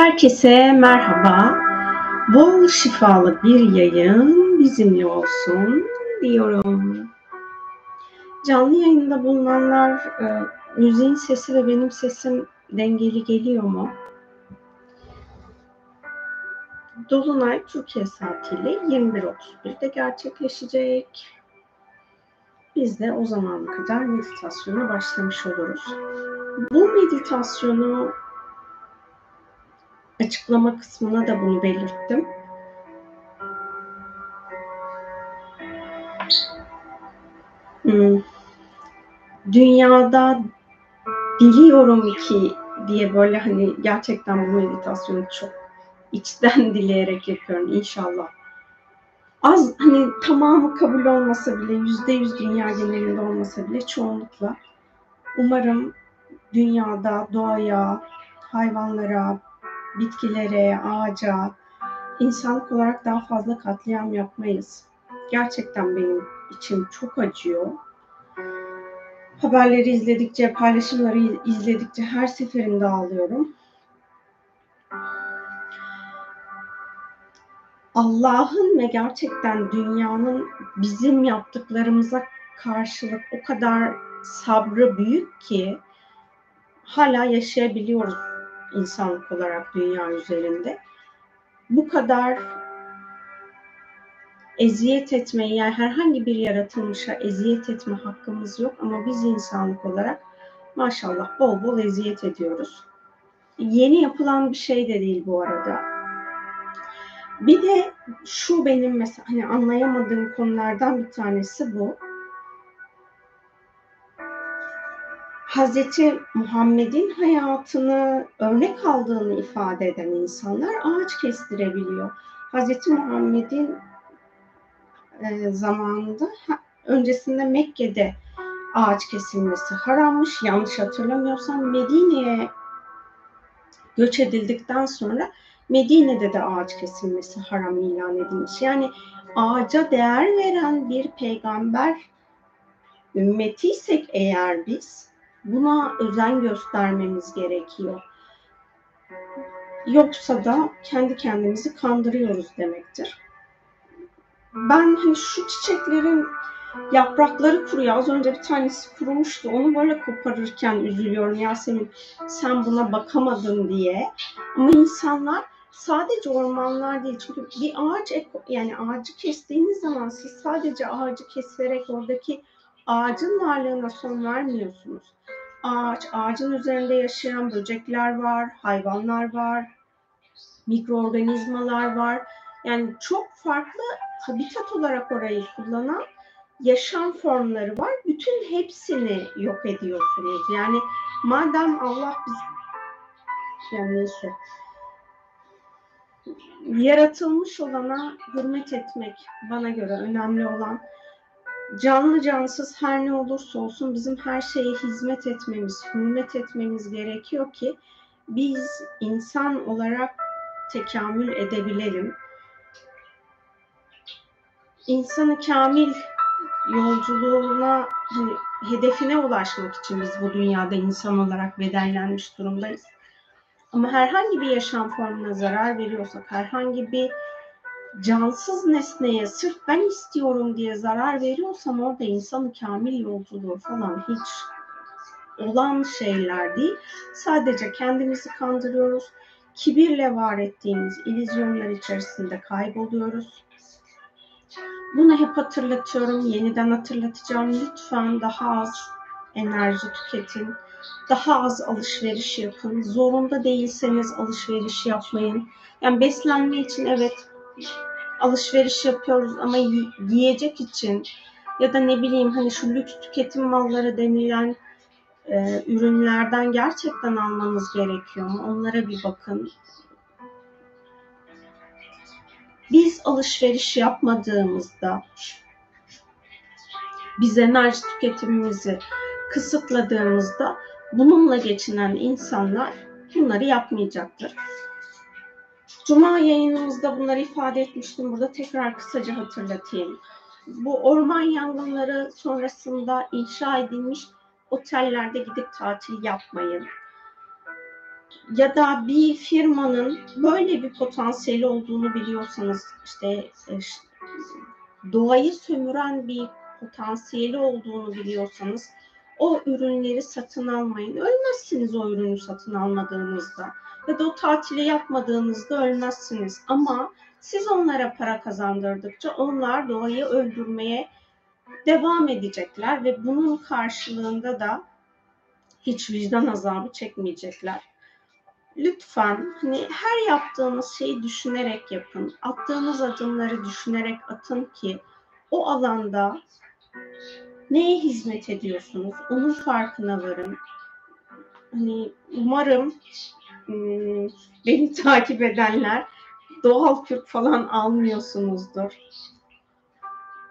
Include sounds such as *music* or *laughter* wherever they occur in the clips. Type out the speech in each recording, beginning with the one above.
Herkese merhaba. Bol şifalı bir yayın bizimle olsun diyorum. Canlı yayında bulunanlar e, müziğin sesi ve benim sesim dengeli geliyor mu? Dolunay Türkiye saatiyle 21.31'de gerçekleşecek. Biz de o zamana kadar meditasyona başlamış oluruz. Bu meditasyonu açıklama kısmına da bunu belirttim. Hmm. Dünyada diliyorum ki diye böyle hani gerçekten bu meditasyonu çok içten *laughs* dileyerek yapıyorum inşallah. Az hani tamamı kabul olmasa bile yüzde yüz dünya genelinde olmasa bile çoğunlukla umarım dünyada doğaya, hayvanlara, bitkilere, ağaca, insanlık olarak daha fazla katliam yapmayız. Gerçekten benim içim çok acıyor. Haberleri izledikçe, paylaşımları izledikçe her seferinde ağlıyorum. Allah'ın ve gerçekten dünyanın bizim yaptıklarımıza karşılık o kadar sabrı büyük ki hala yaşayabiliyoruz insanlık olarak dünya üzerinde. Bu kadar eziyet etmeyi yani herhangi bir yaratılmışa eziyet etme hakkımız yok ama biz insanlık olarak maşallah bol bol eziyet ediyoruz. Yeni yapılan bir şey de değil bu arada. Bir de şu benim mesela hani anlayamadığım konulardan bir tanesi bu. Hazreti Muhammed'in hayatını örnek aldığını ifade eden insanlar ağaç kestirebiliyor. Hazreti Muhammed'in e, zamanında öncesinde Mekke'de ağaç kesilmesi harammış. Yanlış hatırlamıyorsam Medine'ye göç edildikten sonra Medine'de de ağaç kesilmesi haram ilan edilmiş. Yani ağaca değer veren bir peygamber ümmetiysek eğer biz Buna özen göstermemiz gerekiyor. Yoksa da kendi kendimizi kandırıyoruz demektir. Ben hani şu çiçeklerin yaprakları kuruyor. Az önce bir tanesi kurumuştu. Onu böyle koparırken üzülüyorum Yasemin. Sen buna bakamadın diye. Ama insanlar sadece ormanlar değil. Çünkü bir ağaç yani ağacı kestiğiniz zaman siz sadece ağacı keserek oradaki ağacın varlığına son vermiyorsunuz ağaç, ağacın üzerinde yaşayan böcekler var, hayvanlar var, mikroorganizmalar var. Yani çok farklı habitat olarak orayı kullanan yaşam formları var. Bütün hepsini yok ediyorsunuz. Yani madem Allah biz yani neyse yaratılmış olana hürmet etmek bana göre önemli olan canlı cansız her ne olursa olsun bizim her şeye hizmet etmemiz, hürmet etmemiz gerekiyor ki biz insan olarak tekamül edebilelim. İnsanı kamil yolculuğuna hani hedefine ulaşmak için biz bu dünyada insan olarak bedellenmiş durumdayız. Ama herhangi bir yaşam formuna zarar veriyorsak, herhangi bir cansız nesneye sırf ben istiyorum diye zarar veriyorsam orada insanı kamil yolculuğu falan hiç olan şeyler değil. Sadece kendimizi kandırıyoruz. Kibirle var ettiğimiz ilizyonlar içerisinde kayboluyoruz. Bunu hep hatırlatıyorum. Yeniden hatırlatacağım. Lütfen daha az enerji tüketin. Daha az alışveriş yapın. Zorunda değilseniz alışveriş yapmayın. Yani beslenme için evet alışveriş yapıyoruz ama yiyecek için ya da ne bileyim hani şu lüks tüketim malları denilen e, ürünlerden gerçekten almanız gerekiyor mu? Onlara bir bakın. Biz alışveriş yapmadığımızda biz enerji tüketimimizi kısıtladığımızda bununla geçinen insanlar bunları yapmayacaktır. Cuma yayınımızda bunları ifade etmiştim. Burada tekrar kısaca hatırlatayım. Bu orman yangınları sonrasında inşa edilmiş otellerde gidip tatil yapmayın. ya da bir firmanın böyle bir potansiyeli olduğunu biliyorsanız işte e, doğayı sömüren bir potansiyeli olduğunu biliyorsanız o ürünleri satın almayın. Ölmezsiniz o ürünü satın almadığınızda ya da o tatili yapmadığınızda ölmezsiniz. Ama siz onlara para kazandırdıkça onlar doğayı öldürmeye devam edecekler ve bunun karşılığında da hiç vicdan azabı çekmeyecekler. Lütfen hani her yaptığınız şeyi düşünerek yapın. Attığınız adımları düşünerek atın ki o alanda neye hizmet ediyorsunuz? Onun farkına varın. Hani umarım beni *laughs* takip edenler doğal kürk falan almıyorsunuzdur.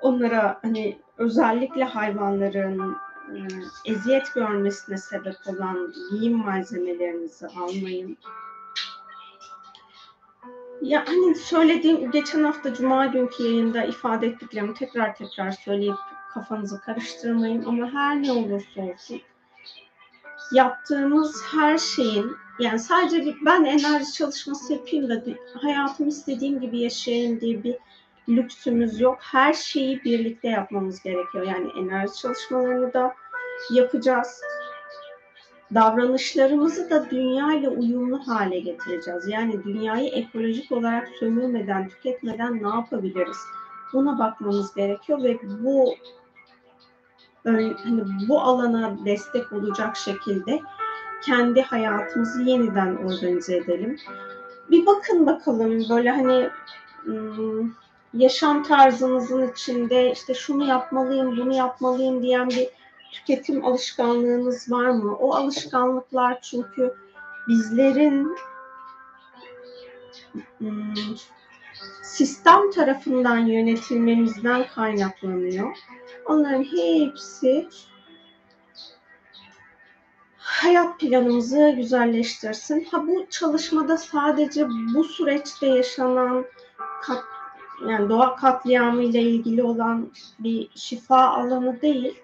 Onlara hani özellikle hayvanların e, eziyet görmesine sebep olan giyim malzemelerinizi almayın. Ya hani söylediğim geçen hafta cuma günkü yayında ifade ettiklerimi tekrar tekrar söyleyip kafanızı karıştırmayın ama her ne olursa olsun yaptığınız her şeyin yani sadece ben enerji çalışması yapayım da hayatımı istediğim gibi yaşayayım diye bir lüksümüz yok. Her şeyi birlikte yapmamız gerekiyor. Yani enerji çalışmalarını da yapacağız. Davranışlarımızı da dünya ile uyumlu hale getireceğiz. Yani dünyayı ekolojik olarak sömürmeden, tüketmeden ne yapabiliriz? Buna bakmamız gerekiyor ve bu hani bu alana destek olacak şekilde kendi hayatımızı yeniden organize edelim. Bir bakın bakalım böyle hani hmm, yaşam tarzınızın içinde işte şunu yapmalıyım, bunu yapmalıyım diyen bir tüketim alışkanlığınız var mı? O alışkanlıklar çünkü bizlerin hmm, sistem tarafından yönetilmemizden kaynaklanıyor. Onların hepsi hayat planımızı güzelleştirsin. Ha bu çalışmada sadece bu süreçte yaşanan kat, yani doğa katliamı ile ilgili olan bir şifa alanı değil.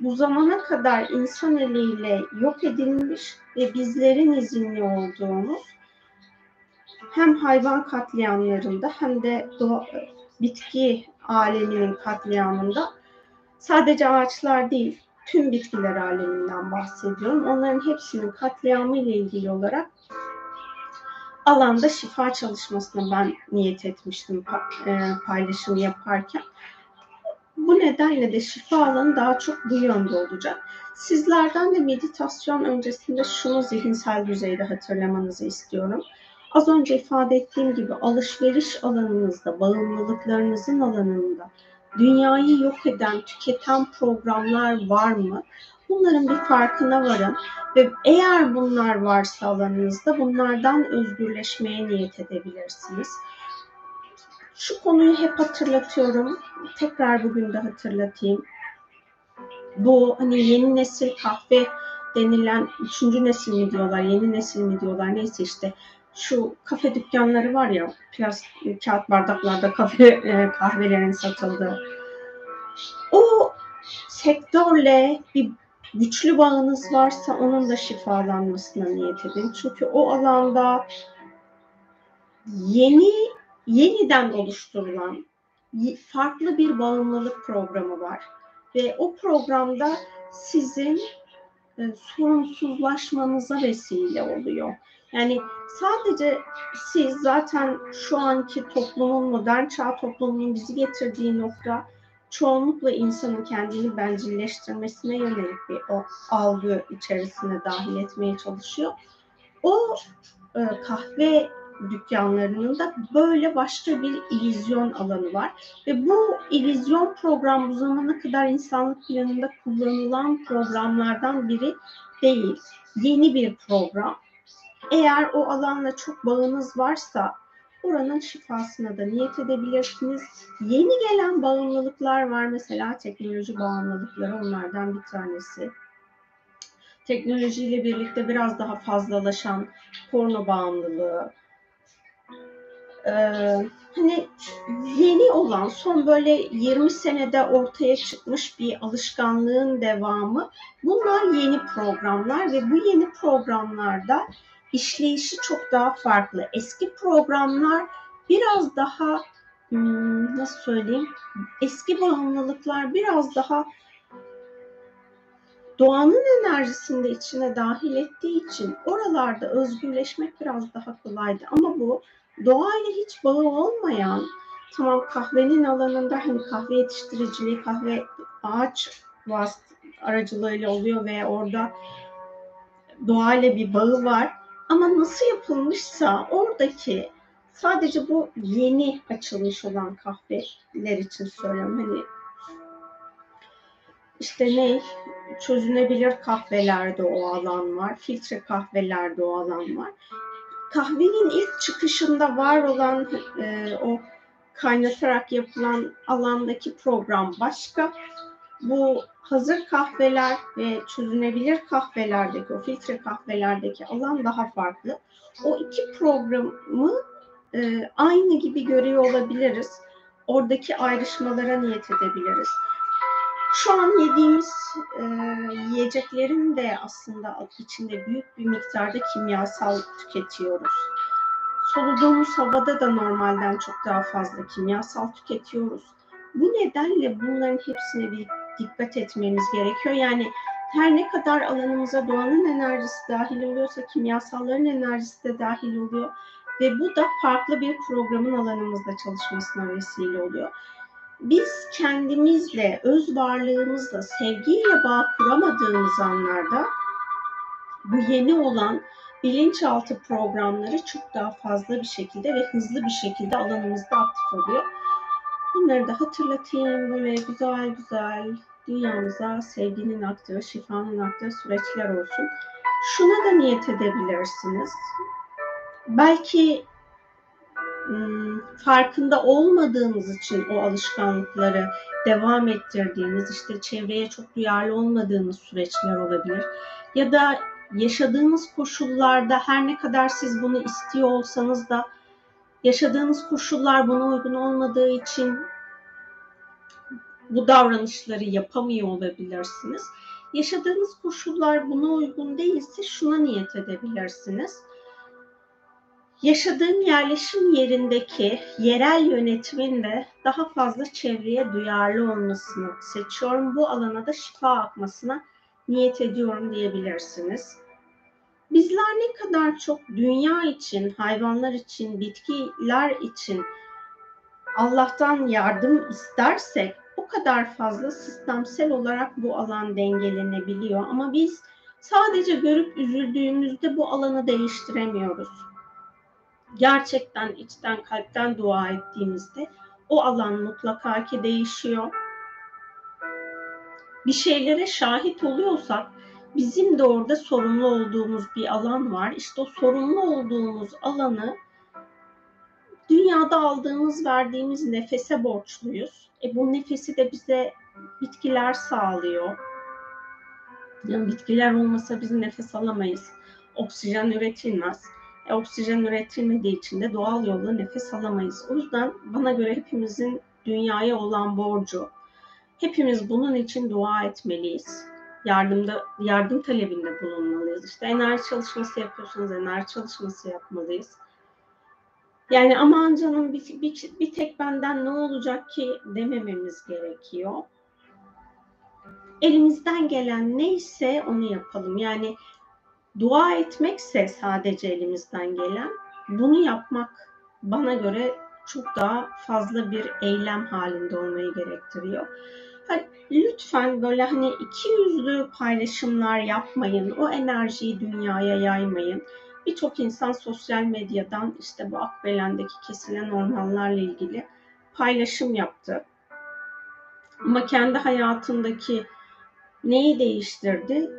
Bu zamana kadar insan eliyle yok edilmiş ve bizlerin izinli olduğumuz hem hayvan katliamlarında hem de doğa, bitki aleminin katliamında sadece ağaçlar değil, tüm bitkiler aleminden bahsediyorum. Onların hepsinin katliamı ile ilgili olarak alanda şifa çalışmasına ben niyet etmiştim e, paylaşım yaparken. Bu nedenle de şifa alanı daha çok bu yönde olacak. Sizlerden de meditasyon öncesinde şunu zihinsel düzeyde hatırlamanızı istiyorum. Az önce ifade ettiğim gibi alışveriş alanınızda, bağımlılıklarınızın alanında dünyayı yok eden, tüketen programlar var mı? Bunların bir farkına varın ve eğer bunlar varsa alanınızda bunlardan özgürleşmeye niyet edebilirsiniz. Şu konuyu hep hatırlatıyorum. Tekrar bugün de hatırlatayım. Bu hani yeni nesil kahve denilen üçüncü nesil mi diyorlar, yeni nesil mi diyorlar neyse işte şu kafe dükkanları var ya plastik kağıt bardaklarda kafe e, kahvelerin satıldığı. O sektörle bir güçlü bağınız varsa onun da şifalanmasına niyet edin. Çünkü o alanda yeni yeniden oluşturulan farklı bir bağımlılık programı var. Ve o programda sizin e, sorunsuzlaşmanıza vesile oluyor. Yani sadece siz zaten şu anki toplumun, modern çağ toplumunun bizi getirdiği nokta çoğunlukla insanın kendini bencilleştirmesine yönelik bir o algı içerisine dahil etmeye çalışıyor. O e, kahve dükkanlarının da böyle başka bir illüzyon alanı var. Ve bu illüzyon program bu zamana kadar insanlık planında kullanılan programlardan biri değil. Yeni bir program. Eğer o alanla çok bağınız varsa oranın şifasına da niyet edebilirsiniz. Yeni gelen bağımlılıklar var. Mesela teknoloji bağımlılıkları onlardan bir tanesi. Teknolojiyle birlikte biraz daha fazlalaşan porno bağımlılığı, ee, hani yeni olan son böyle 20 senede ortaya çıkmış bir alışkanlığın devamı bunlar yeni programlar ve bu yeni programlarda işleyişi çok daha farklı. Eski programlar biraz daha hmm, nasıl söyleyeyim? Eski bağımlılıklar biraz daha doğanın enerjisini de içine dahil ettiği için oralarda özgürleşmek biraz daha kolaydı. Ama bu doğayla hiç bağı olmayan, tamam kahvenin alanında hani kahve yetiştiriciliği, kahve ağaç vasıt aracılığıyla oluyor ve orada doğayla bir bağı var. Ama nasıl yapılmışsa oradaki sadece bu yeni açılmış olan kahveler için söylüyorum. Hani işte ne çözünebilir kahvelerde o alan var, filtre kahvelerde o alan var. Kahvenin ilk çıkışında var olan e, o kaynatarak yapılan alandaki program başka. Bu hazır kahveler ve çözünebilir kahvelerdeki, o filtre kahvelerdeki alan daha farklı. O iki programı e, aynı gibi görüyor olabiliriz. Oradaki ayrışmalara niyet edebiliriz. Şu an yediğimiz e, yiyeceklerin de aslında içinde büyük bir miktarda kimyasal tüketiyoruz. Soluduğumuz havada da normalden çok daha fazla kimyasal tüketiyoruz. Bu nedenle bunların hepsine bir dikkat etmemiz gerekiyor. Yani her ne kadar alanımıza doğanın enerjisi dahil oluyorsa kimyasalların enerjisi de dahil oluyor. Ve bu da farklı bir programın alanımızda çalışmasına vesile oluyor biz kendimizle, öz varlığımızla, sevgiyle bağ kuramadığımız anlarda bu yeni olan bilinçaltı programları çok daha fazla bir şekilde ve hızlı bir şekilde alanımızda aktif oluyor. Bunları da hatırlatayım. Böyle güzel güzel dünyamıza sevginin aktığı, şifanın aktığı süreçler olsun. Şuna da niyet edebilirsiniz. Belki farkında olmadığınız için o alışkanlıkları devam ettirdiğiniz, işte çevreye çok duyarlı olmadığınız süreçler olabilir. Ya da yaşadığınız koşullarda her ne kadar siz bunu istiyor olsanız da yaşadığınız koşullar buna uygun olmadığı için bu davranışları yapamıyor olabilirsiniz. Yaşadığınız koşullar buna uygun değilse şuna niyet edebilirsiniz yaşadığım yerleşim yerindeki yerel yönetimin de daha fazla çevreye duyarlı olmasını seçiyorum. Bu alana da şifa akmasına niyet ediyorum diyebilirsiniz. Bizler ne kadar çok dünya için, hayvanlar için, bitkiler için Allah'tan yardım istersek o kadar fazla sistemsel olarak bu alan dengelenebiliyor. Ama biz sadece görüp üzüldüğümüzde bu alanı değiştiremiyoruz gerçekten içten kalpten dua ettiğimizde o alan mutlaka ki değişiyor. Bir şeylere şahit oluyorsak bizim de orada sorumlu olduğumuz bir alan var. İşte o sorumlu olduğumuz alanı dünyada aldığımız, verdiğimiz nefese borçluyuz. E bu nefesi de bize bitkiler sağlıyor. Yani bitkiler olmasa biz nefes alamayız. Oksijen üretilmez. E, oksijen üretilmediği için de doğal yolla nefes alamayız. O yüzden bana göre hepimizin dünyaya olan borcu. Hepimiz bunun için dua etmeliyiz. Yardımda yardım talebinde bulunmalıyız. İşte enerji çalışması yapıyorsanız enerji çalışması yapmalıyız. Yani aman canım bir, bir, bir tek benden ne olacak ki demememiz gerekiyor. Elimizden gelen neyse onu yapalım. Yani Dua etmekse sadece elimizden gelen, bunu yapmak bana göre çok daha fazla bir eylem halinde olmayı gerektiriyor. Hani lütfen böyle hani iki yüzlü paylaşımlar yapmayın. O enerjiyi dünyaya yaymayın. Birçok insan sosyal medyadan işte bu Akbelen'deki kesilen ormanlarla ilgili paylaşım yaptı. Ama kendi hayatındaki neyi değiştirdi?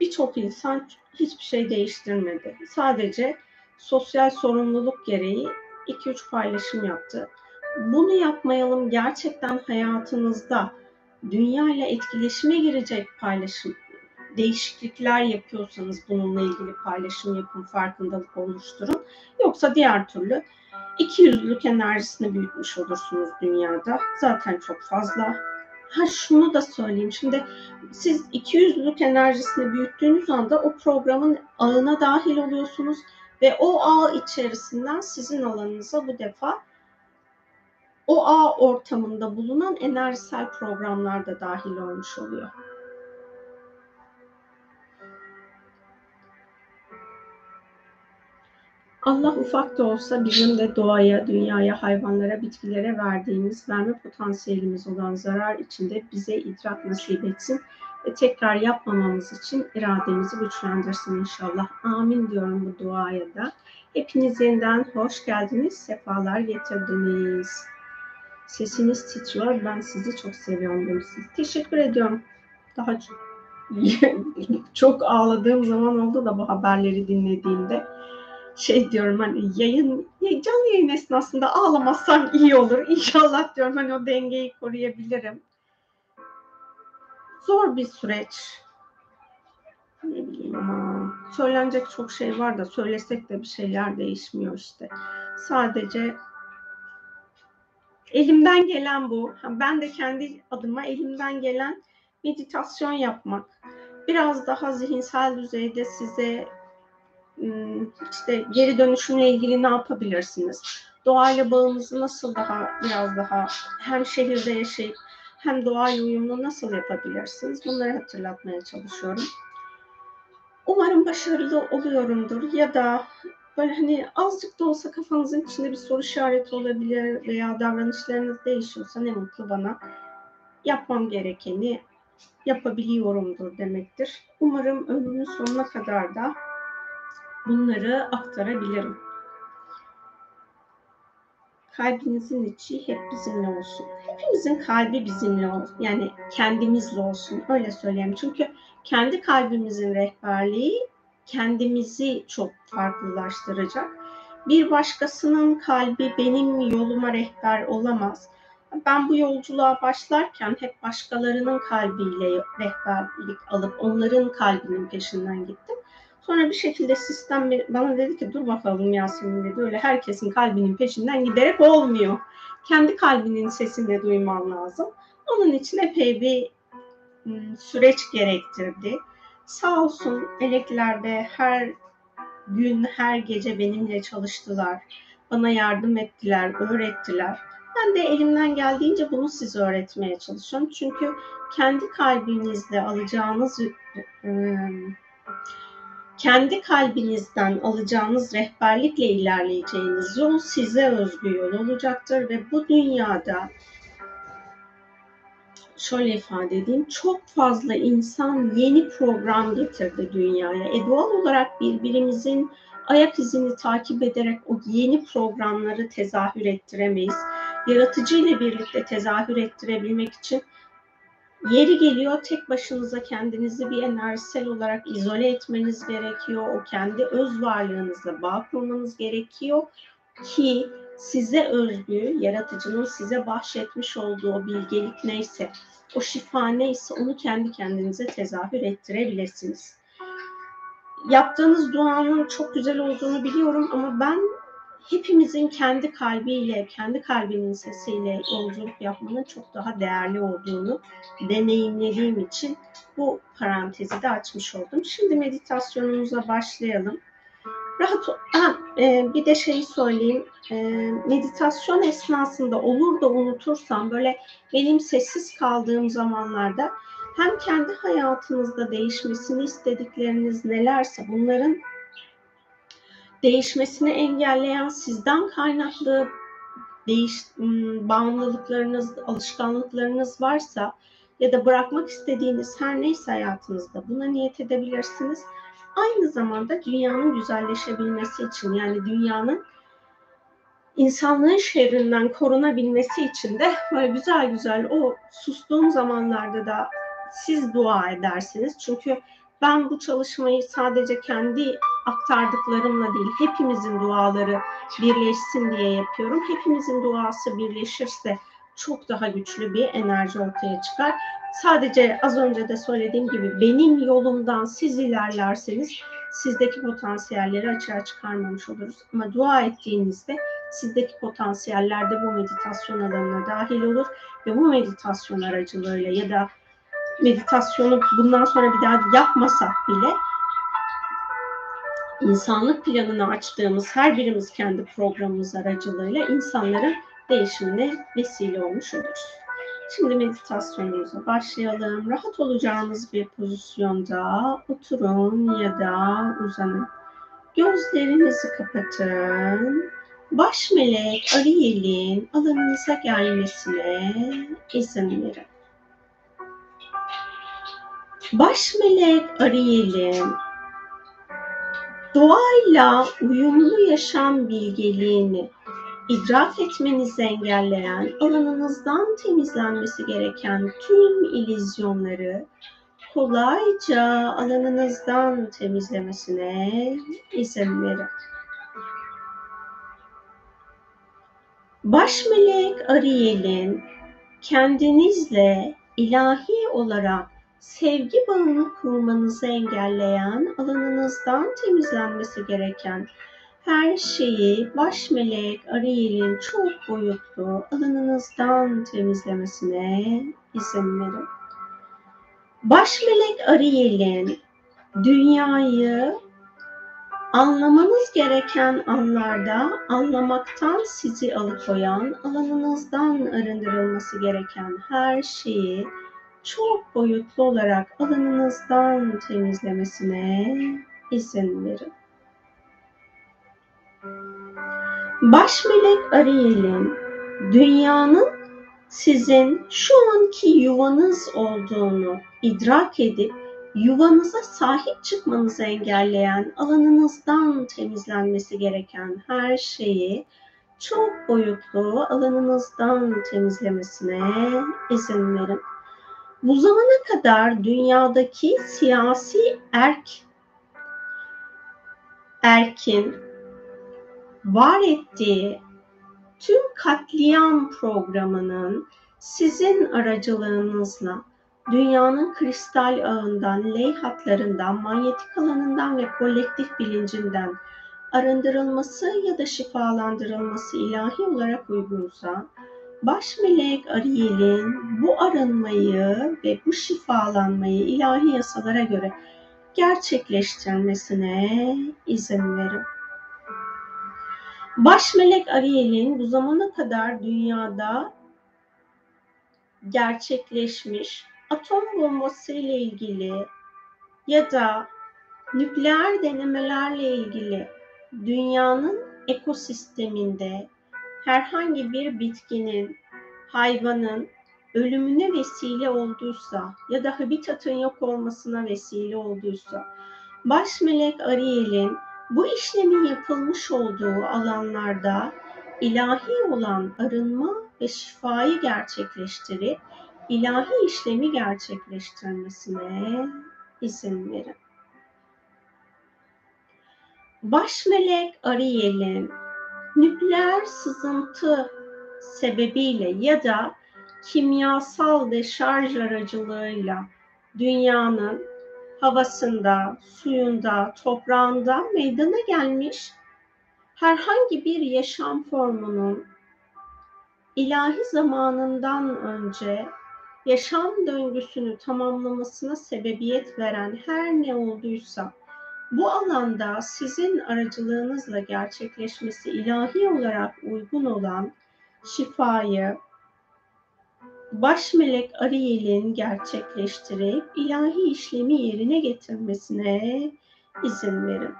birçok insan hiçbir şey değiştirmedi. Sadece sosyal sorumluluk gereği 2-3 paylaşım yaptı. Bunu yapmayalım gerçekten hayatınızda dünya ile etkileşime girecek paylaşım değişiklikler yapıyorsanız bununla ilgili paylaşım yapın, farkındalık oluşturun. Yoksa diğer türlü iki yüzlülük enerjisini büyütmüş olursunuz dünyada. Zaten çok fazla ha şunu da söyleyeyim. Şimdi siz 200'lük enerjisini büyüttüğünüz anda o programın ağına dahil oluyorsunuz ve o ağ içerisinden sizin alanınıza bu defa o ağ ortamında bulunan enerjisel programlar da dahil olmuş oluyor. Allah ufak da olsa bizim de doğaya, dünyaya, hayvanlara, bitkilere verdiğimiz verme potansiyelimiz olan zarar içinde bize idrak nasip etsin ve tekrar yapmamamız için irademizi güçlendirsin inşallah. Amin diyorum bu duaya da. Hepiniz yeniden hoş geldiniz, sefalar getirdiniz. Sesiniz titriyor, ben sizi çok seviyorum demişsiniz. Teşekkür ediyorum. Daha çok, *laughs* çok ağladığım zaman oldu da bu haberleri dinlediğimde şey diyorum hani yayın canlı yayın esnasında ağlamazsam iyi olur. İnşallah diyorum hani o dengeyi koruyabilirim. Zor bir süreç. Ne bileyim ama söylenecek çok şey var da söylesek de bir şeyler değişmiyor işte. Sadece elimden gelen bu. Ben de kendi adıma elimden gelen meditasyon yapmak. Biraz daha zihinsel düzeyde size Hmm, işte geri dönüşümle ilgili ne yapabilirsiniz? Doğayla bağınızı nasıl daha biraz daha hem şehirde yaşayıp hem doğayla uyumlu nasıl yapabilirsiniz? Bunları hatırlatmaya çalışıyorum. Umarım başarılı oluyorumdur ya da böyle hani azıcık da olsa kafanızın içinde bir soru işareti olabilir veya davranışlarınız değişiyorsa ne mutlu bana. Yapmam gerekeni yapabiliyorumdur demektir. Umarım ömrümün sonuna kadar da bunları aktarabilirim. Kalbinizin içi hep bizimle olsun. Hepimizin kalbi bizimle olsun. Yani kendimizle olsun. Öyle söyleyeyim. Çünkü kendi kalbimizin rehberliği kendimizi çok farklılaştıracak. Bir başkasının kalbi benim yoluma rehber olamaz. Ben bu yolculuğa başlarken hep başkalarının kalbiyle rehberlik alıp onların kalbinin peşinden gittim. Sonra bir şekilde sistem bana dedi ki dur bakalım Yasemin dedi. Öyle herkesin kalbinin peşinden giderek olmuyor. Kendi kalbinin sesini duyman lazım. Onun için epey bir ıı, süreç gerektirdi. Sağ olsun eleklerde her gün, her gece benimle çalıştılar. Bana yardım ettiler, öğrettiler. Ben de elimden geldiğince bunu size öğretmeye çalışıyorum. Çünkü kendi kalbinizde alacağınız ıı, kendi kalbinizden alacağınız rehberlikle ilerleyeceğiniz yol size özgü yol olacaktır ve bu dünyada şöyle ifade edeyim çok fazla insan yeni program getirdi dünyaya. E doğal olarak birbirimizin ayak izini takip ederek o yeni programları tezahür ettiremeyiz. Yaratıcı ile birlikte tezahür ettirebilmek için Yeri geliyor tek başınıza kendinizi bir enerjisel olarak izole etmeniz gerekiyor. O kendi öz varlığınızla bağ kurmanız gerekiyor ki size özgü, yaratıcının size bahşetmiş olduğu o bilgelik neyse, o şifa neyse onu kendi kendinize tezahür ettirebilirsiniz. Yaptığınız duanın çok güzel olduğunu biliyorum ama ben hepimizin kendi kalbiyle, kendi kalbinin sesiyle yolculuk yapmanın çok daha değerli olduğunu deneyimlediğim için bu parantezi de açmış oldum. Şimdi meditasyonumuza başlayalım. Rahat ha, *clears throat* e, bir de şeyi söyleyeyim. E, meditasyon esnasında olur da unutursam böyle benim sessiz kaldığım zamanlarda hem kendi hayatınızda değişmesini istedikleriniz nelerse bunların değişmesini engelleyen sizden kaynaklı değiş, bağımlılıklarınız, alışkanlıklarınız varsa ya da bırakmak istediğiniz her neyse hayatınızda buna niyet edebilirsiniz. Aynı zamanda dünyanın güzelleşebilmesi için yani dünyanın insanlığın şerrinden korunabilmesi için de böyle güzel güzel o sustuğum zamanlarda da siz dua edersiniz. Çünkü ben bu çalışmayı sadece kendi aktardıklarımla değil, hepimizin duaları birleşsin diye yapıyorum. Hepimizin duası birleşirse çok daha güçlü bir enerji ortaya çıkar. Sadece az önce de söylediğim gibi benim yolumdan siz ilerlerseniz sizdeki potansiyelleri açığa çıkarmamış oluruz. Ama dua ettiğinizde sizdeki potansiyeller de bu meditasyon alanına dahil olur ve bu meditasyon aracılığıyla ya da meditasyonu bundan sonra bir daha yapmasak bile insanlık planını açtığımız her birimiz kendi programımız aracılığıyla insanların değişimine vesile olmuş oluruz. Şimdi meditasyonumuza başlayalım. Rahat olacağınız bir pozisyonda oturun ya da uzanın. Gözlerinizi kapatın. Baş melek Ariel'in alanınıza gelmesine izin verin. Baş melek Ariel'in doğayla uyumlu yaşam bilgeliğini idrak etmenizi engelleyen, alanınızdan temizlenmesi gereken tüm ilizyonları kolayca alanınızdan temizlemesine izin verin. Baş melek Ariel'in kendinizle ilahi olarak sevgi bağını kurmanızı engelleyen, alanınızdan temizlenmesi gereken her şeyi baş melek Ariel'in çok boyutlu alanınızdan temizlemesine izin verin. Baş melek Ariel'in dünyayı anlamanız gereken anlarda anlamaktan sizi alıkoyan, alanınızdan arındırılması gereken her şeyi çok boyutlu olarak alanınızdan temizlemesine izin verin. Baş melek Ariel'in dünyanın sizin şu anki yuvanız olduğunu idrak edip yuvanıza sahip çıkmanızı engelleyen, alanınızdan temizlenmesi gereken her şeyi çok boyutlu alanınızdan temizlemesine izin verin. Bu zamana kadar dünyadaki siyasi erk erkin var ettiği tüm katliam programının sizin aracılığınızla dünyanın kristal ağından, ley hatlarından, manyetik alanından ve kolektif bilincinden arındırılması ya da şifalandırılması ilahi olarak uygunsa, baş melek Ariel'in bu arınmayı ve bu şifalanmayı ilahi yasalara göre gerçekleştirmesine izin verin. Baş melek Ariel'in bu zamana kadar dünyada gerçekleşmiş atom bombası ile ilgili ya da nükleer denemelerle ilgili dünyanın ekosisteminde herhangi bir bitkinin, hayvanın ölümüne vesile olduysa ya da habitatın yok olmasına vesile olduysa, baş melek Ariel'in bu işlemin yapılmış olduğu alanlarda ilahi olan arınma ve şifayı gerçekleştirip ilahi işlemi gerçekleştirmesine izin verin. Baş melek Ariel'in nükleer sızıntı sebebiyle ya da kimyasal deşarj aracılığıyla dünyanın havasında, suyunda, toprağında meydana gelmiş herhangi bir yaşam formunun ilahi zamanından önce yaşam döngüsünü tamamlamasına sebebiyet veren her ne olduysa bu alanda sizin aracılığınızla gerçekleşmesi ilahi olarak uygun olan şifayı baş melek Ariel'in gerçekleştirip ilahi işlemi yerine getirmesine izin verin.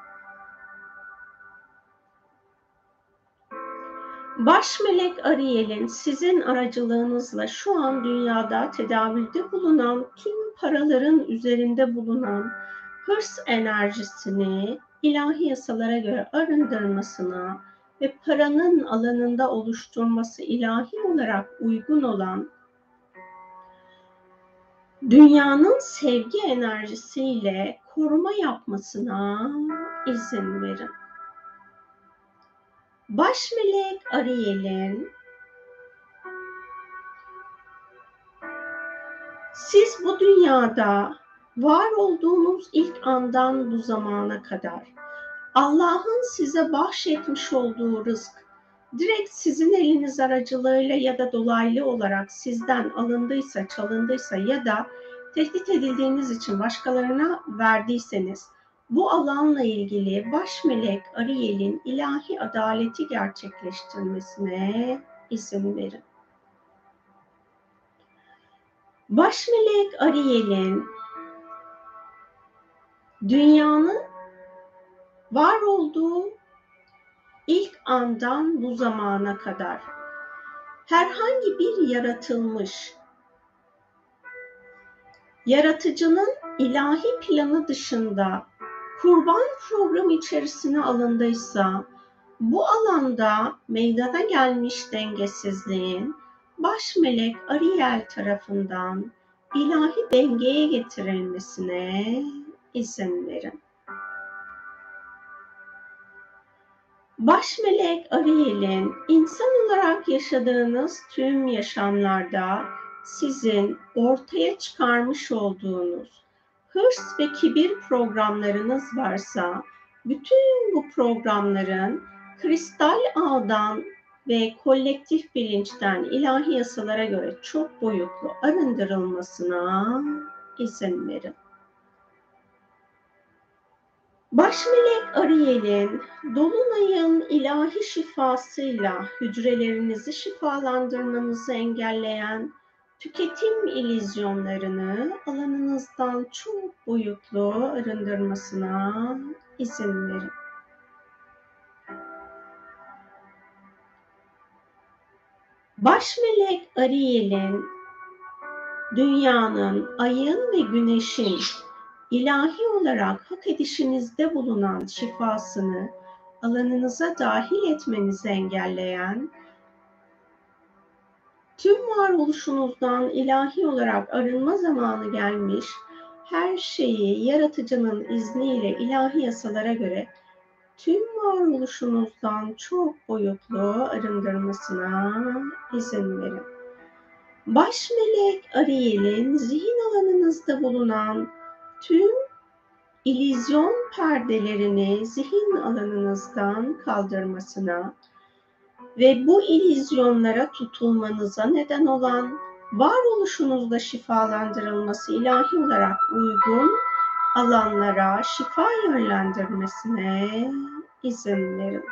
Baş melek Ariel'in sizin aracılığınızla şu an dünyada tedavülde bulunan tüm paraların üzerinde bulunan hırs enerjisini ilahi yasalara göre arındırmasına ve paranın alanında oluşturması ilahi olarak uygun olan dünyanın sevgi enerjisiyle koruma yapmasına izin verin. Baş melek Ariel'in siz bu dünyada var olduğunuz ilk andan bu zamana kadar Allah'ın size bahşetmiş olduğu rızk direkt sizin eliniz aracılığıyla ya da dolaylı olarak sizden alındıysa, çalındıysa ya da tehdit edildiğiniz için başkalarına verdiyseniz bu alanla ilgili baş melek Ariel'in ilahi adaleti gerçekleştirmesine izin verin. Baş melek Ariel'in dünyanın var olduğu ilk andan bu zamana kadar herhangi bir yaratılmış yaratıcının ilahi planı dışında kurban programı içerisine alındıysa bu alanda meydana gelmiş dengesizliğin baş melek Ariel tarafından ilahi dengeye getirilmesine izin verin. Baş melek Ariel'in insan olarak yaşadığınız tüm yaşamlarda sizin ortaya çıkarmış olduğunuz hırs ve kibir programlarınız varsa bütün bu programların kristal ağdan ve kolektif bilinçten ilahi yasalara göre çok boyutlu arındırılmasına izin verin. Baş melek Ariel'in Dolunay'ın ilahi şifasıyla hücrelerinizi şifalandırmanızı engelleyen tüketim ilizyonlarını alanınızdan çok boyutlu arındırmasına izin verin. Baş melek Ariel'in dünyanın, ayın ve güneşin ilahi olarak hak edişinizde bulunan şifasını alanınıza dahil etmenizi engelleyen tüm varoluşunuzdan ilahi olarak arınma zamanı gelmiş, her şeyi yaratıcının izniyle ilahi yasalara göre tüm varoluşunuzdan çok boyutlu arındırmasına izin verin. Baş melek Ariel'in zihin alanınızda bulunan tüm ilizyon perdelerini zihin alanınızdan kaldırmasına ve bu ilizyonlara tutulmanıza neden olan varoluşunuzda şifalandırılması ilahi olarak uygun alanlara şifa yönlendirmesine izin verin.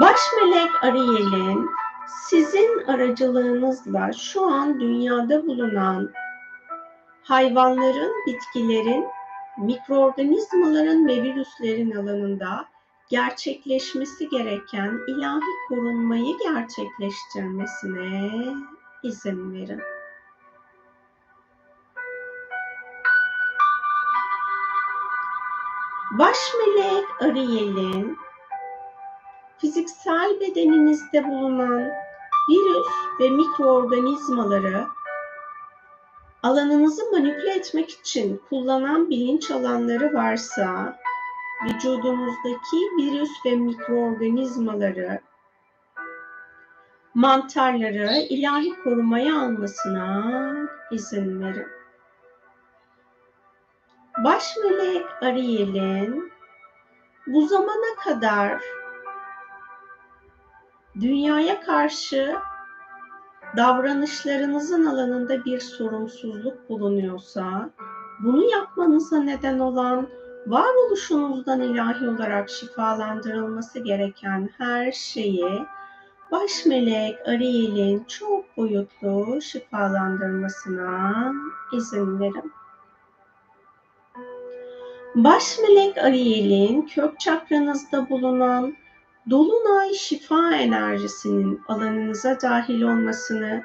Baş melek Ariel'in sizin aracılığınızla şu an dünyada bulunan hayvanların, bitkilerin, mikroorganizmaların ve virüslerin alanında gerçekleşmesi gereken ilahi korunmayı gerçekleştirmesine izin verin. Baş melek Ariel'in fiziksel bedeninizde bulunan virüs ve mikroorganizmaları alanınızı manipüle etmek için kullanan bilinç alanları varsa vücudunuzdaki virüs ve mikroorganizmaları mantarları ilahi korumaya almasına izin verin. Baş melek Ariel'in bu zamana kadar dünyaya karşı davranışlarınızın alanında bir sorumsuzluk bulunuyorsa, bunu yapmanıza neden olan varoluşunuzdan ilahi olarak şifalandırılması gereken her şeyi baş melek Ariel'in çok boyutlu şifalandırmasına izin verin. Baş melek Ariel'in kök çakranızda bulunan dolunay şifa enerjisinin alanınıza dahil olmasını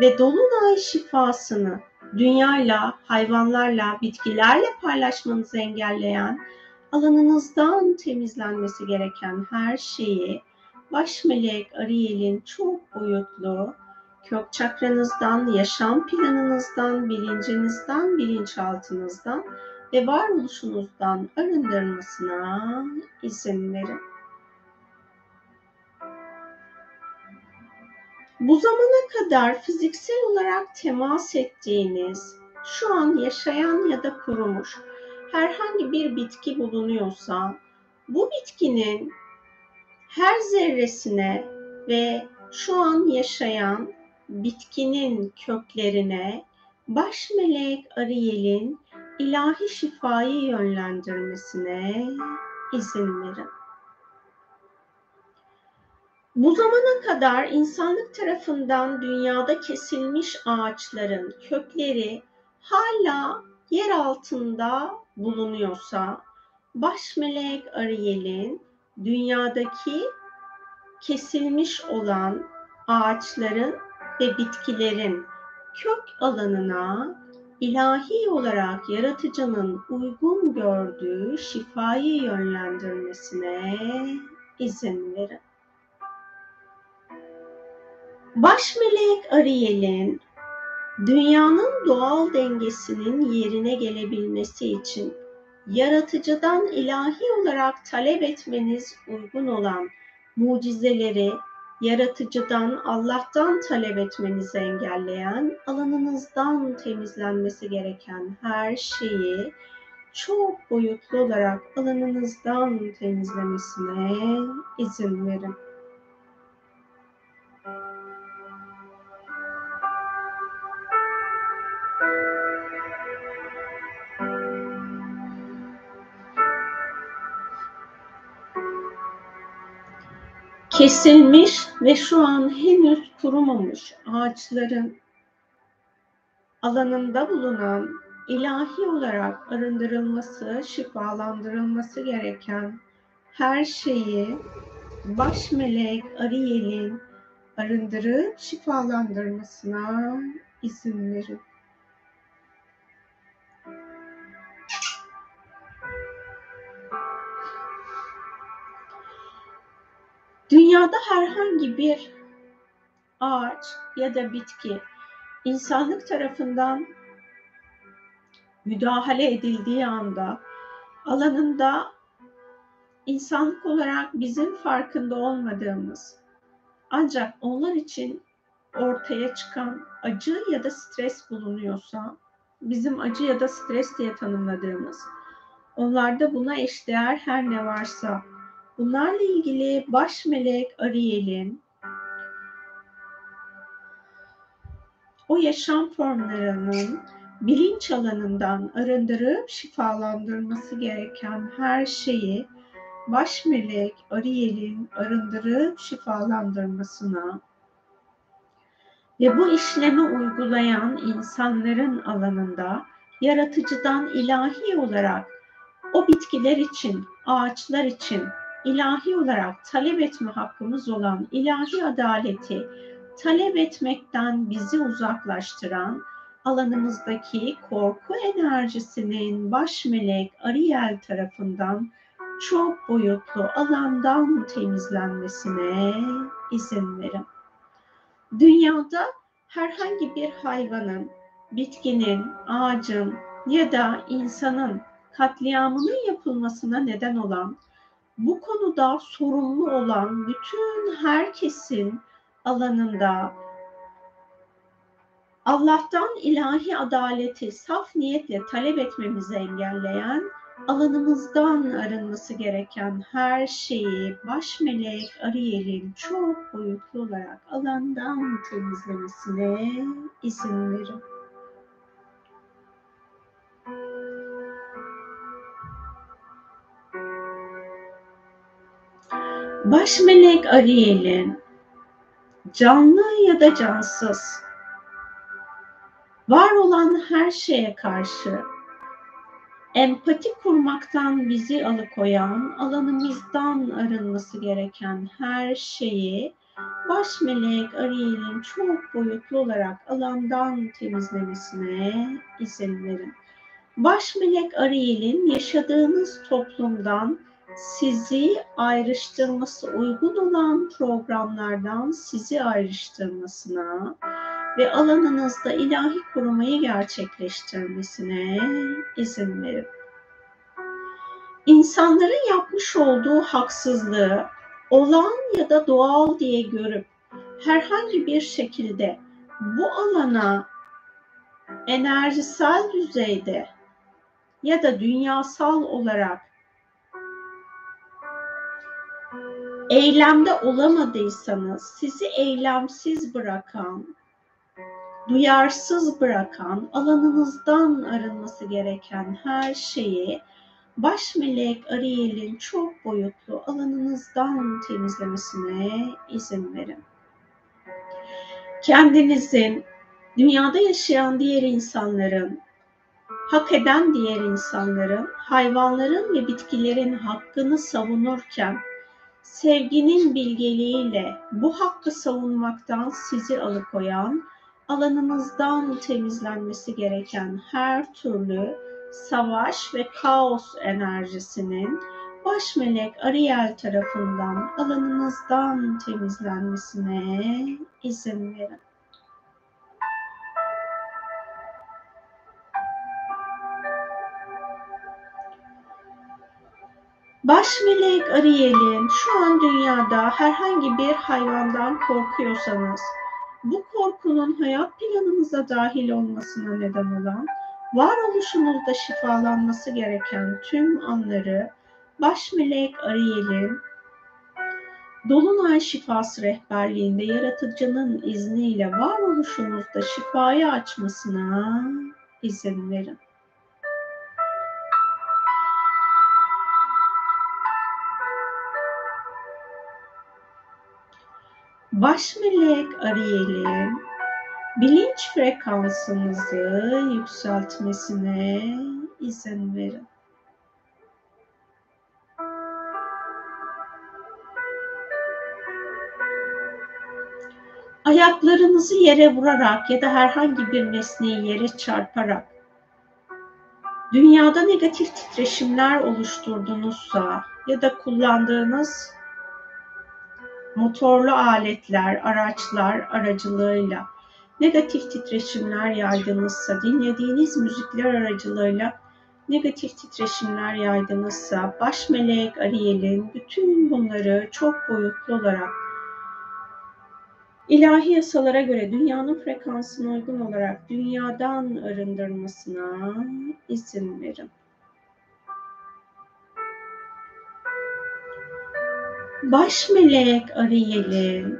ve dolunay şifasını dünyayla, hayvanlarla, bitkilerle paylaşmanızı engelleyen, alanınızdan temizlenmesi gereken her şeyi baş melek Ariel'in çok boyutlu kök çakranızdan, yaşam planınızdan, bilincinizden, bilinçaltınızdan ve varoluşunuzdan arındırmasına izin verin. Bu zamana kadar fiziksel olarak temas ettiğiniz, şu an yaşayan ya da kurumuş herhangi bir bitki bulunuyorsa, bu bitkinin her zerresine ve şu an yaşayan bitkinin köklerine baş melek Ariel'in ilahi şifayı yönlendirmesine izin verin. Bu zamana kadar insanlık tarafından dünyada kesilmiş ağaçların kökleri hala yer altında bulunuyorsa baş melek Ariel'in dünyadaki kesilmiş olan ağaçların ve bitkilerin kök alanına ilahi olarak yaratıcının uygun gördüğü şifayı yönlendirmesine izin verin. Baş melek Ariel'in dünyanın doğal dengesinin yerine gelebilmesi için yaratıcıdan ilahi olarak talep etmeniz uygun olan mucizeleri yaratıcıdan, Allah'tan talep etmenizi engelleyen, alanınızdan temizlenmesi gereken her şeyi çok boyutlu olarak alanınızdan temizlemesine izin verin. Kesilmiş ve şu an henüz kurumamış ağaçların alanında bulunan ilahi olarak arındırılması, şifalandırılması gereken her şeyi baş melek Ariel'in arındırıp şifalandırmasına izin verin. Dünyada herhangi bir ağaç ya da bitki insanlık tarafından müdahale edildiği anda alanında insanlık olarak bizim farkında olmadığımız ancak onlar için ortaya çıkan acı ya da stres bulunuyorsa bizim acı ya da stres diye tanımladığımız onlarda buna eşdeğer her ne varsa Bunlarla ilgili baş melek Ariel'in o yaşam formlarının bilinç alanından arındırıp şifalandırması gereken her şeyi baş melek Ariel'in arındırıp şifalandırmasına ve bu işlemi uygulayan insanların alanında yaratıcıdan ilahi olarak o bitkiler için, ağaçlar için ilahi olarak talep etme hakkımız olan ilahi adaleti talep etmekten bizi uzaklaştıran alanımızdaki korku enerjisinin baş melek Ariel tarafından çok boyutlu alandan temizlenmesine izin verin. Dünyada herhangi bir hayvanın, bitkinin, ağacın ya da insanın katliamının yapılmasına neden olan bu konuda sorumlu olan bütün herkesin alanında Allah'tan ilahi adaleti saf niyetle talep etmemizi engelleyen, alanımızdan arınması gereken her şeyi baş melek Ariel'in çok boyutlu olarak alandan temizlemesine izin verin. Baş melek Ariel'in canlı ya da cansız var olan her şeye karşı empati kurmaktan bizi alıkoyan, alanımızdan arınması gereken her şeyi baş melek Ariel'in çok boyutlu olarak alandan temizlemesine izin verin. Baş melek Ariel'in yaşadığınız toplumdan sizi ayrıştırması uygun olan programlardan sizi ayrıştırmasına ve alanınızda ilahi korumayı gerçekleştirmesine izin verin. İnsanların yapmış olduğu haksızlığı olan ya da doğal diye görüp herhangi bir şekilde bu alana enerjisel düzeyde ya da dünyasal olarak eylemde olamadıysanız sizi eylemsiz bırakan, duyarsız bırakan, alanınızdan arınması gereken her şeyi baş melek Ariel'in çok boyutlu alanınızdan temizlemesine izin verin. Kendinizin, dünyada yaşayan diğer insanların, hak eden diğer insanların, hayvanların ve bitkilerin hakkını savunurken sevginin bilgeliğiyle bu hakkı savunmaktan sizi alıkoyan, alanınızdan temizlenmesi gereken her türlü savaş ve kaos enerjisinin baş melek Ariel tarafından alanınızdan temizlenmesine izin verin. Baş melek Ariel'in şu an dünyada herhangi bir hayvandan korkuyorsanız, bu korkunun hayat planınıza dahil olmasına neden olan, varoluşunuzda şifalanması gereken tüm anları baş melek Ariel'in Dolunay şifası rehberliğinde yaratıcının izniyle varoluşunuzda şifayı açmasına izin verin. Baş melek Ariel'in bilinç frekansınızı yükseltmesine izin verin. Ayaklarınızı yere vurarak ya da herhangi bir nesneyi yere çarparak dünyada negatif titreşimler oluşturdunuzsa ya da kullandığınız motorlu aletler, araçlar aracılığıyla negatif titreşimler yaydınızsa, dinlediğiniz müzikler aracılığıyla negatif titreşimler yaydınızsa, baş melek Ariel'in bütün bunları çok boyutlu olarak ilahi yasalara göre dünyanın frekansına uygun olarak dünyadan arındırmasına izin verin. Baş melek Ariel'in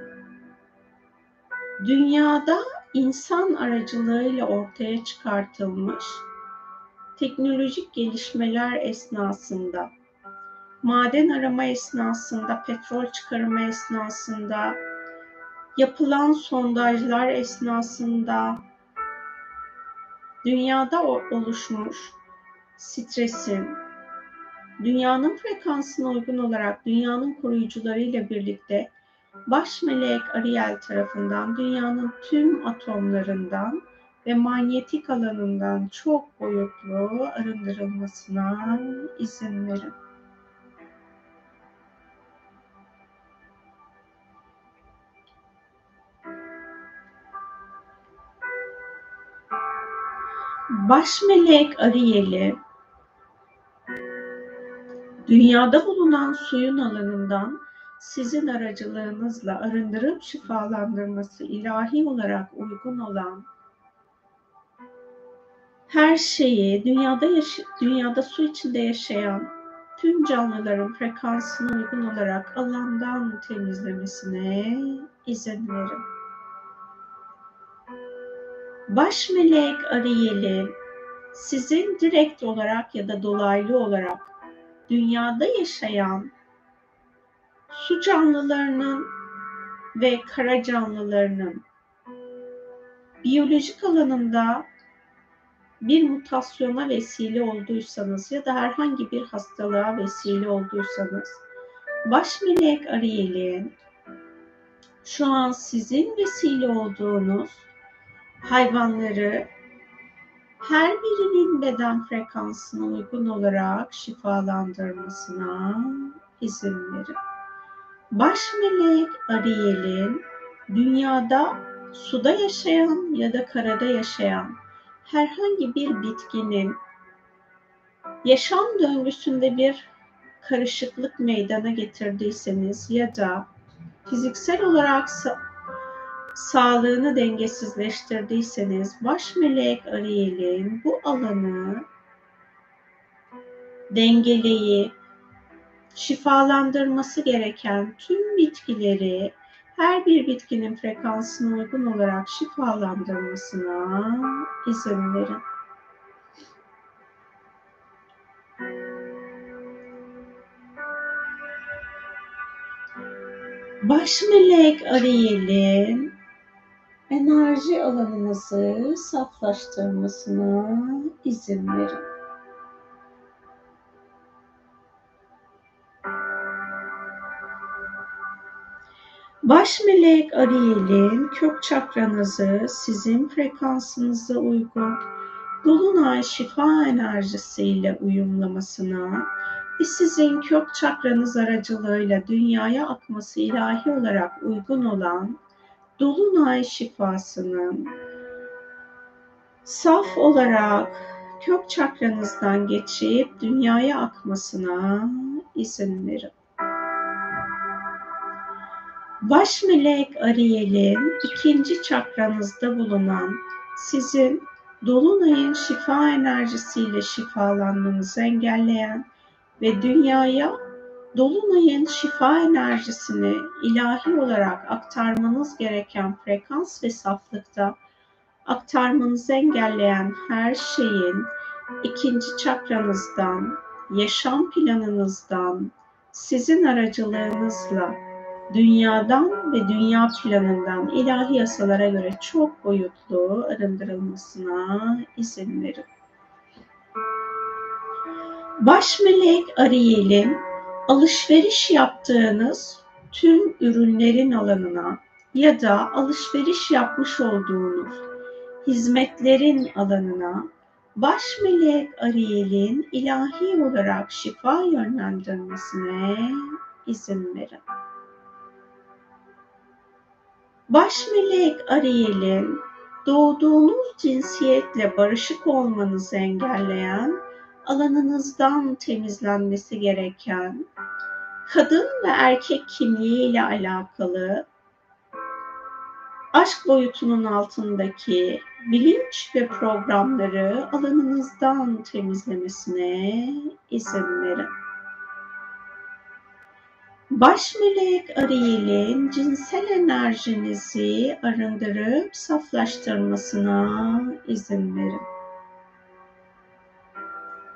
dünyada insan aracılığıyla ortaya çıkartılmış teknolojik gelişmeler esnasında, maden arama esnasında, petrol çıkarma esnasında, yapılan sondajlar esnasında dünyada oluşmuş stresin, dünyanın frekansına uygun olarak dünyanın koruyucularıyla birlikte baş melek Ariel tarafından dünyanın tüm atomlarından ve manyetik alanından çok boyutlu arındırılmasına izin verin. Baş melek Ariel'i dünyada bulunan suyun alanından sizin aracılığınızla arındırıp şifalandırması ilahi olarak uygun olan her şeyi dünyada dünyada su içinde yaşayan tüm canlıların frekansına uygun olarak alandan temizlemesine izin verin. Baş melek Ariel'i sizin direkt olarak ya da dolaylı olarak dünyada yaşayan su canlılarının ve kara canlılarının biyolojik alanında bir mutasyona vesile olduysanız ya da herhangi bir hastalığa vesile olduysanız baş melek Ariel'in şu an sizin vesile olduğunuz hayvanları her birinin beden frekansına uygun olarak şifalandırmasına izin verin. Baş melek Ariel'in dünyada suda yaşayan ya da karada yaşayan herhangi bir bitkinin yaşam döngüsünde bir karışıklık meydana getirdiyseniz ya da fiziksel olarak sağlığını dengesizleştirdiyseniz baş melek Ariel'in bu alanı dengeleyip şifalandırması gereken tüm bitkileri her bir bitkinin frekansına uygun olarak şifalandırmasına izin verin. Baş melek Ariel'in enerji alanınızı saflaştırmasına izin verin. Baş melek Ariel'in kök çakranızı sizin frekansınıza uygun dolunay şifa enerjisiyle uyumlamasına ve sizin kök çakranız aracılığıyla dünyaya akması ilahi olarak uygun olan dolunay şifasının saf olarak kök çakranızdan geçip dünyaya akmasına izin verin. Baş melek Ariel'in ikinci çakranızda bulunan sizin dolunayın şifa enerjisiyle şifalanmanızı engelleyen ve dünyaya dolunayın şifa enerjisini ilahi olarak aktarmanız gereken frekans ve saflıkta aktarmanızı engelleyen her şeyin ikinci çakranızdan, yaşam planınızdan, sizin aracılığınızla dünyadan ve dünya planından ilahi yasalara göre çok boyutlu arındırılmasına izin verin. Baş melek Ariel'in alışveriş yaptığınız tüm ürünlerin alanına ya da alışveriş yapmış olduğunuz hizmetlerin alanına baş melek Ariel'in ilahi olarak şifa yönlendirmesine izin verin. Baş melek Ariel'in doğduğunuz cinsiyetle barışık olmanızı engelleyen, alanınızdan temizlenmesi gereken, kadın ve erkek kimliği ile alakalı aşk boyutunun altındaki bilinç ve programları alanınızdan temizlemesine izin verin. Baş melek Ariel'in cinsel enerjinizi arındırıp saflaştırmasına izin verin.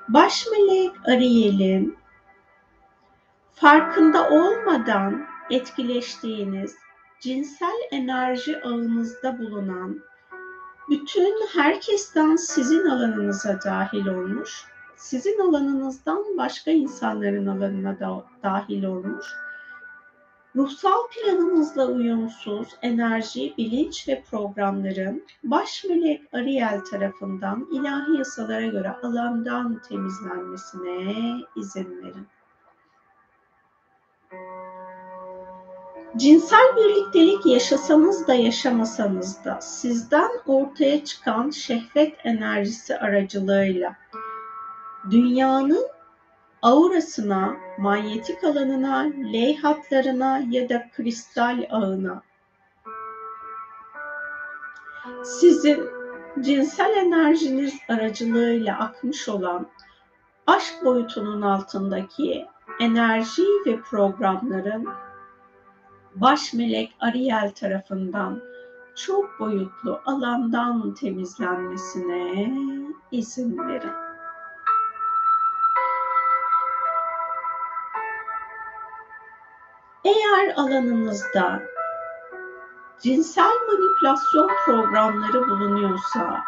Baş melek Ariel'in farkında olmadan etkileştiğiniz cinsel enerji ağınızda bulunan bütün herkesten sizin alanınıza dahil olmuş, sizin alanınızdan başka insanların alanına da dahil olmuş Ruhsal planımızla uyumsuz enerji, bilinç ve programların baş melek Ariel tarafından ilahi yasalara göre alandan temizlenmesine izin verin. Cinsel birliktelik yaşasanız da yaşamasanız da sizden ortaya çıkan şehvet enerjisi aracılığıyla dünyanın aurasına, manyetik alanına, L hatlarına ya da kristal ağına sizin cinsel enerjiniz aracılığıyla akmış olan aşk boyutunun altındaki enerji ve programların baş melek Ariel tarafından çok boyutlu alandan temizlenmesine izin verin. Eğer alanınızda cinsel manipülasyon programları bulunuyorsa,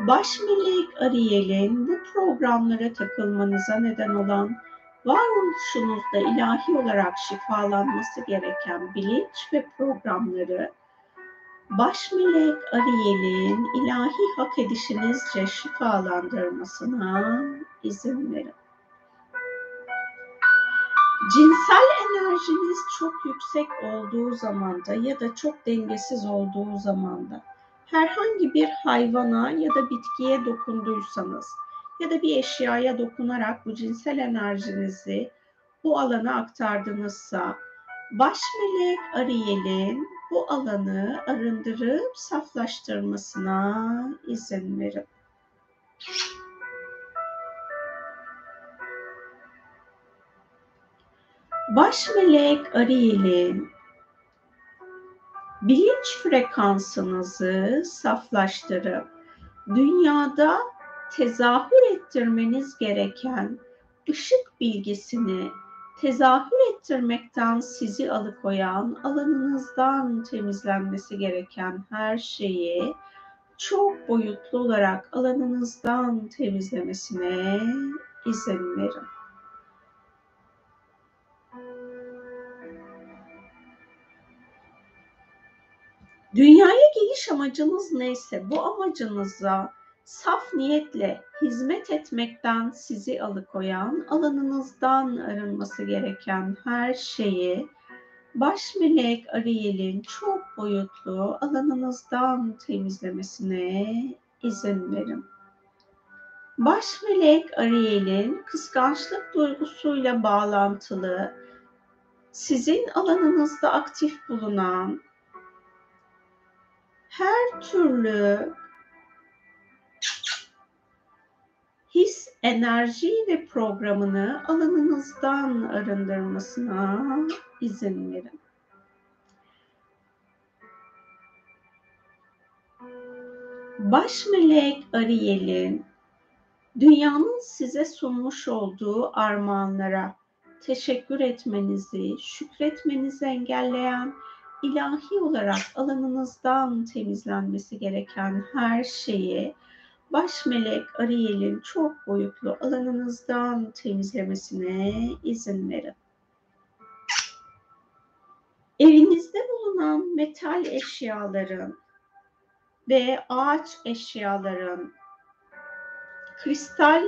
baş melek Ariel'in bu programlara takılmanıza neden olan varoluşunuzda ilahi olarak şifalanması gereken bilinç ve programları baş melek Ariel'in ilahi hak edişinizce şifalandırmasına izin verin. Cinsel enerjiniz çok yüksek olduğu zamanda ya da çok dengesiz olduğu zamanda herhangi bir hayvana ya da bitkiye dokunduysanız ya da bir eşyaya dokunarak bu cinsel enerjinizi bu alana aktardınızsa baş melek Ariel'in bu alanı arındırıp saflaştırmasına izin verin. Baş melek Ariel'in bilinç frekansınızı saflaştırıp dünyada tezahür ettirmeniz gereken ışık bilgisini tezahür ettirmekten sizi alıkoyan, alanınızdan temizlenmesi gereken her şeyi çok boyutlu olarak alanınızdan temizlemesine izin verin. Dünyaya geliş amacınız neyse bu amacınıza saf niyetle hizmet etmekten sizi alıkoyan, alanınızdan arınması gereken her şeyi baş melek Ariel'in çok boyutlu alanınızdan temizlemesine izin verin. Baş melek Ariel'in kıskançlık duygusuyla bağlantılı, sizin alanınızda aktif bulunan her türlü his, enerji ve programını alanınızdan arındırmasına izin verin. Baş melek Ariel'in dünyanın size sunmuş olduğu armağanlara teşekkür etmenizi, şükretmenizi engelleyen ilahi olarak alanınızdan temizlenmesi gereken her şeyi baş melek Ariel'in çok boyutlu alanınızdan temizlemesine izin verin. Evinizde bulunan metal eşyaların ve ağaç eşyaların, kristal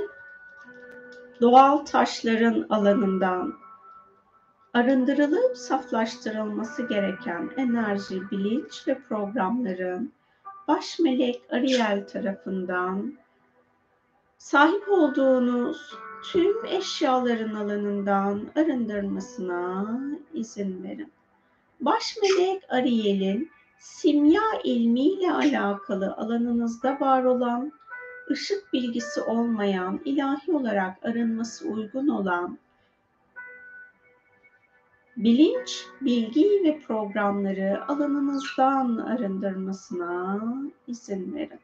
doğal taşların alanından arındırılıp saflaştırılması gereken enerji, bilinç ve programların baş melek Ariel tarafından sahip olduğunuz tüm eşyaların alanından arındırmasına izin verin. Baş melek Ariel'in simya ilmiyle alakalı alanınızda var olan, ışık bilgisi olmayan, ilahi olarak arınması uygun olan bilinç, bilgi ve programları alanınızdan arındırmasına izin verin.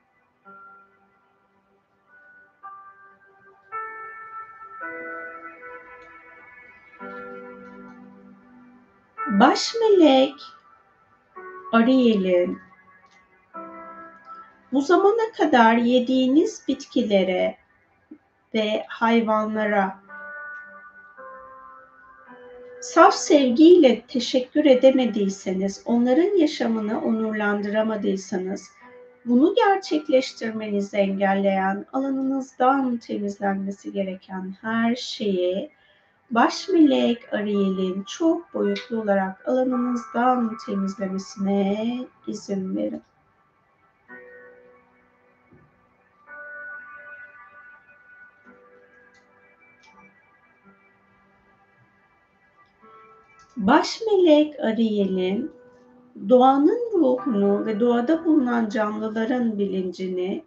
Baş melek Ariel'in bu zamana kadar yediğiniz bitkilere ve hayvanlara saf sevgiyle teşekkür edemediyseniz, onların yaşamını onurlandıramadıysanız, bunu gerçekleştirmenizi engelleyen, alanınızdan temizlenmesi gereken her şeyi baş melek Ariel'in çok boyutlu olarak alanınızdan temizlemesine izin verin. Baş melek Ariel'in doğanın ruhunu ve doğada bulunan canlıların bilincini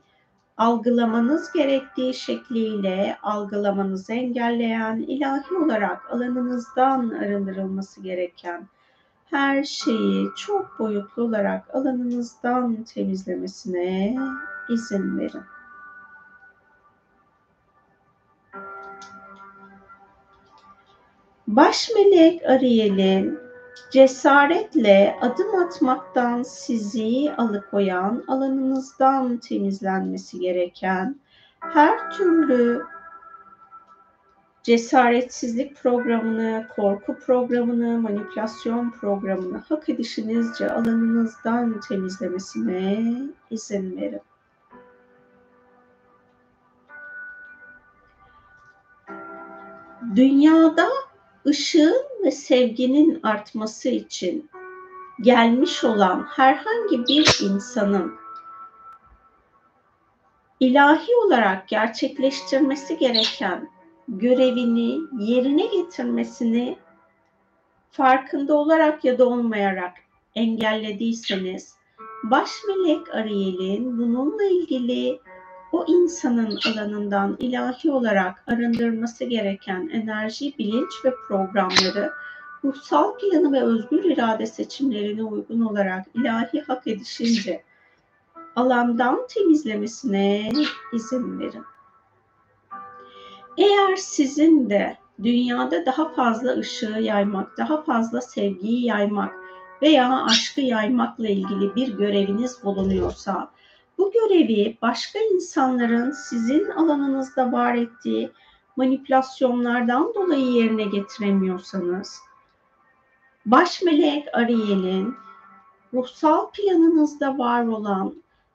algılamanız gerektiği şekliyle algılamanızı engelleyen, ilahi olarak alanınızdan arındırılması gereken her şeyi çok boyutlu olarak alanınızdan temizlemesine izin verin. Baş melek Ariel'in cesaretle adım atmaktan sizi alıkoyan, alanınızdan temizlenmesi gereken her türlü cesaretsizlik programını, korku programını, manipülasyon programını hak edişinizce alanınızdan temizlemesine izin verin. Dünyada ışığın ve sevginin artması için gelmiş olan herhangi bir insanın ilahi olarak gerçekleştirmesi gereken görevini yerine getirmesini farkında olarak ya da olmayarak engellediyseniz baş melek Ariel'in bununla ilgili o insanın alanından ilahi olarak arındırması gereken enerji, bilinç ve programları ruhsal planı ve özgür irade seçimlerine uygun olarak ilahi hak edişince alandan temizlemesine izin verin. Eğer sizin de dünyada daha fazla ışığı yaymak, daha fazla sevgiyi yaymak veya aşkı yaymakla ilgili bir göreviniz bulunuyorsa, bu görevi başka insanların sizin alanınızda var ettiği manipülasyonlardan dolayı yerine getiremiyorsanız, baş melek Ariel'in ruhsal planınızda var olan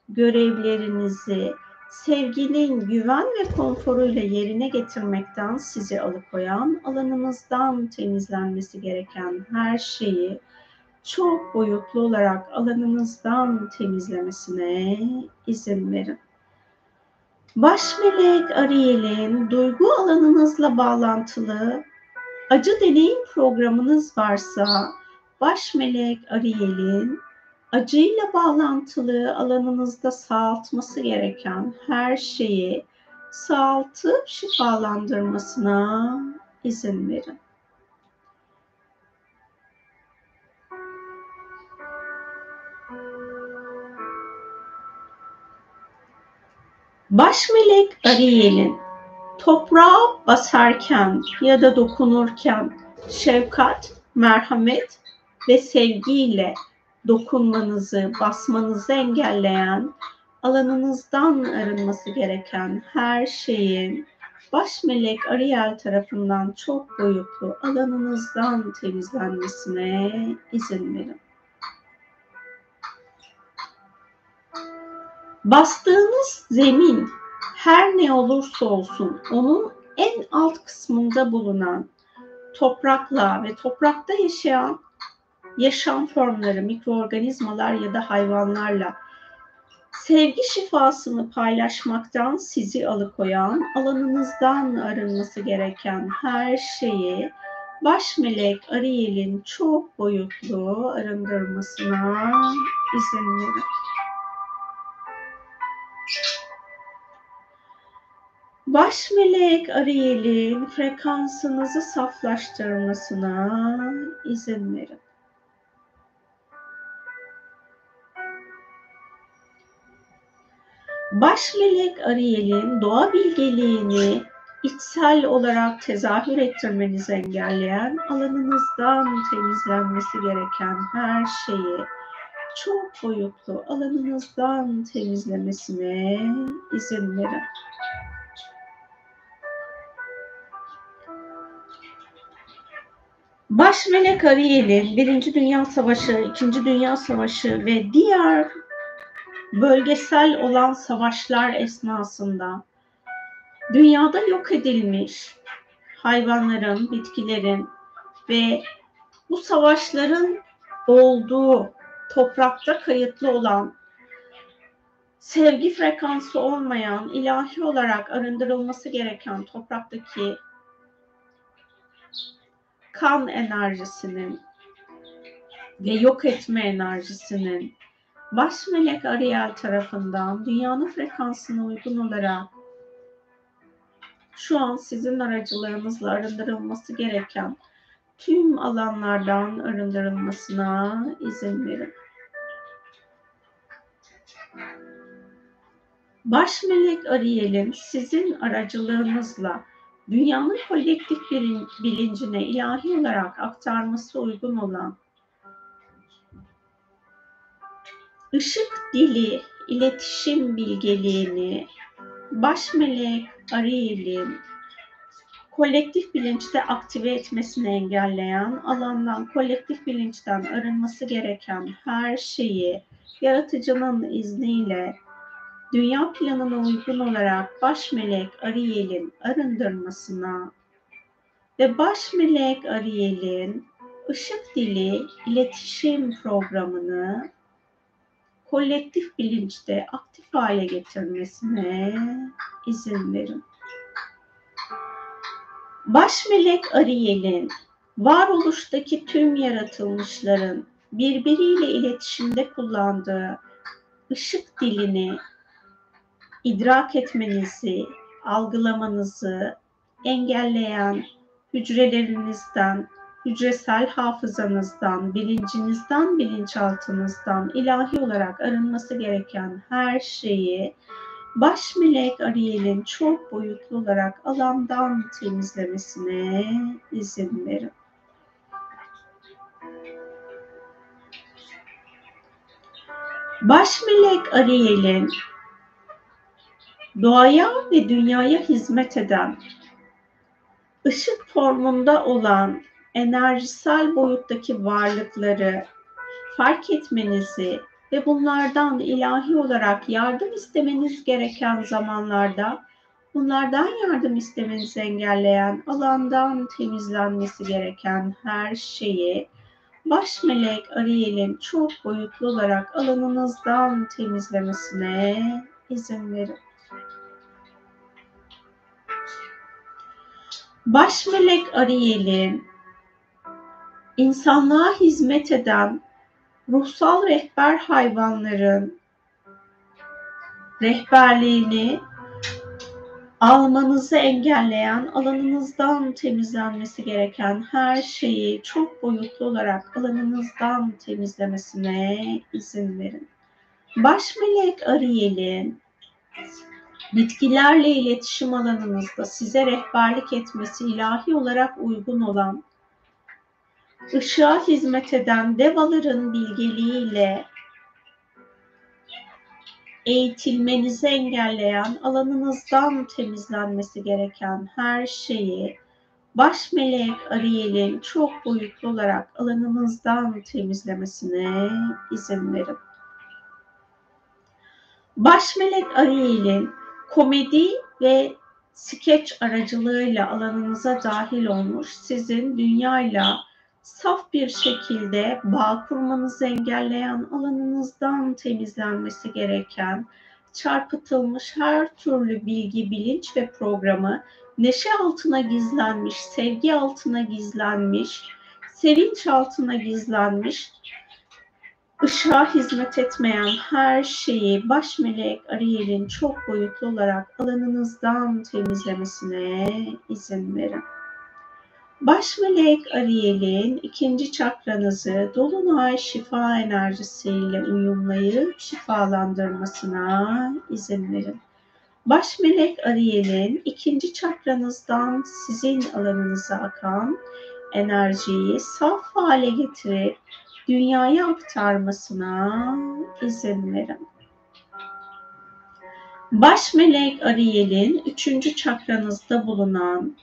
görevlerinizi sevginin güven ve konforuyla yerine getirmekten sizi alıkoyan alanınızdan temizlenmesi gereken her şeyi çok boyutlu olarak alanınızdan temizlemesine izin verin. Baş melek Ariel'in duygu alanınızla bağlantılı acı deneyim programınız varsa baş melek Ariel'in acıyla bağlantılı alanınızda sağaltması gereken her şeyi sağaltıp şifalandırmasına izin verin. Baş melek Ariel'in toprağa basarken ya da dokunurken şefkat, merhamet ve sevgiyle dokunmanızı, basmanızı engelleyen, alanınızdan arınması gereken her şeyin baş melek Ariel tarafından çok boyutlu alanınızdan temizlenmesine izin verin. Bastığınız zemin her ne olursa olsun onun en alt kısmında bulunan toprakla ve toprakta yaşayan yaşam formları, mikroorganizmalar ya da hayvanlarla sevgi şifasını paylaşmaktan sizi alıkoyan, alanınızdan arınması gereken her şeyi baş melek Ariel'in çok boyutlu arındırmasına izin verin. Baş melek Ariel'in frekansınızı saflaştırmasına izin verin. Baş melek Ariel'in doğa bilgeliğini içsel olarak tezahür ettirmenizi engelleyen alanınızdan temizlenmesi gereken her şeyi çok boyutlu alanınızdan temizlemesine izin verin. Baş melek Ariel'in Birinci Dünya Savaşı, İkinci Dünya Savaşı ve diğer bölgesel olan savaşlar esnasında dünyada yok edilmiş hayvanların, bitkilerin ve bu savaşların olduğu toprakta kayıtlı olan sevgi frekansı olmayan, ilahi olarak arındırılması gereken topraktaki kan enerjisinin ve yok etme enerjisinin baş melek Ariel tarafından dünyanın frekansına uygun olarak şu an sizin aracılığınızla arındırılması gereken tüm alanlardan arındırılmasına izin verin. Baş melek Ariel'in sizin aracılığınızla dünyanın kolektif bilincine ilahi olarak aktarması uygun olan ışık dili iletişim bilgeliğini baş melek Ariel'in kolektif bilinçte aktive etmesini engelleyen, alandan kolektif bilinçten arınması gereken her şeyi yaratıcının izniyle dünya planına uygun olarak baş melek Ariel'in arındırmasına ve baş melek Ariel'in ışık dili iletişim programını kolektif bilinçte aktif hale getirmesine izin verin. Baş melek Ariel'in varoluştaki tüm yaratılmışların birbiriyle iletişimde kullandığı ışık dilini idrak etmenizi, algılamanızı engelleyen hücrelerinizden, hücresel hafızanızdan, bilincinizden, bilinçaltınızdan ilahi olarak arınması gereken her şeyi baş melek Ariel'in çok boyutlu olarak alandan temizlemesine izin verin. Baş melek Ariel'in doğaya ve dünyaya hizmet eden ışık formunda olan enerjisel boyuttaki varlıkları fark etmenizi ve bunlardan ilahi olarak yardım istemeniz gereken zamanlarda bunlardan yardım istemenizi engelleyen alandan temizlenmesi gereken her şeyi baş melek Ariel'in çok boyutlu olarak alanınızdan temizlemesine izin verin. Baş melek Ariel'in insanlığa hizmet eden ruhsal rehber hayvanların rehberliğini almanızı engelleyen alanınızdan temizlenmesi gereken her şeyi çok boyutlu olarak alanınızdan temizlemesine izin verin. Baş melek Ariel'in bitkilerle iletişim alanınızda size rehberlik etmesi ilahi olarak uygun olan ışığa hizmet eden devaların bilgeliğiyle eğitilmenizi engelleyen, alanınızdan temizlenmesi gereken her şeyi baş melek Ariel'in çok boyutlu olarak alanınızdan temizlemesine izin verin. Baş melek Ariel'in komedi ve skeç aracılığıyla alanınıza dahil olmuş sizin dünyayla saf bir şekilde bağ kurmanızı engelleyen alanınızdan temizlenmesi gereken çarpıtılmış her türlü bilgi, bilinç ve programı neşe altına gizlenmiş, sevgi altına gizlenmiş, sevinç altına gizlenmiş, ışığa hizmet etmeyen her şeyi baş melek Ariel'in çok boyutlu olarak alanınızdan temizlemesine izin verin. Baş melek Ariel'in ikinci çakranızı dolunay şifa enerjisiyle uyumlayıp şifalandırmasına izin verin. Baş melek Ariel'in ikinci çakranızdan sizin alanınıza akan enerjiyi saf hale getirip dünyaya aktarmasına izin verin. Baş melek Ariel'in üçüncü çakranızda bulunan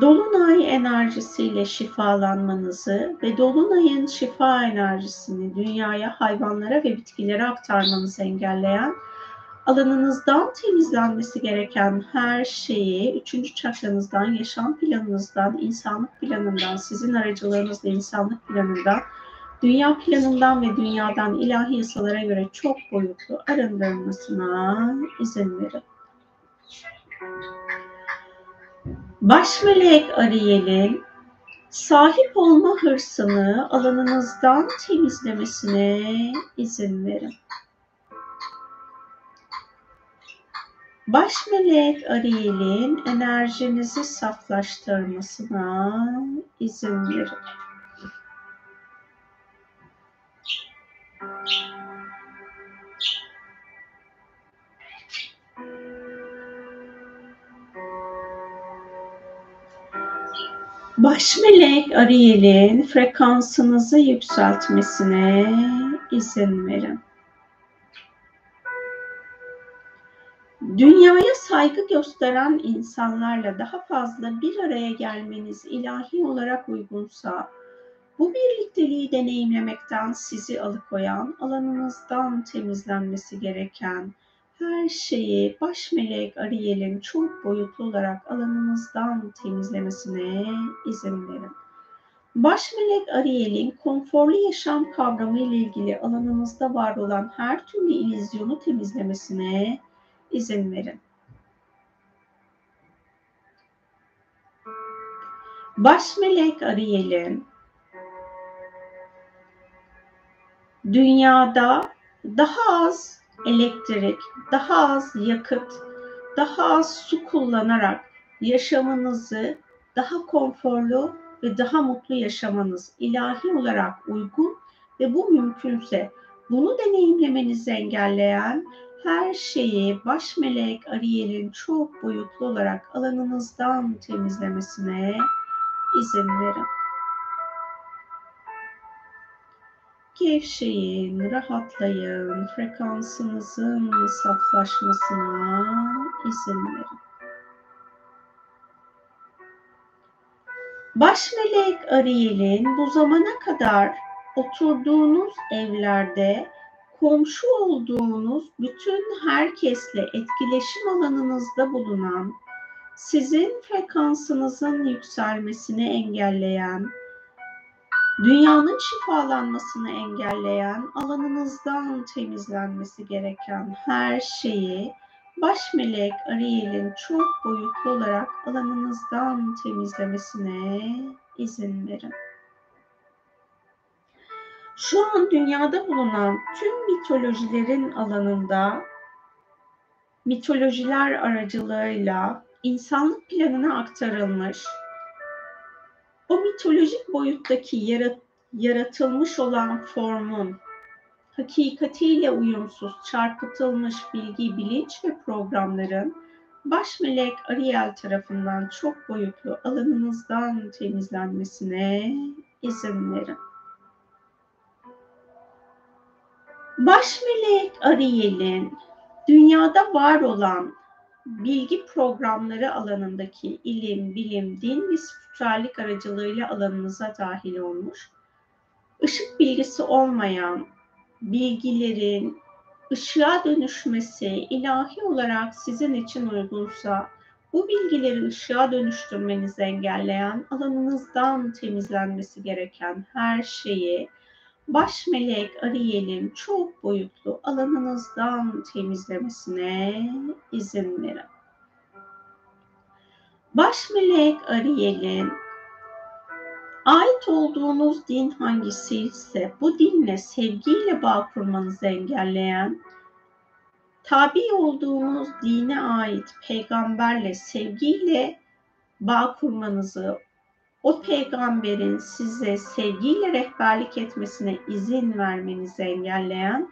Dolunay enerjisiyle şifalanmanızı ve Dolunay'ın şifa enerjisini dünyaya, hayvanlara ve bitkilere aktarmanızı engelleyen, alanınızdan temizlenmesi gereken her şeyi, üçüncü çakranızdan, yaşam planınızdan, insanlık planından, sizin aracılığınızla insanlık planından, dünya planından ve dünyadan ilahi yasalara göre çok boyutlu arındırılmasına izin verin. Baş melek Ariel'in sahip olma hırsını alanınızdan temizlemesine izin verin. Baş melek Ariel'in enerjinizi saflaştırmasına izin verin. Baş melek Ariel'in frekansınızı yükseltmesine izin verin. Dünyaya saygı gösteren insanlarla daha fazla bir araya gelmeniz ilahi olarak uygunsa, bu birlikteliği deneyimlemekten sizi alıkoyan, alanınızdan temizlenmesi gereken, her şeyi baş melek Ariel'in çok boyutlu olarak alanınızdan temizlemesine izin verin. Baş melek Ariel'in konforlu yaşam kavramı ile ilgili alanınızda var olan her türlü ilizyonu temizlemesine izin verin. Baş melek Ariel'in dünyada daha az elektrik, daha az yakıt, daha az su kullanarak yaşamınızı daha konforlu ve daha mutlu yaşamanız ilahi olarak uygun ve bu mümkünse bunu deneyimlemenizi engelleyen her şeyi baş melek Ariel'in çok boyutlu olarak alanınızdan temizlemesine izin verin. Gevşeyin, rahatlayın, frekansınızın saflaşmasına izin verin. Baş melek Ariel'in bu zamana kadar oturduğunuz evlerde komşu olduğunuz bütün herkesle etkileşim alanınızda bulunan, sizin frekansınızın yükselmesini engelleyen, dünyanın şifalanmasını engelleyen, alanınızdan temizlenmesi gereken her şeyi baş melek Ariel'in çok boyutlu olarak alanınızdan temizlemesine izin verin. Şu an dünyada bulunan tüm mitolojilerin alanında mitolojiler aracılığıyla insanlık planına aktarılmış o mitolojik boyuttaki yarat, yaratılmış olan formun hakikatiyle uyumsuz çarpıtılmış bilgi, bilinç ve programların baş melek Ariel tarafından çok boyutlu alanınızdan temizlenmesine izin verin. Baş melek Ariel'in dünyada var olan bilgi programları alanındaki ilim, bilim, din ve spiritüellik aracılığıyla alanınıza dahil olmuş, ışık bilgisi olmayan bilgilerin ışığa dönüşmesi ilahi olarak sizin için uygunsa, bu bilgileri ışığa dönüştürmenizi engelleyen alanınızdan temizlenmesi gereken her şeyi baş melek Ariel'in çok boyutlu alanınızdan temizlemesine izin verin. Baş melek Ariel'in ait olduğunuz din hangisi ise bu dinle sevgiyle bağ kurmanızı engelleyen, tabi olduğunuz dine ait peygamberle sevgiyle bağ kurmanızı o peygamberin size sevgiyle rehberlik etmesine izin vermenizi engelleyen,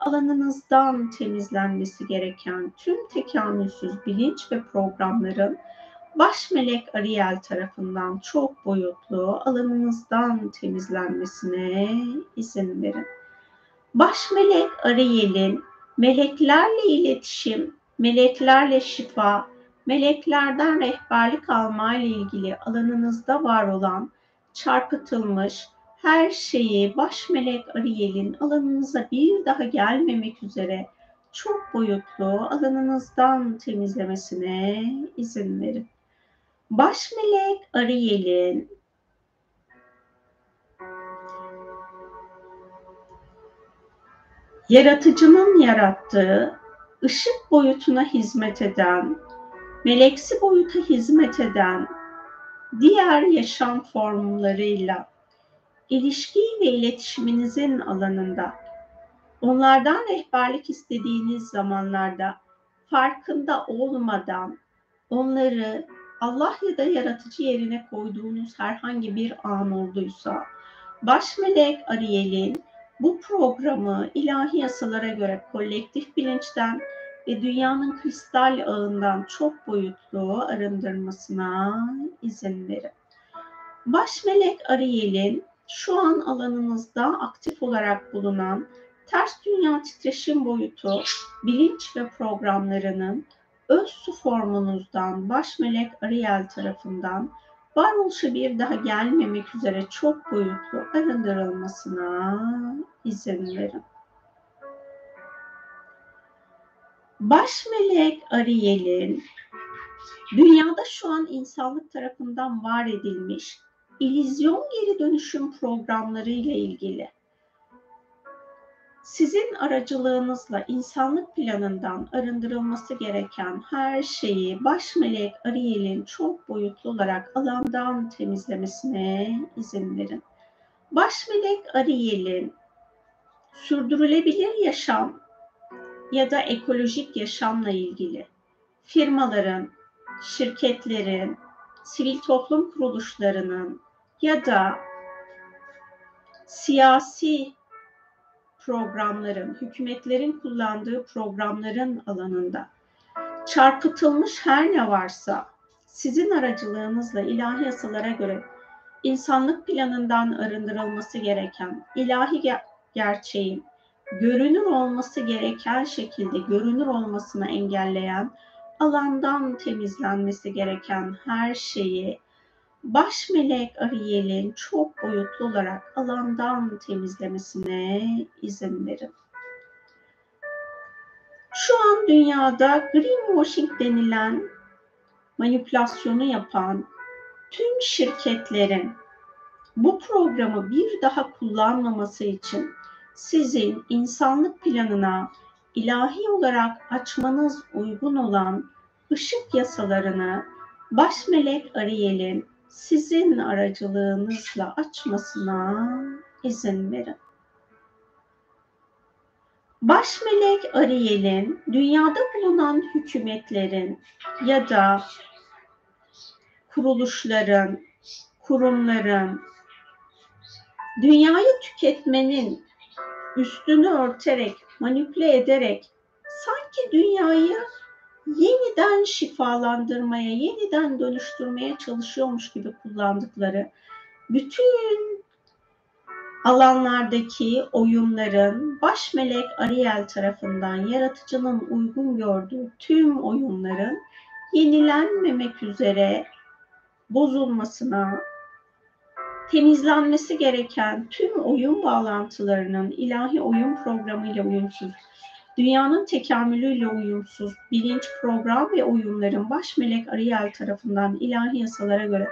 alanınızdan temizlenmesi gereken tüm tekamülsüz bilinç ve programların baş melek Ariel tarafından çok boyutlu alanınızdan temizlenmesine izin verin. Baş melek Ariel'in meleklerle iletişim, meleklerle şifa, meleklerden rehberlik alma ile ilgili alanınızda var olan çarpıtılmış her şeyi baş melek Ariel'in alanınıza bir daha gelmemek üzere çok boyutlu alanınızdan temizlemesine izin verin. Baş melek Ariel'in yaratıcının yarattığı ışık boyutuna hizmet eden meleksi boyuta hizmet eden diğer yaşam formlarıyla ilişki ve iletişiminizin alanında onlardan rehberlik istediğiniz zamanlarda farkında olmadan onları Allah ya da yaratıcı yerine koyduğunuz herhangi bir an olduysa baş melek Ariel'in bu programı ilahi yasalara göre kolektif bilinçten ve dünyanın kristal ağından çok boyutlu arındırmasına izin verin. Baş melek Ariel'in şu an alanınızda aktif olarak bulunan ters dünya titreşim boyutu, bilinç ve programlarının öz su formunuzdan baş melek Ariel tarafından varoluşa bir daha gelmemek üzere çok boyutlu arındırılmasına izin verin. Baş melek Ariel'in dünyada şu an insanlık tarafından var edilmiş ilizyon geri dönüşüm programları ile ilgili sizin aracılığınızla insanlık planından arındırılması gereken her şeyi baş melek Ariel'in çok boyutlu olarak alandan temizlemesine izin verin. Baş melek Ariel'in sürdürülebilir yaşam ya da ekolojik yaşamla ilgili firmaların, şirketlerin, sivil toplum kuruluşlarının ya da siyasi programların, hükümetlerin kullandığı programların alanında çarpıtılmış her ne varsa sizin aracılığınızla ilahi yasalara göre insanlık planından arındırılması gereken ilahi ger- gerçeğin görünür olması gereken şekilde görünür olmasını engelleyen alandan temizlenmesi gereken her şeyi baş melek Ariel'in çok boyutlu olarak alandan temizlemesine izin verin. Şu an dünyada greenwashing denilen manipülasyonu yapan tüm şirketlerin bu programı bir daha kullanmaması için sizin insanlık planına ilahi olarak açmanız uygun olan ışık yasalarını baş melek Ariel'in sizin aracılığınızla açmasına izin verin. Baş melek Ariel'in dünyada bulunan hükümetlerin ya da kuruluşların, kurumların dünyayı tüketmenin üstünü örterek, manipüle ederek sanki dünyayı yeniden şifalandırmaya, yeniden dönüştürmeye çalışıyormuş gibi kullandıkları bütün alanlardaki oyunların baş melek Ariel tarafından yaratıcının uygun gördüğü tüm oyunların yenilenmemek üzere bozulmasına, temizlenmesi gereken tüm oyun bağlantılarının ilahi oyun programıyla uyumsuz, dünyanın tekamülüyle uyumsuz, bilinç, program ve oyunların baş melek Ariel tarafından ilahi yasalara göre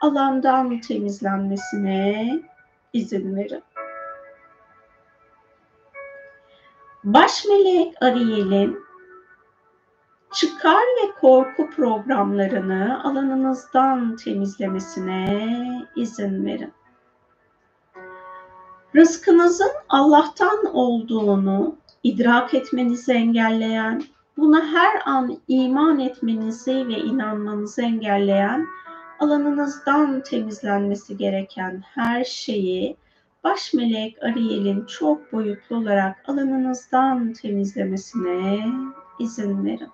alandan temizlenmesine izin verin. Baş melek Ariel'in çıkar ve korku programlarını alanınızdan temizlemesine izin verin. Rızkınızın Allah'tan olduğunu idrak etmenizi engelleyen, buna her an iman etmenizi ve inanmanızı engelleyen, alanınızdan temizlenmesi gereken her şeyi baş melek Ariel'in çok boyutlu olarak alanınızdan temizlemesine izin verin.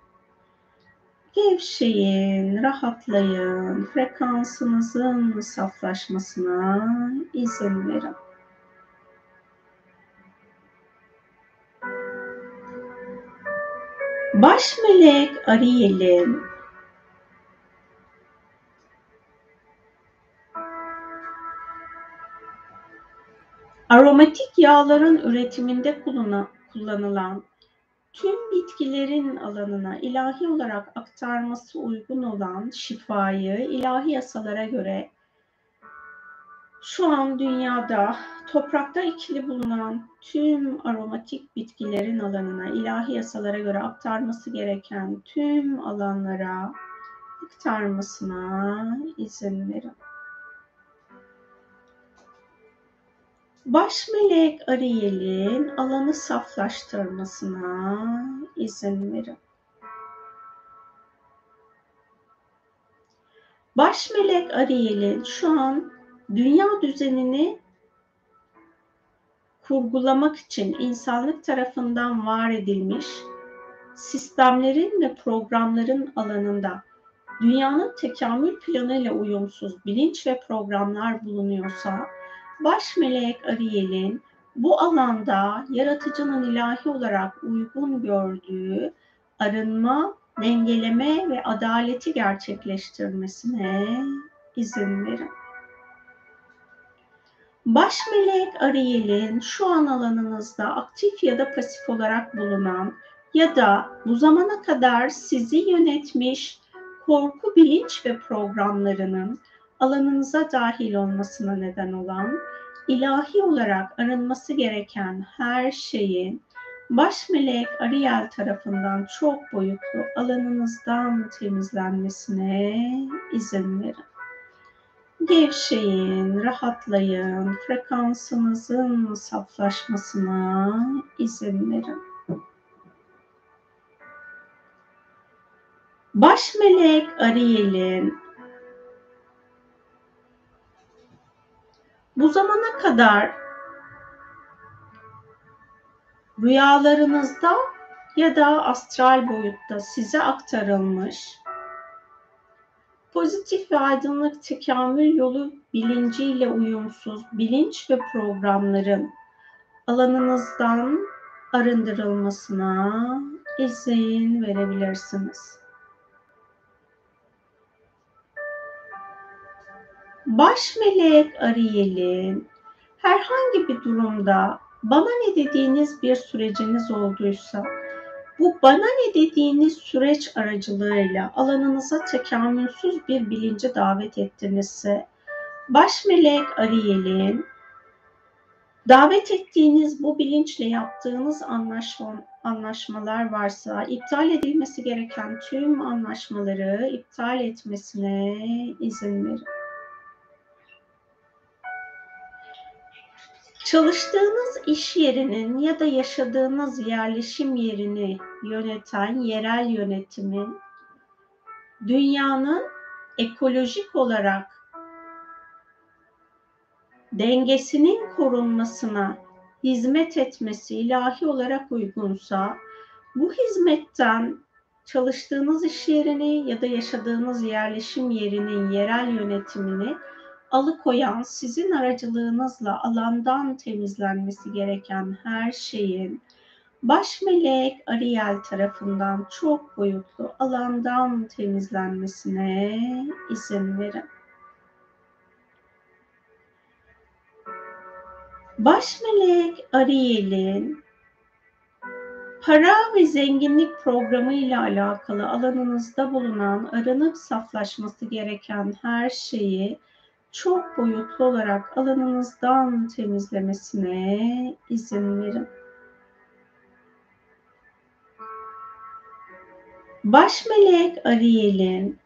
Gevşeyin, rahatlayın, frekansınızın saflaşmasına izin verin. Baş melek Ariel'in aromatik yağların üretiminde kullanılan tüm bitkilerin alanına ilahi olarak aktarması uygun olan şifayı ilahi yasalara göre şu an dünyada toprakta ikili bulunan tüm aromatik bitkilerin alanına ilahi yasalara göre aktarması gereken tüm alanlara aktarmasına izin verin. Baş melek Ariel'in alanı saflaştırmasına izin verin. Baş melek Ariel'in şu an dünya düzenini kurgulamak için insanlık tarafından var edilmiş sistemlerin ve programların alanında dünyanın tekamül planıyla uyumsuz bilinç ve programlar bulunuyorsa baş melek Ariel'in bu alanda yaratıcının ilahi olarak uygun gördüğü arınma, dengeleme ve adaleti gerçekleştirmesine izin verin. Baş melek Ariel'in şu an alanınızda aktif ya da pasif olarak bulunan ya da bu zamana kadar sizi yönetmiş korku bilinç ve programlarının alanınıza dahil olmasına neden olan ilahi olarak arınması gereken her şeyin baş melek Ariel tarafından çok boyutlu alanınızdan temizlenmesine izin verin. Gevşeyin, rahatlayın, frekansınızın saflaşmasına izin verin. Baş melek Ariel'in Bu zamana kadar rüyalarınızda ya da astral boyutta size aktarılmış pozitif ve aydınlık tekamül yolu bilinciyle uyumsuz bilinç ve programların alanınızdan arındırılmasına izin verebilirsiniz. Baş melek Ariel'in herhangi bir durumda bana ne dediğiniz bir süreciniz olduysa bu bana ne dediğiniz süreç aracılığıyla alanınıza tekamülsüz bir bilince davet ettinizse baş melek Ariel'in davet ettiğiniz bu bilinçle yaptığınız anlaşma, anlaşmalar varsa iptal edilmesi gereken tüm anlaşmaları iptal etmesine izin verin. Çalıştığınız iş yerinin ya da yaşadığınız yerleşim yerini yöneten yerel yönetimin dünyanın ekolojik olarak dengesinin korunmasına hizmet etmesi ilahi olarak uygunsa bu hizmetten çalıştığınız iş yerini ya da yaşadığınız yerleşim yerinin yerel yönetimini alıkoyan sizin aracılığınızla alandan temizlenmesi gereken her şeyin baş melek Ariel tarafından çok boyutlu alandan temizlenmesine izin verin. Baş melek Ariel'in para ve zenginlik programı ile alakalı alanınızda bulunan aranıp saflaşması gereken her şeyi çok boyutlu olarak alanınızdan temizlemesine izin verin. Baş melek Ariel'in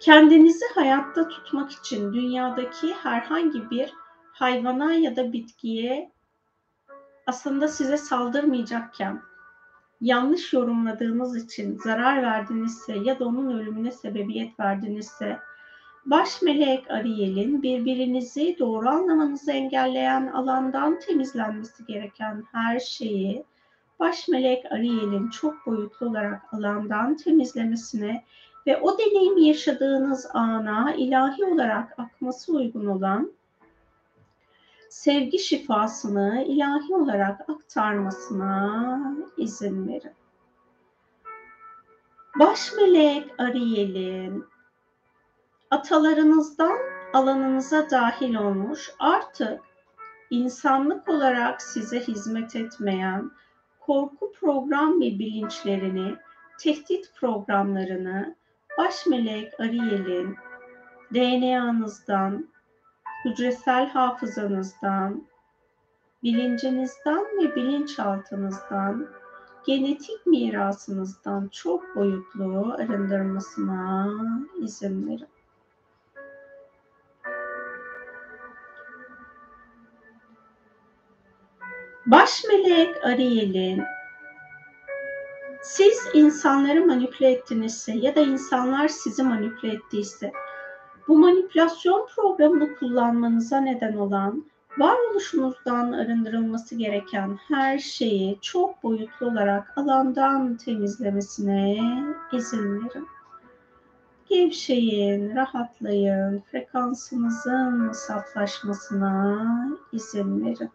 kendinizi hayatta tutmak için dünyadaki herhangi bir hayvana ya da bitkiye aslında size saldırmayacakken yanlış yorumladığınız için zarar verdinizse ya da onun ölümüne sebebiyet verdinizse baş melek Ariel'in birbirinizi doğru anlamanızı engelleyen alandan temizlenmesi gereken her şeyi baş melek Ariel'in çok boyutlu olarak alandan temizlemesine ve o deneyimi yaşadığınız ana ilahi olarak akması uygun olan sevgi şifasını ilahi olarak aktarmasına izin verin. Baş melek Ariel'in atalarınızdan alanınıza dahil olmuş artık insanlık olarak size hizmet etmeyen korku program ve bilinçlerini, tehdit programlarını baş melek Ariel'in DNA'nızdan, hücresel hafızanızdan, bilincinizden ve bilinçaltınızdan, genetik mirasınızdan çok boyutlu arındırmasına izin verin. Baş melek Ariel'in siz insanları manipüle ettinizse ya da insanlar sizi manipüle ettiyse bu manipülasyon programını kullanmanıza neden olan varoluşunuzdan arındırılması gereken her şeyi çok boyutlu olarak alandan temizlemesine izin verin. Gevşeyin, rahatlayın, frekansınızın saflaşmasına izin verin.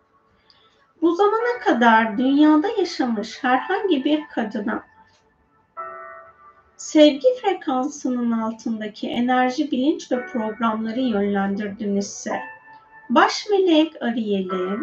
Bu zamana kadar dünyada yaşamış herhangi bir kadına sevgi frekansının altındaki enerji, bilinç ve programları yönlendirdinizse, baş melek Ariel'in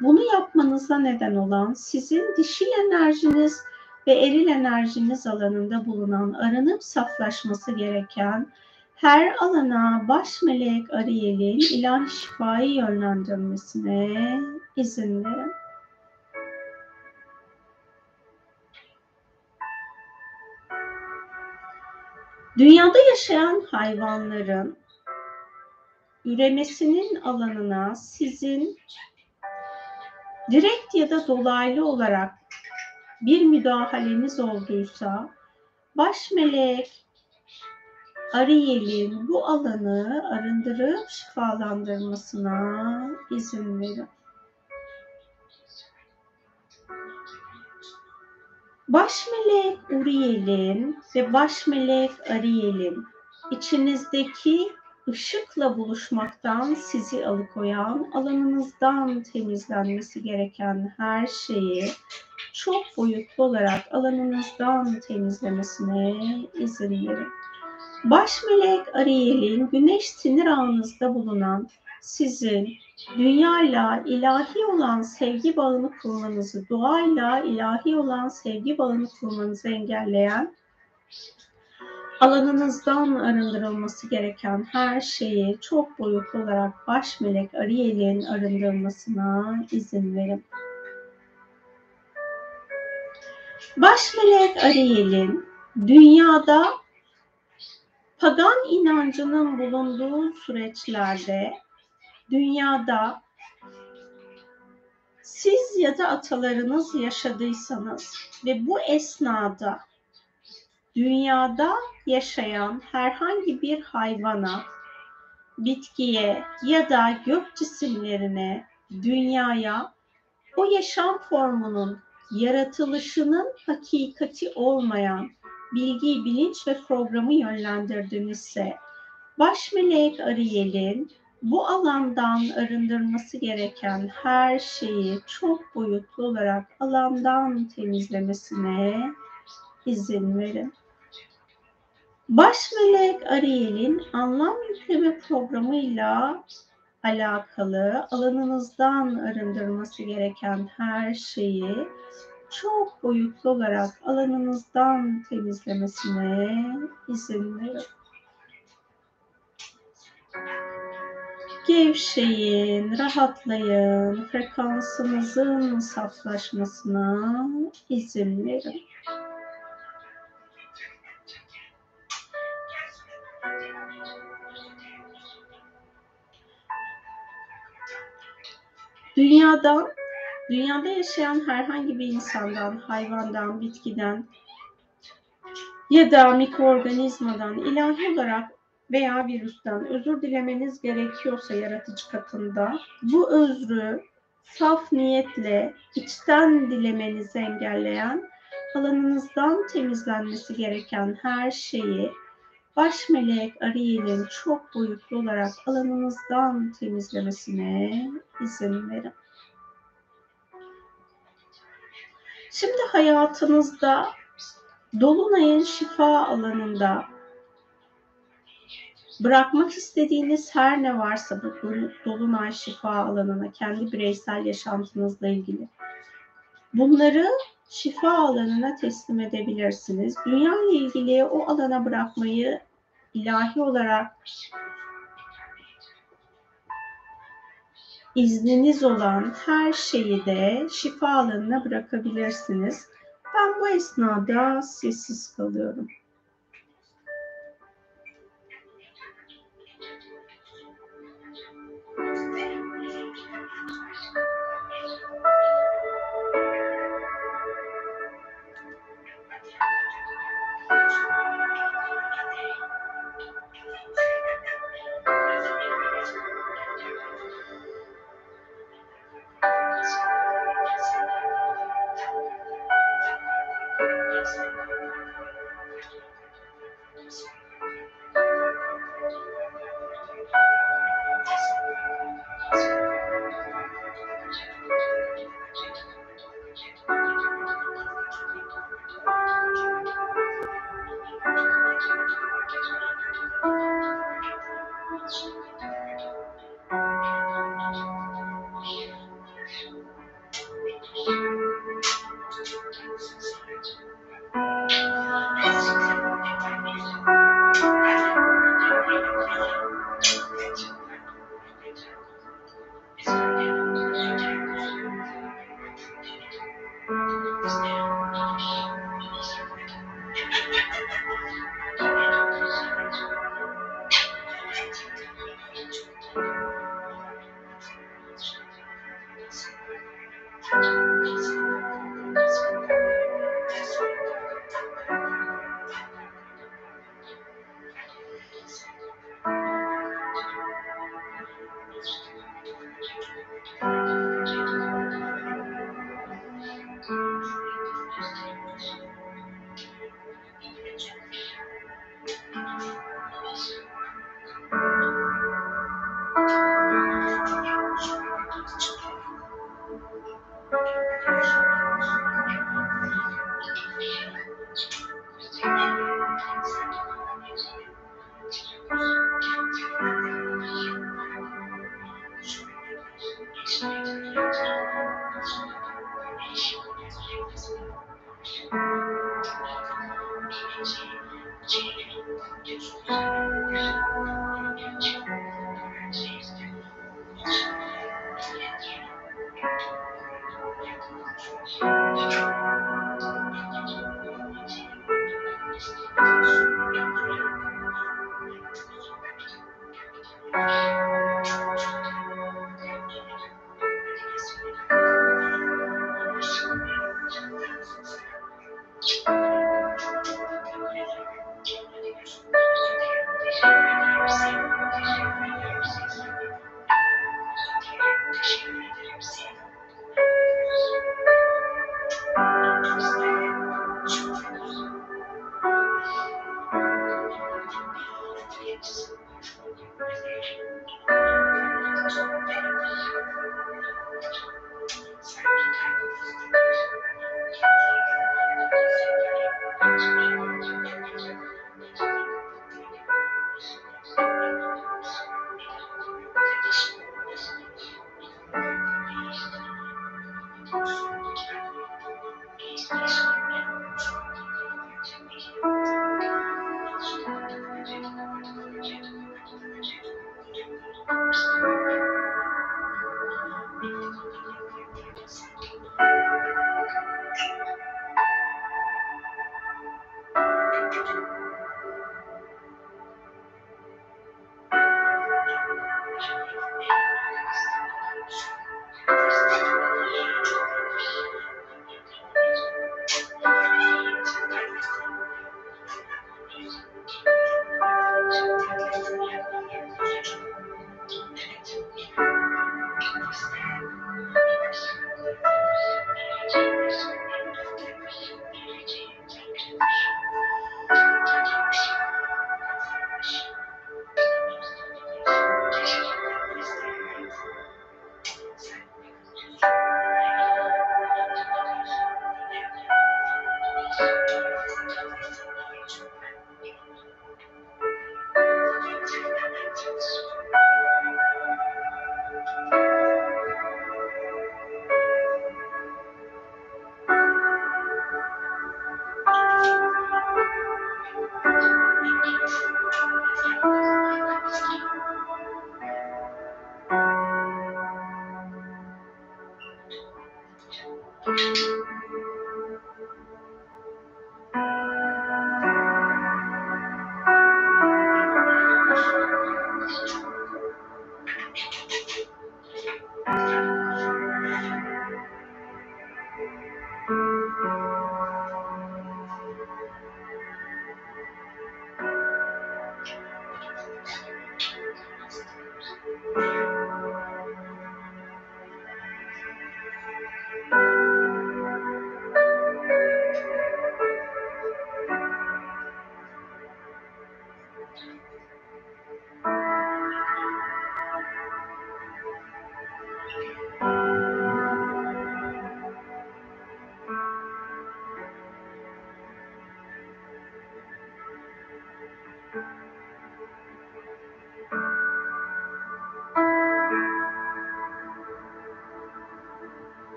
bunu yapmanıza neden olan sizin dişil enerjiniz ve eril enerjiniz alanında bulunan aranıp saflaşması gereken her alana baş melek Ariel'in ilahi şifayı yönlendirmesine izin verin. Dünyada yaşayan hayvanların üremesinin alanına sizin direkt ya da dolaylı olarak bir müdahaleniz olduysa baş melek Ariel'in bu alanı arındırıp şifalandırmasına izin verin. Baş melek Uriel'in ve baş melek Ariel'in içinizdeki ışıkla buluşmaktan sizi alıkoyan, alanınızdan temizlenmesi gereken her şeyi çok boyutlu olarak alanınızdan temizlemesine izin verin. Baş melek Ariel'in güneş sinir ağınızda bulunan sizin dünyayla ilahi olan sevgi bağını kurmanızı, doğayla ilahi olan sevgi bağını kurmanızı engelleyen alanınızdan arındırılması gereken her şeyi çok boyutlu olarak baş melek Ariel'in arındırılmasına izin verin. Baş melek Ariel'in dünyada pagan inancının bulunduğu süreçlerde dünyada siz ya da atalarınız yaşadıysanız ve bu esnada dünyada yaşayan herhangi bir hayvana, bitkiye ya da gök cisimlerine, dünyaya o yaşam formunun yaratılışının hakikati olmayan bilgi, bilinç ve programı yönlendirdinizse baş melek Ariel'in bu alandan arındırması gereken her şeyi çok boyutlu olarak alandan temizlemesine izin verin. Baş melek Ariel'in anlam yükleme programıyla alakalı alanınızdan arındırması gereken her şeyi çok boyutlu olarak alanınızdan temizlemesine izin verin. Gevşeyin, rahatlayın, frekansınızın saflaşmasına izin verin. Dünyadan, dünyada yaşayan herhangi bir insandan, hayvandan, bitkiden ya da mikroorganizmadan ilahi olarak veya virüsten özür dilemeniz gerekiyorsa yaratıcı katında bu özrü saf niyetle içten dilemenizi engelleyen alanınızdan temizlenmesi gereken her şeyi baş melek Ariel'in çok boyutlu olarak alanınızdan temizlemesine izin verin. Şimdi hayatınızda Dolunay'ın şifa alanında bırakmak istediğiniz her ne varsa bu Dolunay şifa alanına kendi bireysel yaşantınızla ilgili bunları şifa alanına teslim edebilirsiniz. Dünya ile ilgili o alana bırakmayı ilahi olarak izniniz olan her şeyi de şifa alanına bırakabilirsiniz. Ben bu esnada sessiz kalıyorum.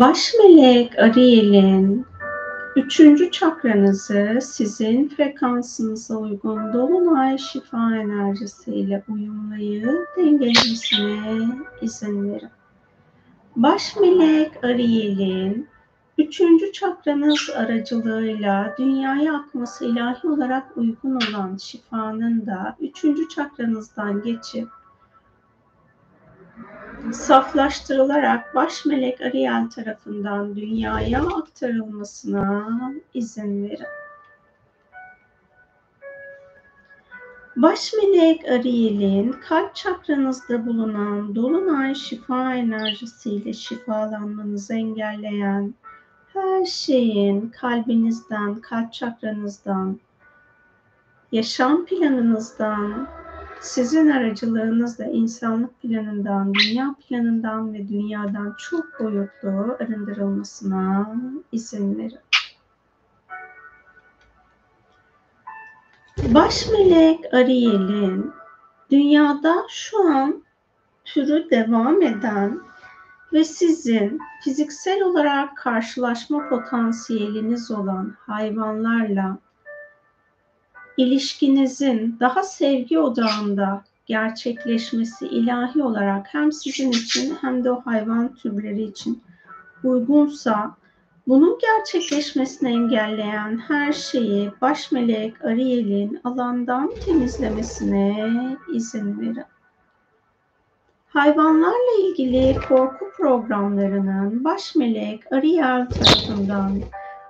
Baş melek Ariel'in üçüncü çakranızı sizin frekansınıza uygun dolunay şifa enerjisiyle uyumlayıp dengelemesine izin verin. Baş melek Ariel'in üçüncü çakranız aracılığıyla dünyaya akması ilahi olarak uygun olan şifanın da üçüncü çakranızdan geçip saflaştırılarak baş melek Ariel tarafından dünyaya aktarılmasına izin verin. Baş melek Ariel'in kalp çakranızda bulunan dolunay şifa enerjisiyle şifalanmanızı engelleyen her şeyin kalbinizden, kalp çakranızdan, yaşam planınızdan, sizin aracılığınızla insanlık planından, dünya planından ve dünyadan çok boyutlu arındırılmasına izin verin. Baş melek Ariel'in dünyada şu an türü devam eden ve sizin fiziksel olarak karşılaşma potansiyeliniz olan hayvanlarla ilişkinizin daha sevgi odağında gerçekleşmesi ilahi olarak hem sizin için hem de o hayvan türleri için uygunsa bunun gerçekleşmesini engelleyen her şeyi baş melek Ariel'in alandan temizlemesine izin verin. Hayvanlarla ilgili korku programlarının baş melek Ariel tarafından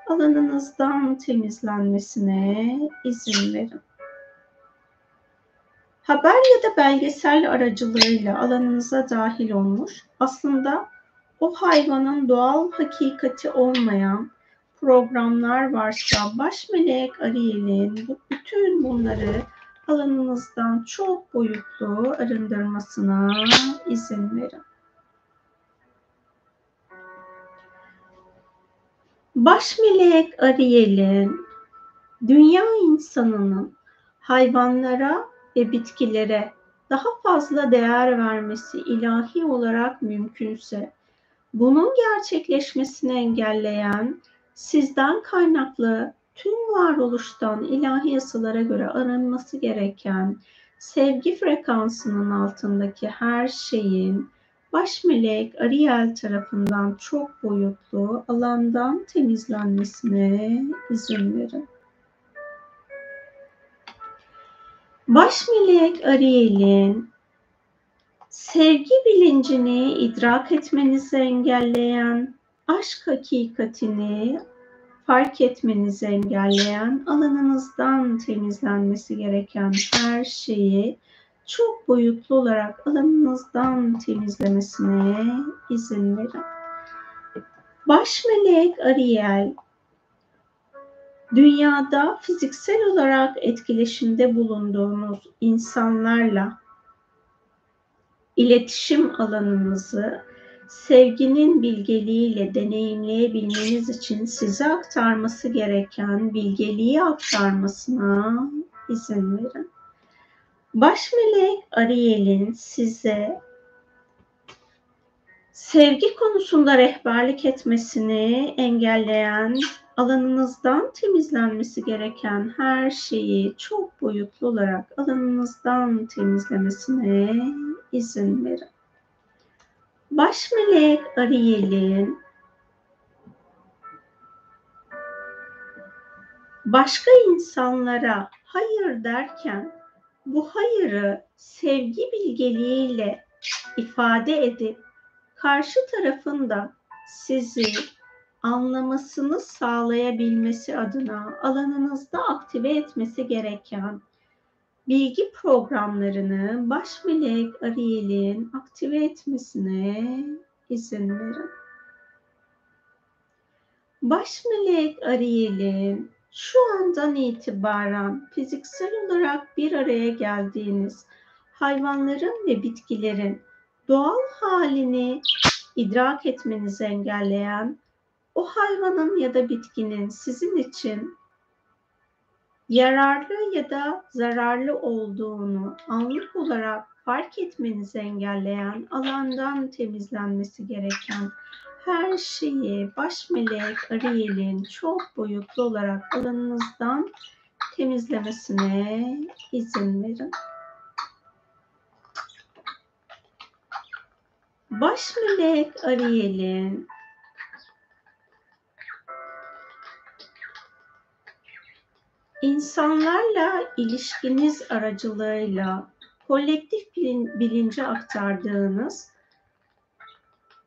alanınızdan temizlenmesine izin verin. Haber ya da belgesel aracılığıyla alanınıza dahil olmuş, aslında o hayvanın doğal hakikati olmayan programlar varsa baş melek Ariel'in bütün bunları alanınızdan çok boyutlu arındırmasına izin verin. Baş melek Ariel'in dünya insanının hayvanlara ve bitkilere daha fazla değer vermesi ilahi olarak mümkünse bunun gerçekleşmesini engelleyen sizden kaynaklı tüm varoluştan ilahi yasalara göre aranması gereken sevgi frekansının altındaki her şeyin baş melek Ariel tarafından çok boyutlu alandan temizlenmesine izin verin. Baş melek Ariel'in sevgi bilincini idrak etmenizi engelleyen, aşk hakikatini fark etmenizi engelleyen, alanınızdan temizlenmesi gereken her şeyi çok boyutlu olarak alanınızdan temizlemesine izin verin. Baş melek Ariel, dünyada fiziksel olarak etkileşimde bulunduğunuz insanlarla iletişim alanınızı sevginin bilgeliğiyle deneyimleyebilmeniz için size aktarması gereken bilgeliği aktarmasına izin verin. Baş melek Ariel'in size sevgi konusunda rehberlik etmesini engelleyen, alanınızdan temizlenmesi gereken her şeyi çok boyutlu olarak alanınızdan temizlemesine izin verin. Baş melek Ariel'in başka insanlara hayır derken bu hayırı sevgi bilgeliğiyle ifade edip karşı tarafın da sizi anlamasını sağlayabilmesi adına alanınızda aktive etmesi gereken bilgi programlarını baş melek Ariel'in aktive etmesine izin verin. Baş melek Ariel'in şu andan itibaren fiziksel olarak bir araya geldiğiniz hayvanların ve bitkilerin doğal halini idrak etmenizi engelleyen o hayvanın ya da bitkinin sizin için yararlı ya da zararlı olduğunu anlık olarak fark etmenizi engelleyen alandan temizlenmesi gereken her şeyi baş melek Ariel'in çok boyutlu olarak alanınızdan temizlemesine izin verin. Baş melek Ariel'in insanlarla ilişkiniz aracılığıyla kolektif bilin, bilince aktardığınız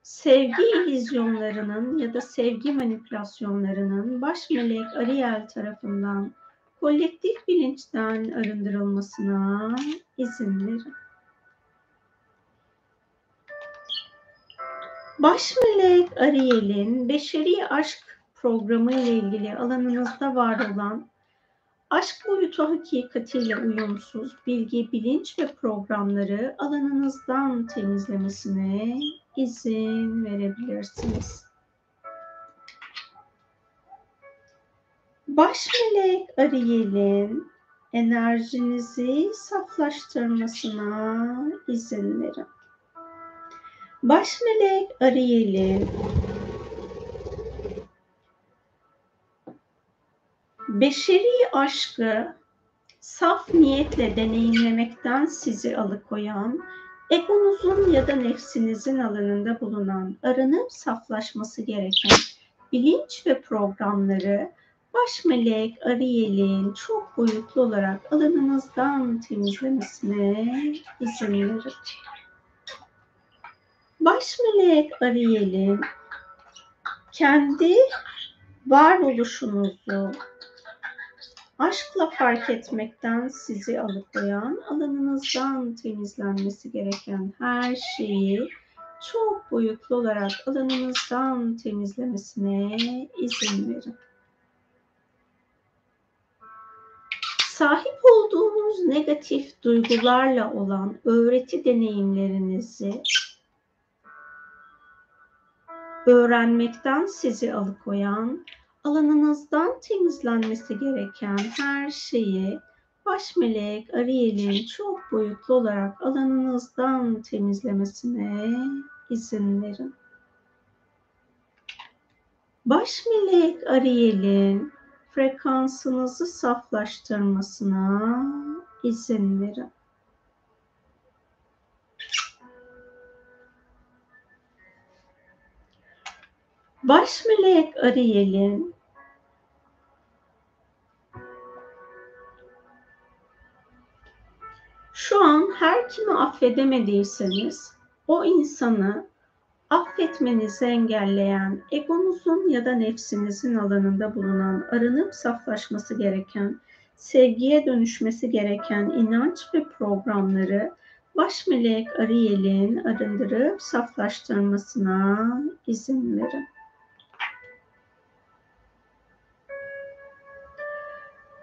sevgi illüzyonlarının ya da sevgi manipülasyonlarının baş melek Ariel tarafından kolektif bilinçten arındırılmasına izin verin. Baş melek Ariel'in beşeri aşk programı ile ilgili alanınızda var olan aşk boyutu hakikatiyle uyumsuz bilgi, bilinç ve programları alanınızdan temizlemesine izin verebilirsiniz. Baş melek Ariel'in enerjinizi saflaştırmasına izin verin. Baş melek Ariel'in beşeri aşkı saf niyetle deneyimlemekten sizi alıkoyan, egonuzun ya da nefsinizin alanında bulunan arınıp saflaşması gereken bilinç ve programları baş melek Ariel'in çok boyutlu olarak alanınızdan temizlemesine izin verin. Baş melek Ariel'in kendi varoluşunuzu aşkla fark etmekten sizi alıkoyan, alanınızdan temizlenmesi gereken her şeyi çok boyutlu olarak alanınızdan temizlemesine izin verin. Sahip olduğunuz negatif duygularla olan öğreti deneyimlerinizi öğrenmekten sizi alıkoyan, alanınızdan temizlenmesi gereken her şeyi baş melek Ariel'in çok boyutlu olarak alanınızdan temizlemesine izin verin. Baş melek Ariel'in frekansınızı saflaştırmasına izin verin. Baş melek Ariel'in şu an her kimi affedemediyseniz o insanı affetmenizi engelleyen egonuzun ya da nefsinizin alanında bulunan arınıp saflaşması gereken, sevgiye dönüşmesi gereken inanç ve programları baş melek Ariel'in arındırıp saflaştırmasına izin verin.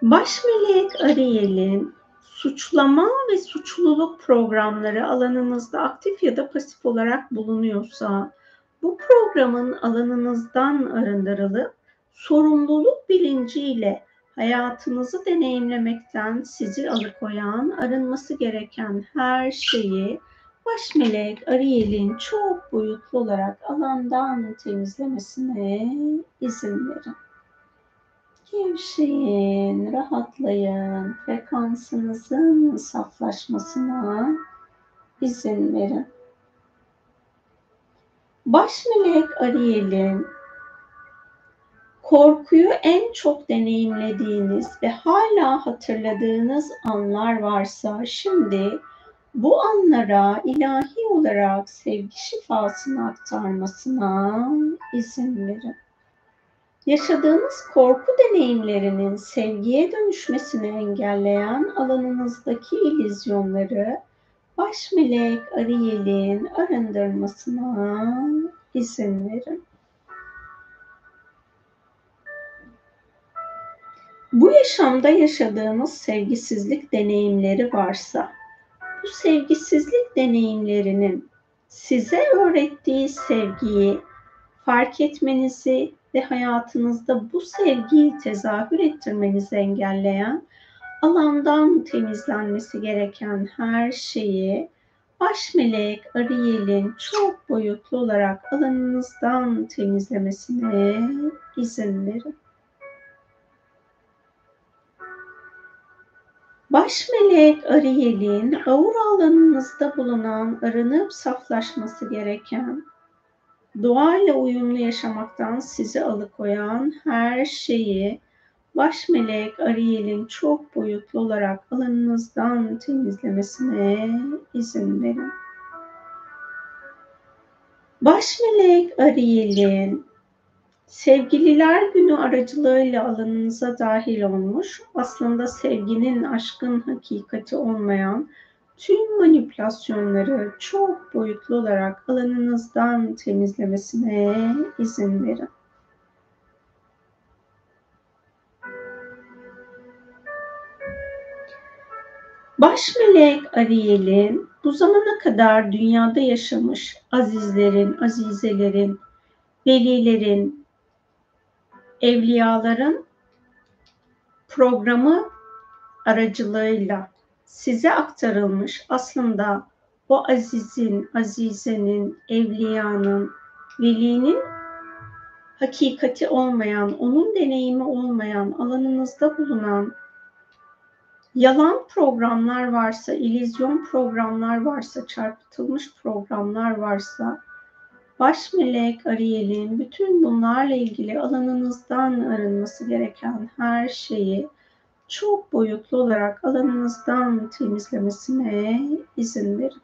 Baş melek Ariel'in suçlama ve suçluluk programları alanınızda aktif ya da pasif olarak bulunuyorsa bu programın alanınızdan arındırılıp sorumluluk bilinciyle hayatınızı deneyimlemekten sizi alıkoyan, arınması gereken her şeyi baş melek Ariel'in çok boyutlu olarak alandan temizlemesine izin verin. Gevşeyin, rahatlayın, frekansınızın saflaşmasına izin verin. Baş melek Ariel'in korkuyu en çok deneyimlediğiniz ve hala hatırladığınız anlar varsa şimdi bu anlara ilahi olarak sevgi şifasını aktarmasına izin verin. Yaşadığınız korku deneyimlerinin sevgiye dönüşmesini engelleyen alanınızdaki ilizyonları baş melek Ariel'in arındırmasına izin verin. Bu yaşamda yaşadığınız sevgisizlik deneyimleri varsa, bu sevgisizlik deneyimlerinin size öğrettiği sevgiyi fark etmenizi ve hayatınızda bu sevgiyi tezahür ettirmenizi engelleyen alandan temizlenmesi gereken her şeyi baş melek Ariel'in çok boyutlu olarak alanınızdan temizlemesine izin verin. Baş melek Ariel'in aura alanınızda bulunan arınıp saflaşması gereken, doğayla uyumlu yaşamaktan sizi alıkoyan her şeyi baş melek Ariel'in çok boyutlu olarak alanınızdan temizlemesine izin verin. Baş melek Ariel'in sevgililer günü aracılığıyla alanınıza dahil olmuş, aslında sevginin aşkın hakikati olmayan tüm manipülasyonları çok boyutlu olarak alanınızdan temizlemesine izin verin. Baş melek Ariel'in bu zamana kadar dünyada yaşamış azizlerin, azizelerin, velilerin, evliyaların programı aracılığıyla size aktarılmış aslında o azizin, azizenin, evliyanın, velinin hakikati olmayan, onun deneyimi olmayan, alanınızda bulunan yalan programlar varsa, illüzyon programlar varsa, çarpıtılmış programlar varsa, baş melek Ariel'in bütün bunlarla ilgili alanınızdan arınması gereken her şeyi çok boyutlu olarak alanınızdan temizlemesine izin verin.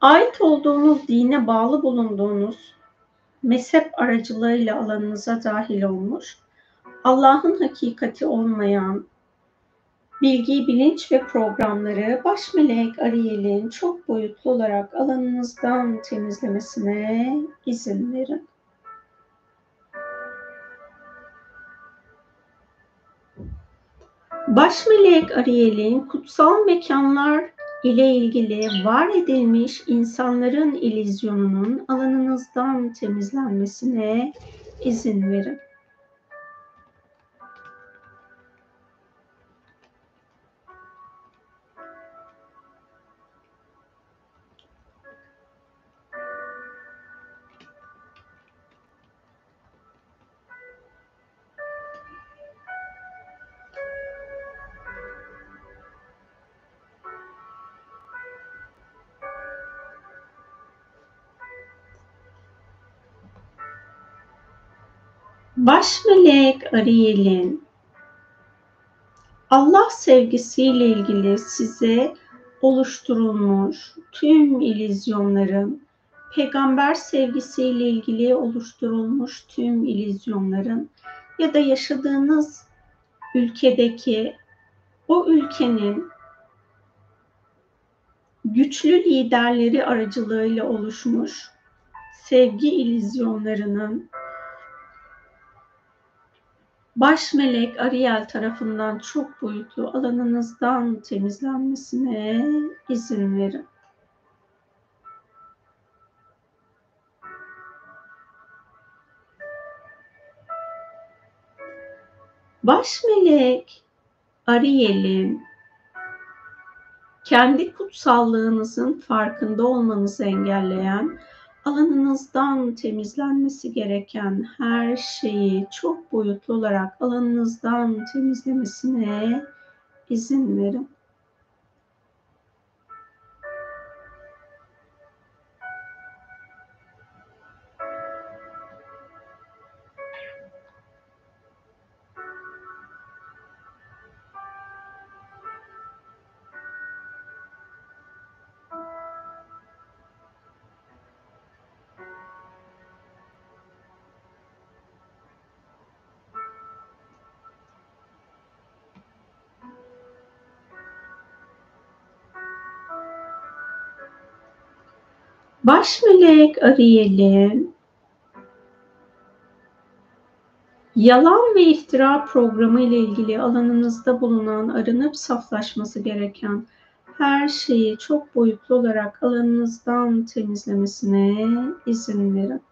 Ait olduğunuz dine bağlı bulunduğunuz mezhep aracılığıyla alanınıza dahil olmuş, Allah'ın hakikati olmayan bilgi, bilinç ve programları baş melek Ariel'in çok boyutlu olarak alanınızdan temizlemesine izin verin. Baş melek Ariel'in kutsal mekanlar ile ilgili var edilmiş insanların ilizyonunun alanınızdan temizlenmesine izin verin. Baş melek Ariel'in Allah sevgisiyle ilgili size oluşturulmuş tüm ilizyonların, peygamber sevgisiyle ilgili oluşturulmuş tüm ilizyonların ya da yaşadığınız ülkedeki o ülkenin güçlü liderleri aracılığıyla oluşmuş sevgi ilizyonlarının baş melek Ariel tarafından çok boyutlu alanınızdan temizlenmesine izin verin. Baş melek Ariel'in kendi kutsallığınızın farkında olmanızı engelleyen alanınızdan temizlenmesi gereken her şeyi çok boyutlu olarak alanınızdan temizlemesine izin verin. Baş melek Ariel'in yalan ve iftira programı ile ilgili alanınızda bulunan arınıp saflaşması gereken her şeyi çok boyutlu olarak alanınızdan temizlemesine izin verin.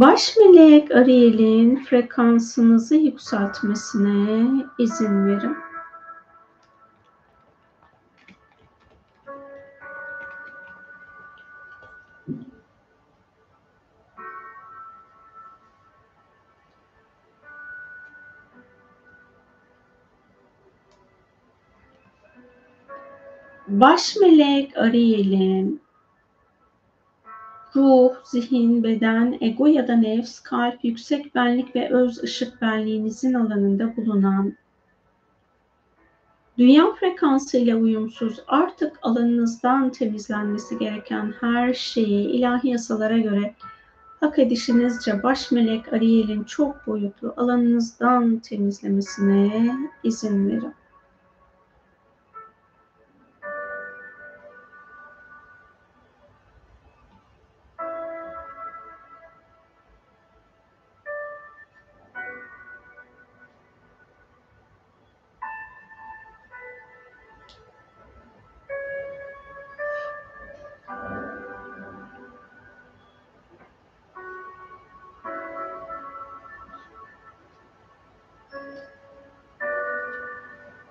Baş melek Ariel'in frekansınızı yükseltmesine izin verin. Baş melek Ariel'in ruh, zihin, beden, ego ya da nefs, kalp, yüksek benlik ve öz ışık benliğinizin alanında bulunan dünya frekansı ile uyumsuz artık alanınızdan temizlenmesi gereken her şeyi ilahi yasalara göre hak edişinizce baş melek Ariel'in çok boyutlu alanınızdan temizlemesine izin verin.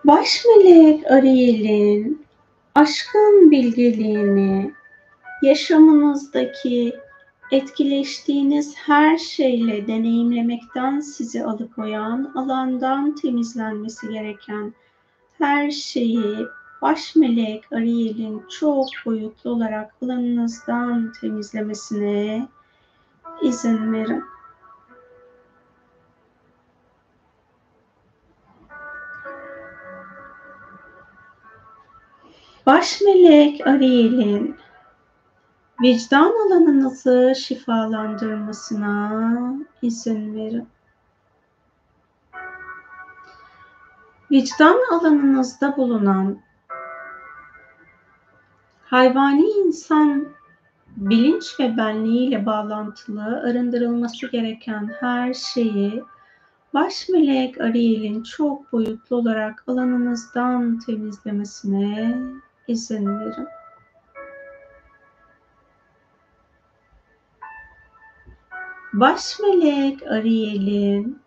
Baş melek Ariel'in aşkın bilgeliğini yaşamınızdaki etkileştiğiniz her şeyle deneyimlemekten sizi alıkoyan, alandan temizlenmesi gereken her şeyi baş melek Ariel'in çok boyutlu olarak alanınızdan temizlemesine izin verin. Baş melek Ariel'in vicdan alanınızı şifalandırmasına izin verin. Vicdan alanınızda bulunan hayvani insan bilinç ve benliğiyle bağlantılı arındırılması gereken her şeyi baş melek Ariel'in çok boyutlu olarak alanınızdan temizlemesine izin verin. Baş melek Ariel'in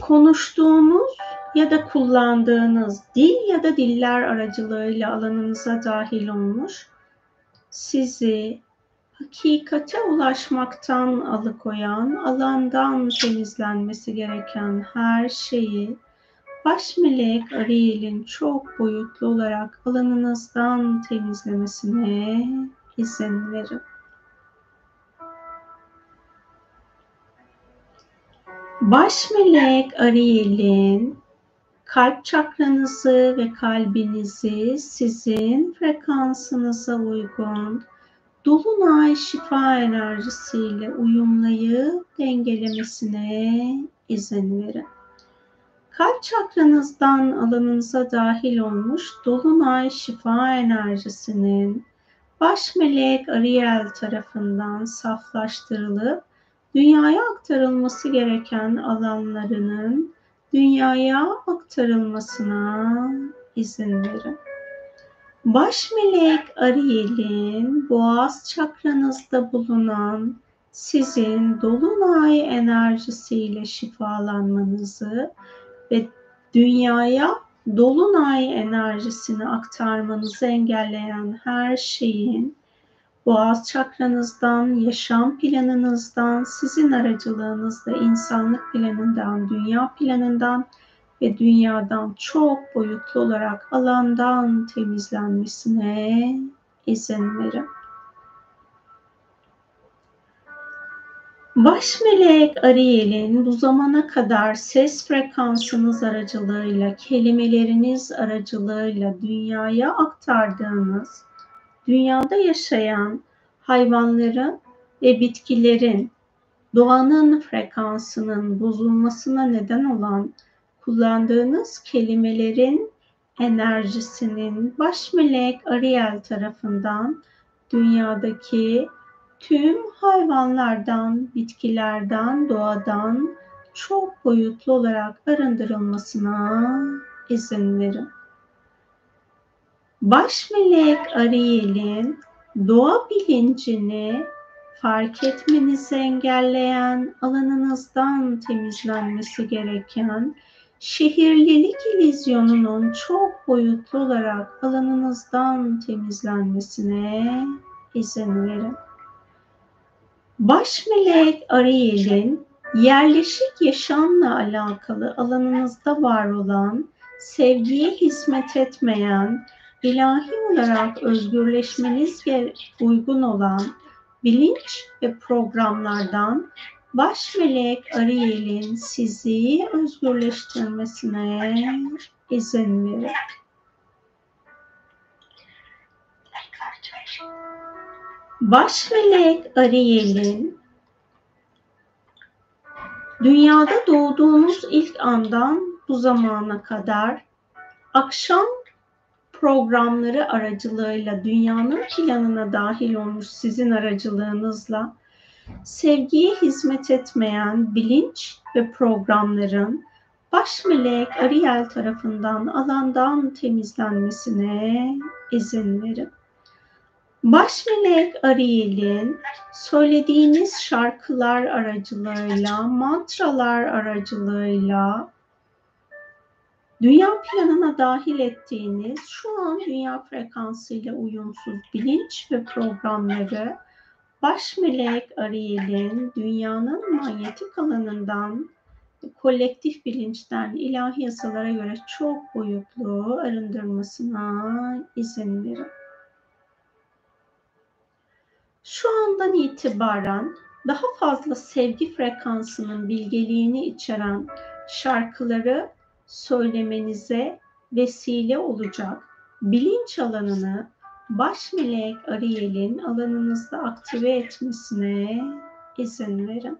konuştuğunuz ya da kullandığınız dil ya da diller aracılığıyla alanınıza dahil olmuş sizi hakikate ulaşmaktan alıkoyan, alandan temizlenmesi gereken her şeyi baş melek Ariel'in çok boyutlu olarak alanınızdan temizlemesine izin verin. Baş melek Ariel'in kalp çakranızı ve kalbinizi sizin frekansınıza uygun dolunay şifa enerjisiyle uyumlayıp dengelemesine izin verin. Kalp çakranızdan alanınıza dahil olmuş dolunay şifa enerjisinin baş melek Ariel tarafından saflaştırılıp dünyaya aktarılması gereken alanlarının dünyaya aktarılmasına izin verin. Baş melek Ariel'in boğaz çakranızda bulunan sizin dolunay enerjisiyle şifalanmanızı ve dünyaya dolunay enerjisini aktarmanızı engelleyen her şeyin boğaz çakranızdan, yaşam planınızdan, sizin aracılığınızda insanlık planından, dünya planından ve dünyadan çok boyutlu olarak alandan temizlenmesine izin verin. Baş melek Ariel'in bu zamana kadar ses frekansınız aracılığıyla, kelimeleriniz aracılığıyla dünyaya aktardığınız, dünyada yaşayan hayvanların ve bitkilerin doğanın frekansının bozulmasına neden olan kullandığınız kelimelerin enerjisinin baş melek Ariel tarafından dünyadaki tüm hayvanlardan, bitkilerden, doğadan çok boyutlu olarak arındırılmasına izin verin. Baş melek Ariel'in doğa bilincini fark etmenizi engelleyen, alanınızdan temizlenmesi gereken şehirlilik ilizyonunun çok boyutlu olarak alanınızdan temizlenmesine izin verin. Baş melek Ariel'in yerleşik yaşamla alakalı alanınızda var olan, sevgiye hizmet etmeyen, ilahi olarak özgürleşmeniz uygun olan bilinç ve programlardan baş melek Ariel'in sizi özgürleştirmesine izin verin. Baş melek Ariel'in dünyada doğduğunuz ilk andan bu zamana kadar akşam programları aracılığıyla dünyanın planına dahil olmuş sizin aracılığınızla sevgiye hizmet etmeyen bilinç ve programların baş melek Ariel tarafından alandan temizlenmesine izin verin. Baş melek Ariel'in söylediğiniz şarkılar aracılığıyla, mantralar aracılığıyla dünya planına dahil ettiğiniz şu an dünya frekansıyla uyumsuz bilinç ve programları baş melek Ariel'in dünyanın manyetik alanından kolektif bilinçten ilahi yasalara göre çok boyutlu arındırmasına izin verin. Şu andan itibaren daha fazla sevgi frekansının bilgeliğini içeren şarkıları söylemenize vesile olacak bilinç alanını baş melek Ariel'in alanınızda aktive etmesine izin verin.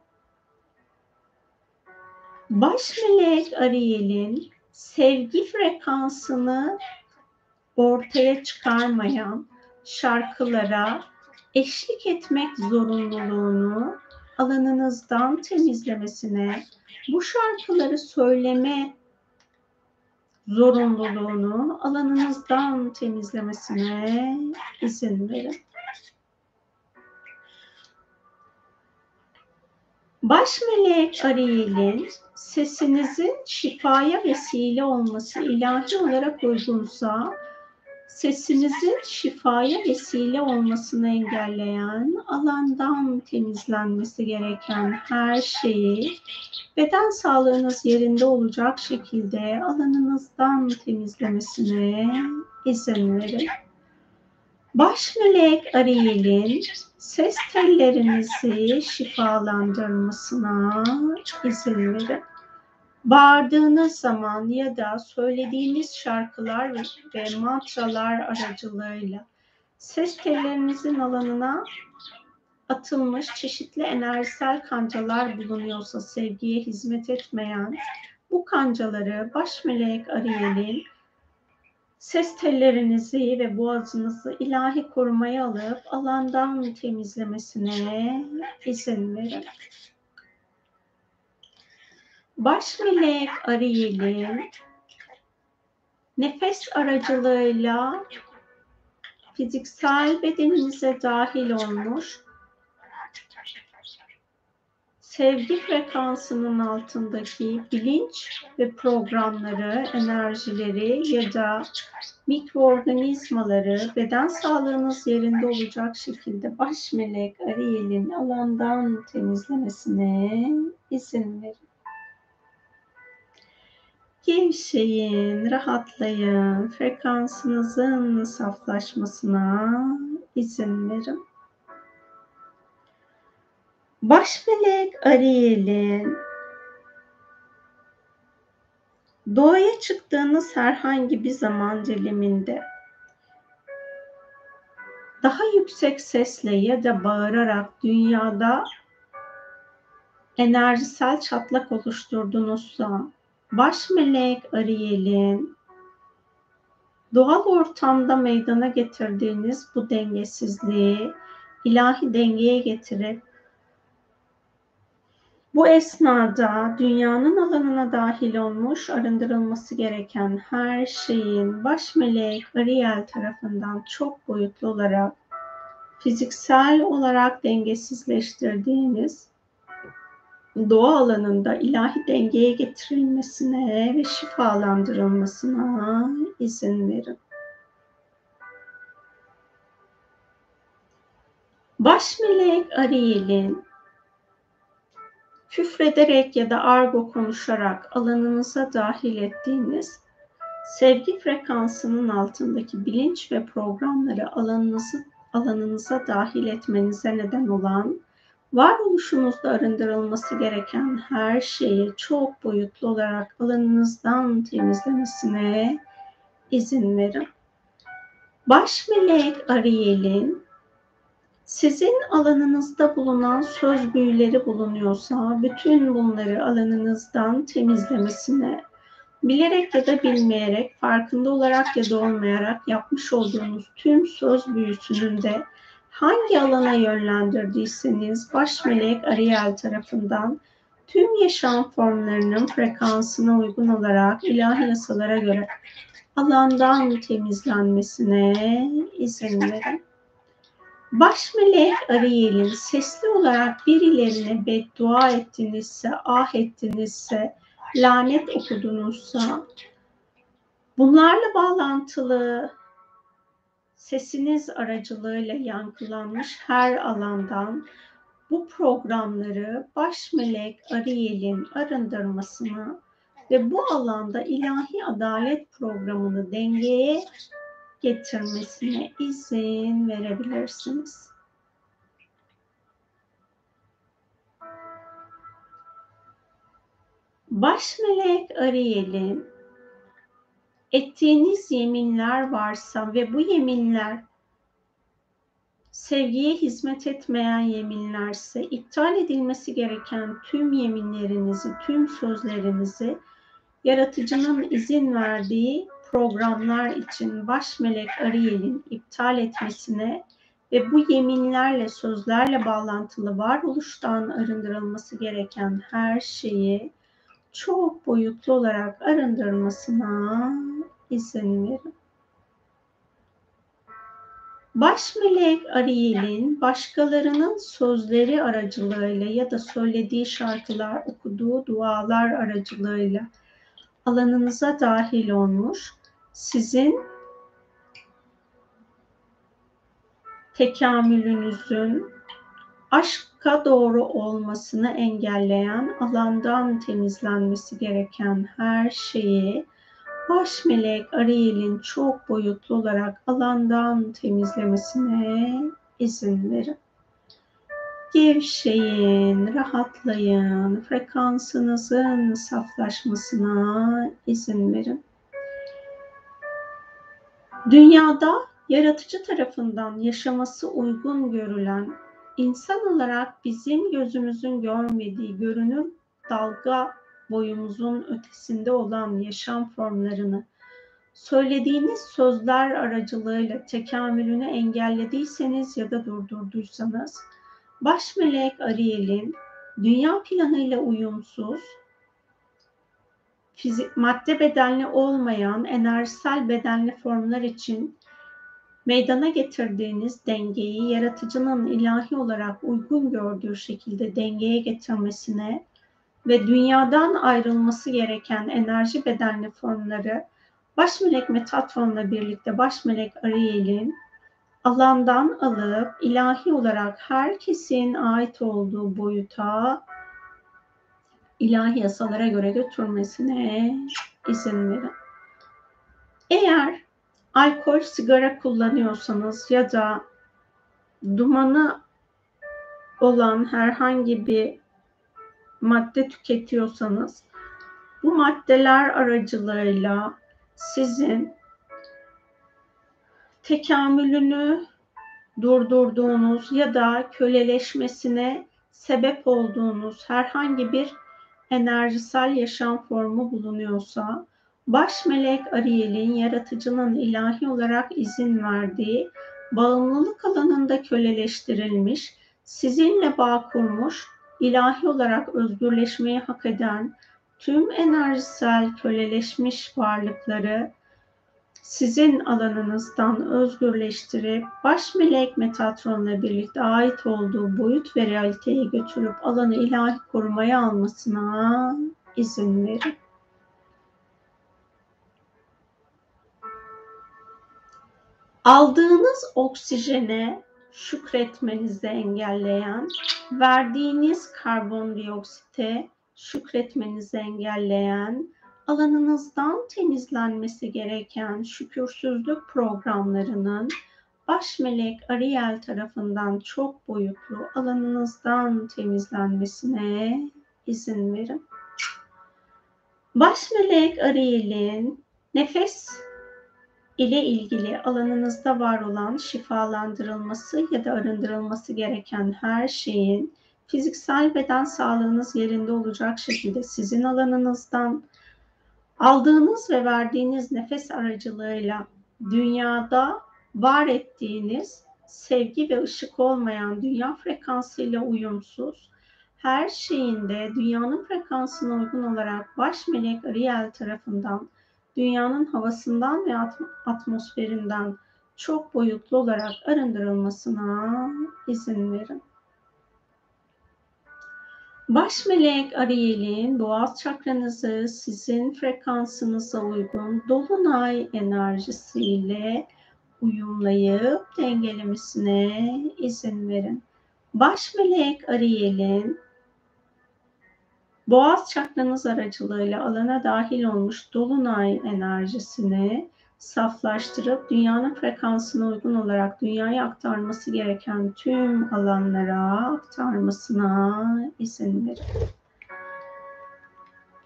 Baş melek Ariel'in sevgi frekansını ortaya çıkarmayan şarkılara eşlik etmek zorunluluğunu alanınızdan temizlemesine, bu şarkıları söyleme zorunluluğunu alanınızdan temizlemesine izin verin. Baş melek Ariel'in sesinizin şifaya vesile olması ilahi olarak uygunsa sesinizin şifaya vesile olmasını engelleyen, alandan temizlenmesi gereken her şeyi beden sağlığınız yerinde olacak şekilde alanınızdan temizlemesine izin verin. Baş melek Ariel'in ses tellerinizi şifalandırmasına izin verin bağırdığınız zaman ya da söylediğiniz şarkılar ve mantralar aracılığıyla ses tellerinizin alanına atılmış çeşitli enerjisel kancalar bulunuyorsa sevgiye hizmet etmeyen bu kancaları baş melek Ariel'in ses tellerinizi ve boğazınızı ilahi korumaya alıp alandan temizlemesine izin verin. Baş melek Ariel'in nefes aracılığıyla fiziksel bedeninize dahil olmuş sevgi frekansının altındaki bilinç ve programları, enerjileri ya da mikroorganizmaları beden sağlığınız yerinde olacak şekilde baş melek Ariel'in alandan temizlemesine izin verin. Gevşeyin, rahatlayın, frekansınızın saflaşmasına izin verin. Baş melek Ariel'in doğaya çıktığınız herhangi bir zaman diliminde daha yüksek sesle ya da bağırarak dünyada enerjisel çatlak oluşturduğunuzsa baş melek Ariel'in doğal ortamda meydana getirdiğiniz bu dengesizliği ilahi dengeye getirip bu esnada dünyanın alanına dahil olmuş arındırılması gereken her şeyin baş melek Ariel tarafından çok boyutlu olarak fiziksel olarak dengesizleştirdiğiniz doğa alanında ilahi dengeye getirilmesine ve şifalandırılmasına izin verin. Baş melek Ariel'in küfrederek ya da argo konuşarak alanınıza dahil ettiğiniz sevgi frekansının altındaki bilinç ve programları alanınızı alanınıza dahil etmenize neden olan varoluşunuzda arındırılması gereken her şeyi çok boyutlu olarak alanınızdan temizlemesine izin verin. Baş melek Ariel'in sizin alanınızda bulunan söz büyüleri bulunuyorsa bütün bunları alanınızdan temizlemesine bilerek ya da bilmeyerek, farkında olarak ya da olmayarak yapmış olduğunuz tüm söz büyüsünün de hangi alana yönlendirdiyseniz baş melek Ariel tarafından tüm yaşam formlarının frekansına uygun olarak ilahi yasalara göre alandan temizlenmesine izin verin. Baş melek Ariel'in sesli olarak birilerine beddua ettinizse, ah ettinizse, lanet okudunuzsa, bunlarla bağlantılı sesiniz aracılığıyla yankılanmış her alandan bu programları baş melek Ariel'in arındırmasına ve bu alanda ilahi adalet programını dengeye getirmesine izin verebilirsiniz. Baş melek Ariel'in ettiğiniz yeminler varsa ve bu yeminler sevgiye hizmet etmeyen yeminlerse iptal edilmesi gereken tüm yeminlerinizi, tüm sözlerinizi yaratıcının izin verdiği programlar için baş melek Ariel'in iptal etmesine ve bu yeminlerle, sözlerle bağlantılı varoluştan arındırılması gereken her şeyi çok boyutlu olarak arındırmasına izin. Baş melek Ariel'in başkalarının sözleri aracılığıyla ya da söylediği şarkılar, okuduğu dualar aracılığıyla alanınıza dahil olmuş, sizin tekamülünüzün aşka doğru olmasını engelleyen alandan temizlenmesi gereken her şeyi baş melek Ariel'in çok boyutlu olarak alandan temizlemesine izin verin. Gevşeyin, rahatlayın, frekansınızın saflaşmasına izin verin. Dünyada yaratıcı tarafından yaşaması uygun görülen insan olarak bizim gözümüzün görmediği görünür dalga boyumuzun ötesinde olan yaşam formlarını söylediğiniz sözler aracılığıyla tekamülünü engellediyseniz ya da durdurduysanız baş melek Ariel'in dünya planıyla uyumsuz fizik, madde bedenli olmayan enerjisel bedenli formlar için meydana getirdiğiniz dengeyi yaratıcının ilahi olarak uygun gördüğü şekilde dengeye getirmesine ve dünyadan ayrılması gereken enerji bedenli formları baş melek Metatron'la birlikte baş melek Ariel'in alandan alıp ilahi olarak herkesin ait olduğu boyuta ilahi yasalara göre götürmesine izin verin. Eğer alkol, sigara kullanıyorsanız ya da dumanı olan herhangi bir madde tüketiyorsanız bu maddeler aracılığıyla sizin tekamülünü durdurduğunuz ya da köleleşmesine sebep olduğunuz herhangi bir enerjisel yaşam formu bulunuyorsa baş melek Ariel'in yaratıcının ilahi olarak izin verdiği bağımlılık alanında köleleştirilmiş, sizinle bağ kurmuş, ilahi olarak özgürleşmeyi hak eden tüm enerjisel köleleşmiş varlıkları sizin alanınızdan özgürleştirip baş melek Metatron'la birlikte ait olduğu boyut ve realiteyi götürüp alanı ilahi korumaya almasına izin verin. Aldığınız oksijene şükretmenizi engelleyen, verdiğiniz karbondioksite şükretmenizi engelleyen, alanınızdan temizlenmesi gereken şükürsüzlük programlarının baş melek Ariel tarafından çok boyutlu alanınızdan temizlenmesine izin verin. Baş melek Ariel'in nefes ile ilgili alanınızda var olan şifalandırılması ya da arındırılması gereken her şeyin fiziksel beden sağlığınız yerinde olacak şekilde sizin alanınızdan aldığınız ve verdiğiniz nefes aracılığıyla dünyada var ettiğiniz sevgi ve ışık olmayan dünya frekansıyla uyumsuz her şeyinde dünyanın frekansına uygun olarak baş melek Ariel tarafından dünyanın havasından ve atmosferinden çok boyutlu olarak arındırılmasına izin verin. Baş melek Ariel'in boğaz çakranızı sizin frekansınıza uygun dolunay enerjisiyle uyumlayıp dengelemesine izin verin. Baş melek Ariel'in boğaz çakranız aracılığıyla alana dahil olmuş dolunay enerjisini saflaştırıp dünyanın frekansına uygun olarak dünyaya aktarması gereken tüm alanlara aktarmasına izin verin.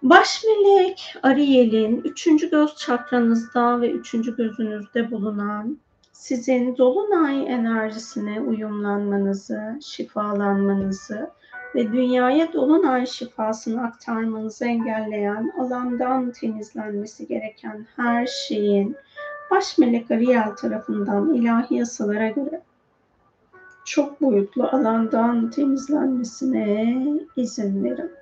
Baş melek Ariel'in üçüncü göz çakranızda ve üçüncü gözünüzde bulunan sizin dolunay enerjisine uyumlanmanızı, şifalanmanızı ve dünyaya dolunay şifasını aktarmanızı engelleyen alandan temizlenmesi gereken her şeyin baş melek Ariel tarafından ilahi yasalara göre çok boyutlu alandan temizlenmesine izin verin.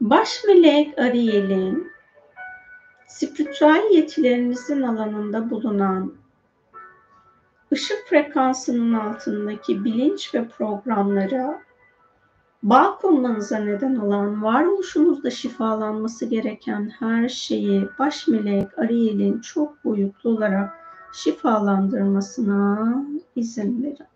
Baş melek Ariel'in spiritüel yetilerinizin alanında bulunan ışık frekansının altındaki bilinç ve programlara bağ kurmanıza neden olan, varoluşunuzda şifalanması gereken her şeyi baş melek Ariel'in çok boyutlu olarak şifalandırmasına izin verin.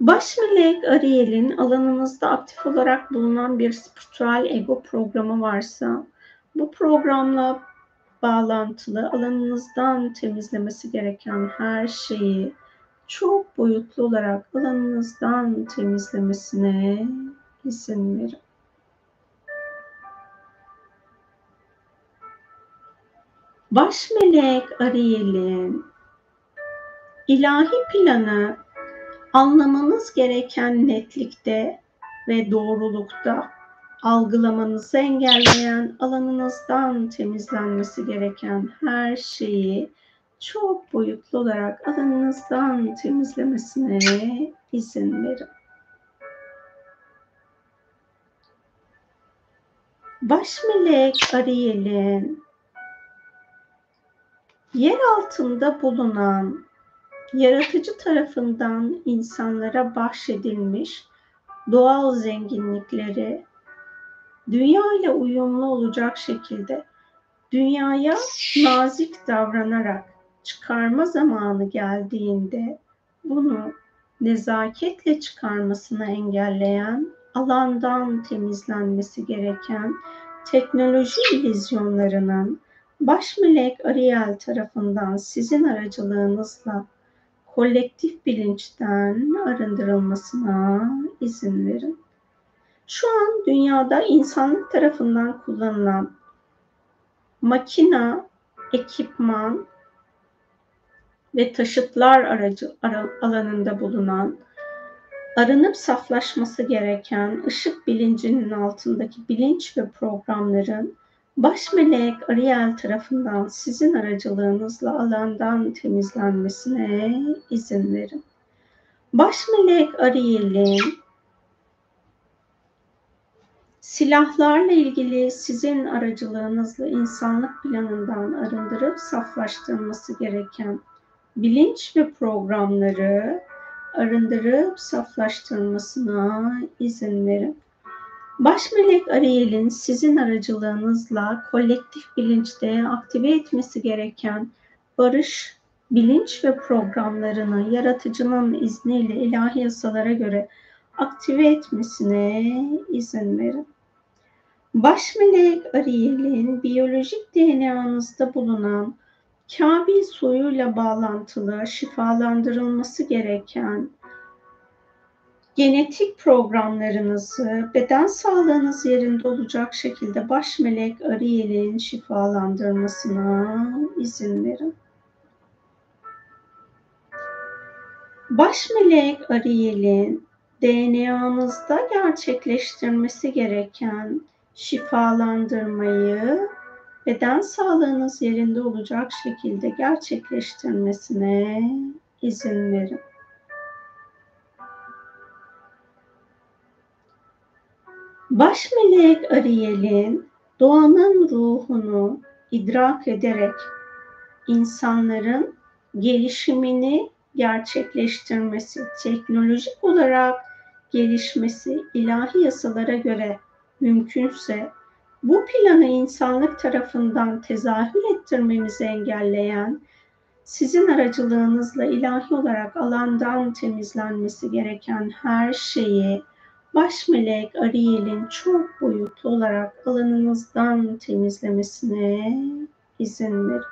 Baş melek Ariel'in alanınızda aktif olarak bulunan bir spiritüel ego programı varsa bu programla bağlantılı alanınızdan temizlemesi gereken her şeyi çok boyutlu olarak alanınızdan temizlemesine izin verin. Baş melek Ariel'in ilahi planı anlamanız gereken netlikte ve doğrulukta algılamanızı engelleyen alanınızdan temizlenmesi gereken her şeyi çok boyutlu olarak alanınızdan temizlemesine izin verin. Baş melek Ariel'in yer altında bulunan yaratıcı tarafından insanlara bahşedilmiş doğal zenginlikleri dünya ile uyumlu olacak şekilde dünyaya nazik davranarak çıkarma zamanı geldiğinde bunu nezaketle çıkarmasını engelleyen alandan temizlenmesi gereken teknoloji illüzyonlarının baş melek Ariel tarafından sizin aracılığınızla kolektif bilinçten arındırılmasına izin verin. Şu an dünyada insanlık tarafından kullanılan makina, ekipman ve taşıtlar aracı alanında bulunan arınıp saflaşması gereken ışık bilincinin altındaki bilinç ve programların baş melek Ariel tarafından sizin aracılığınızla alandan temizlenmesine izin verin. Baş melek Ariel'in silahlarla ilgili sizin aracılığınızla insanlık planından arındırıp saflaştırılması gereken bilinç ve programları arındırıp saflaştırmasına izin verin. Baş melek Ariel'in sizin aracılığınızla kolektif bilinçte aktive etmesi gereken barış, bilinç ve programlarını yaratıcının izniyle ilahi yasalara göre aktive etmesine izin verin. Baş melek Ariel'in biyolojik DNA'nızda bulunan Kabil soyuyla bağlantılı şifalandırılması gereken genetik programlarınızı beden sağlığınız yerinde olacak şekilde baş melek Ariel'in şifalandırmasına izin verin. Baş melek Ariel'in DNA'nızda gerçekleştirmesi gereken şifalandırmayı beden sağlığınız yerinde olacak şekilde gerçekleştirmesine izin verin. Baş melek Ariel'in doğanın ruhunu idrak ederek insanların gelişimini gerçekleştirmesi, teknolojik olarak gelişmesi ilahi yasalara göre mümkünse bu planı insanlık tarafından tezahür ettirmemizi engelleyen sizin aracılığınızla ilahi olarak alandan temizlenmesi gereken her şeyi baş melek Ariel'in çok boyutlu olarak alanınızdan temizlemesine izin verin.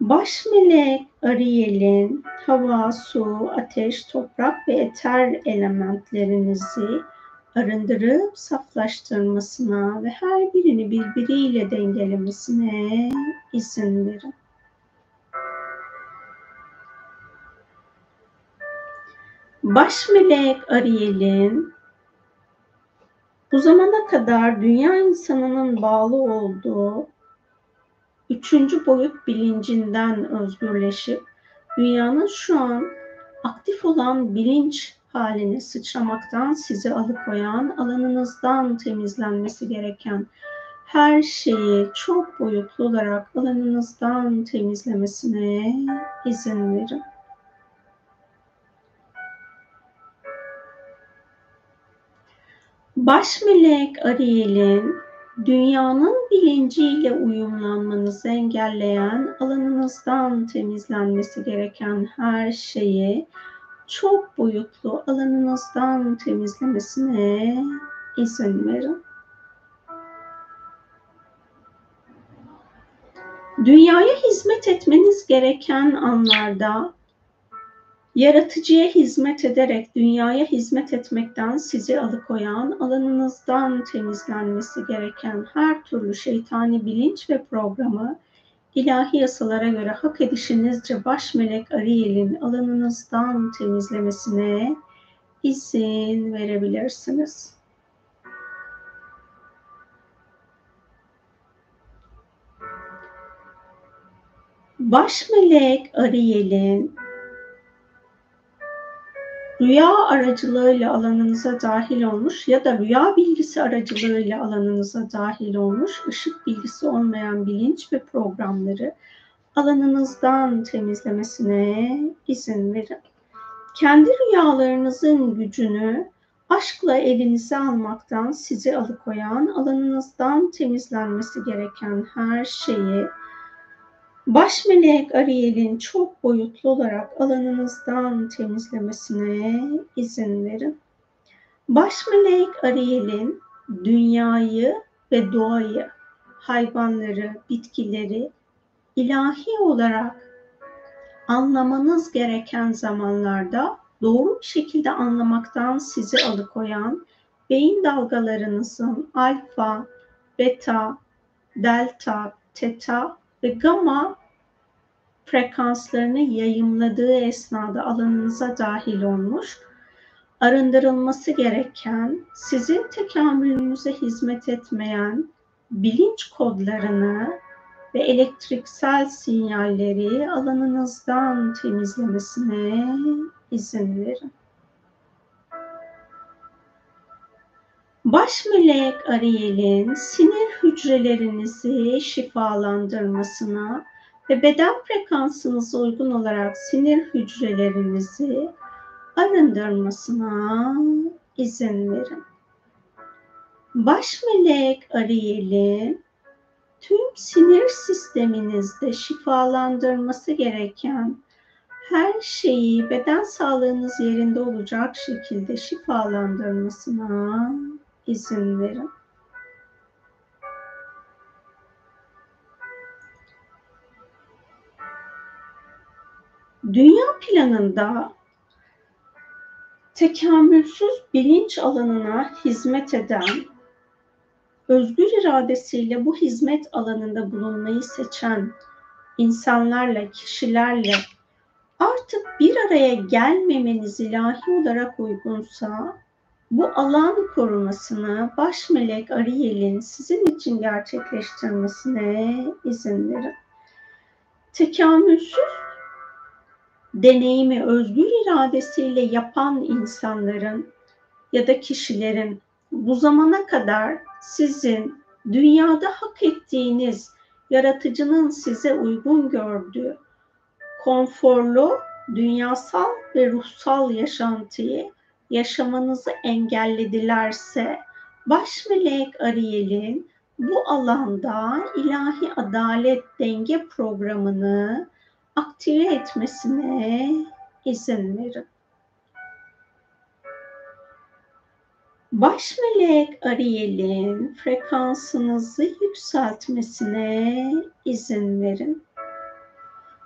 Baş melek Ariel'in hava, su, ateş, toprak ve eter elementlerinizi arındırıp saflaştırmasına ve her birini birbiriyle dengelemesine izin verin. Baş melek Ariel'in bu zamana kadar dünya insanının bağlı olduğu üçüncü boyut bilincinden özgürleşip dünyanın şu an aktif olan bilinç haline sıçramaktan sizi alıkoyan, alanınızdan temizlenmesi gereken her şeyi çok boyutlu olarak alanınızdan temizlemesine izin verin. Baş melek Ariel'in dünyanın bilinciyle uyumlanmanızı engelleyen alanınızdan temizlenmesi gereken her şeyi çok boyutlu alanınızdan temizlemesine izin verin. Dünyaya hizmet etmeniz gereken anlarda yaratıcıya hizmet ederek dünyaya hizmet etmekten sizi alıkoyan, alanınızdan temizlenmesi gereken her türlü şeytani bilinç ve programı ilahi yasalara göre hak edişinizce baş melek Ariel'in alanınızdan temizlemesine izin verebilirsiniz. Baş melek Ariel'in rüya aracılığıyla alanınıza dahil olmuş ya da rüya bilgisi aracılığıyla alanınıza dahil olmuş ışık bilgisi olmayan bilinç ve programları alanınızdan temizlemesine izin verin. Kendi rüyalarınızın gücünü aşkla elinize almaktan sizi alıkoyan, alanınızdan temizlenmesi gereken her şeyi Baş melek Ariel'in çok boyutlu olarak alanınızdan temizlemesine izin verin. Baş melek Ariel'in dünyayı ve doğayı, hayvanları, bitkileri ilahi olarak anlamanız gereken zamanlarda doğru bir şekilde anlamaktan sizi alıkoyan beyin dalgalarınızın alfa, beta, delta, teta ve gamma frekanslarını yayımladığı esnada alanınıza dahil olmuş, arındırılması gereken, sizin tekamülünüze hizmet etmeyen bilinç kodlarını ve elektriksel sinyalleri alanınızdan temizlemesine izin verin. Baş melek Ariel'in sinir hücrelerinizi şifalandırmasına ve beden frekansınıza uygun olarak sinir hücrelerinizi arındırmasına izin verin. Baş melek Ariel'in tüm sinir sisteminizde şifalandırması gereken her şeyi beden sağlığınız yerinde olacak şekilde şifalandırmasına izin verin. Dünya planında tekamülsüz bilinç alanına hizmet eden, özgür iradesiyle bu hizmet alanında bulunmayı seçen insanlarla, kişilerle artık bir araya gelmemeniz ilahi olarak uygunsa bu alan korumasını baş melek Ariel'in sizin için gerçekleştirmesine izin verin. Tekamülsüz deneyimi özgür iradesiyle yapan insanların ya da kişilerin bu zamana kadar sizin dünyada hak ettiğiniz yaratıcının size uygun gördüğü konforlu dünyasal ve ruhsal yaşantıyı yaşamanızı engelledilerse baş melek Ariel'in bu alanda ilahi adalet denge programını aktive etmesine izin verin. Baş melek Ariel'in frekansınızı yükseltmesine izin verin.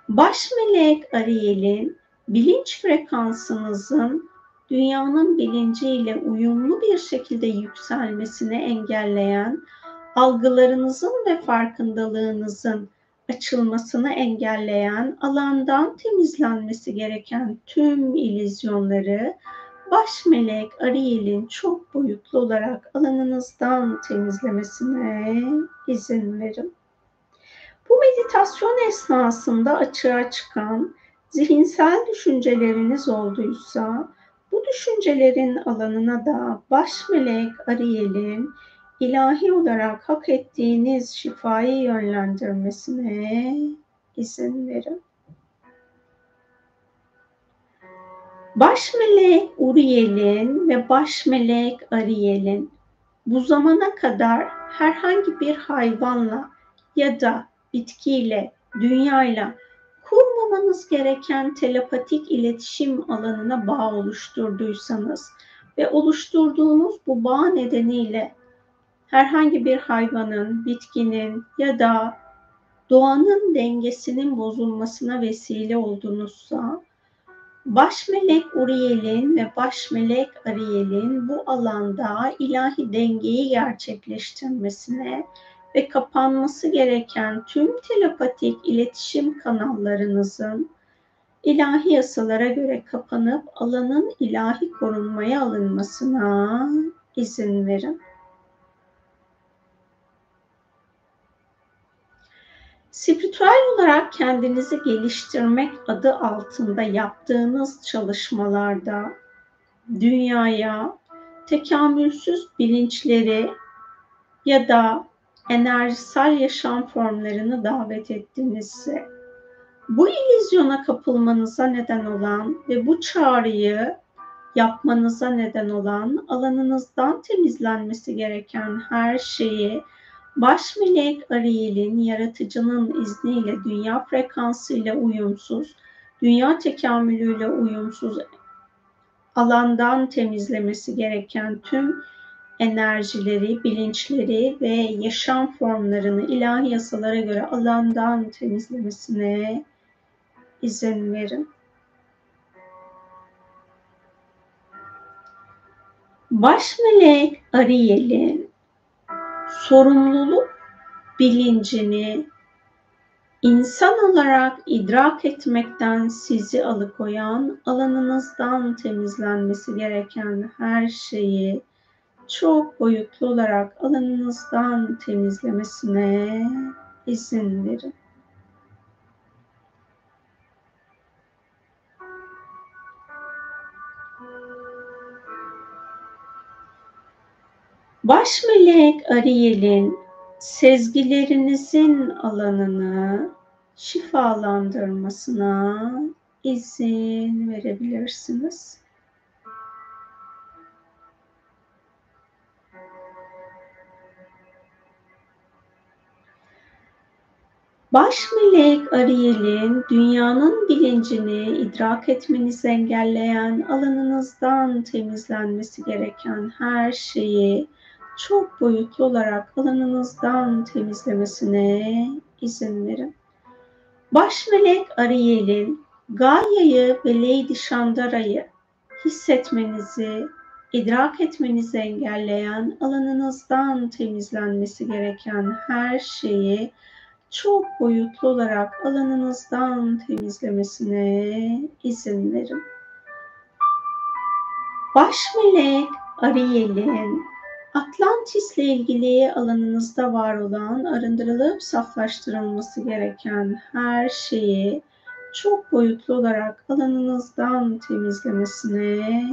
Baş melek Ariel'in bilinç frekansınızın dünyanın bilinciyle uyumlu bir şekilde yükselmesini engelleyen algılarınızın ve farkındalığınızın açılmasını engelleyen alandan temizlenmesi gereken tüm ilizyonları baş melek Ariel'in çok boyutlu olarak alanınızdan temizlemesine izin verin. Bu meditasyon esnasında açığa çıkan zihinsel düşünceleriniz olduysa bu düşüncelerin alanına da baş melek Ariel'in ilahi olarak hak ettiğiniz şifayı yönlendirmesine izin verin. Baş melek Uriel'in ve baş melek Ariel'in bu zamana kadar herhangi bir hayvanla ya da bitkiyle, dünyayla kurmamanız gereken telepatik iletişim alanına bağ oluşturduysanız ve oluşturduğunuz bu bağ nedeniyle herhangi bir hayvanın, bitkinin ya da doğanın dengesinin bozulmasına vesile oldunuzsa baş melek Uriel'in ve baş melek Ariel'in bu alanda ilahi dengeyi gerçekleştirmesine ve kapanması gereken tüm telepatik iletişim kanallarınızın ilahi yasalara göre kapanıp alanın ilahi korunmaya alınmasına izin verin. Spiritüel olarak kendinizi geliştirmek adı altında yaptığınız çalışmalarda dünyaya tekamülsüz bilinçleri ya da enerjisel yaşam formlarını davet ettiğinizse bu ilizyona kapılmanıza neden olan ve bu çağrıyı yapmanıza neden olan alanınızdan temizlenmesi gereken her şeyi baş melek Ariel'in yaratıcının izniyle dünya frekansıyla uyumsuz, dünya tekamülüyle uyumsuz alandan temizlemesi gereken tüm enerjileri, bilinçleri ve yaşam formlarını ilahi yasalara göre alandan temizlemesine izin verin. Baş melek Ariel'in sorumluluk bilincini insan olarak idrak etmekten sizi alıkoyan alanınızdan temizlenmesi gereken her şeyi çok boyutlu olarak alanınızdan temizlemesine izin verin. Baş melek Ariel'in sezgilerinizin alanını şifalandırmasına izin verebilirsiniz. Baş melek Ariel'in dünyanın bilincini idrak etmenizi engelleyen alanınızdan temizlenmesi gereken her şeyi çok boyutlu olarak alanınızdan temizlemesine izin verin. Baş melek Ariel'in Gaia'yı ve Lady Shandara'yı hissetmenizi, idrak etmenizi engelleyen alanınızdan temizlenmesi gereken her şeyi çok boyutlu olarak alanınızdan temizlemesine izin verin. Baş melek Ariel'in Atlantis'le ilgili alanınızda var olan arındırılıp saflaştırılması gereken her şeyi çok boyutlu olarak alanınızdan temizlemesine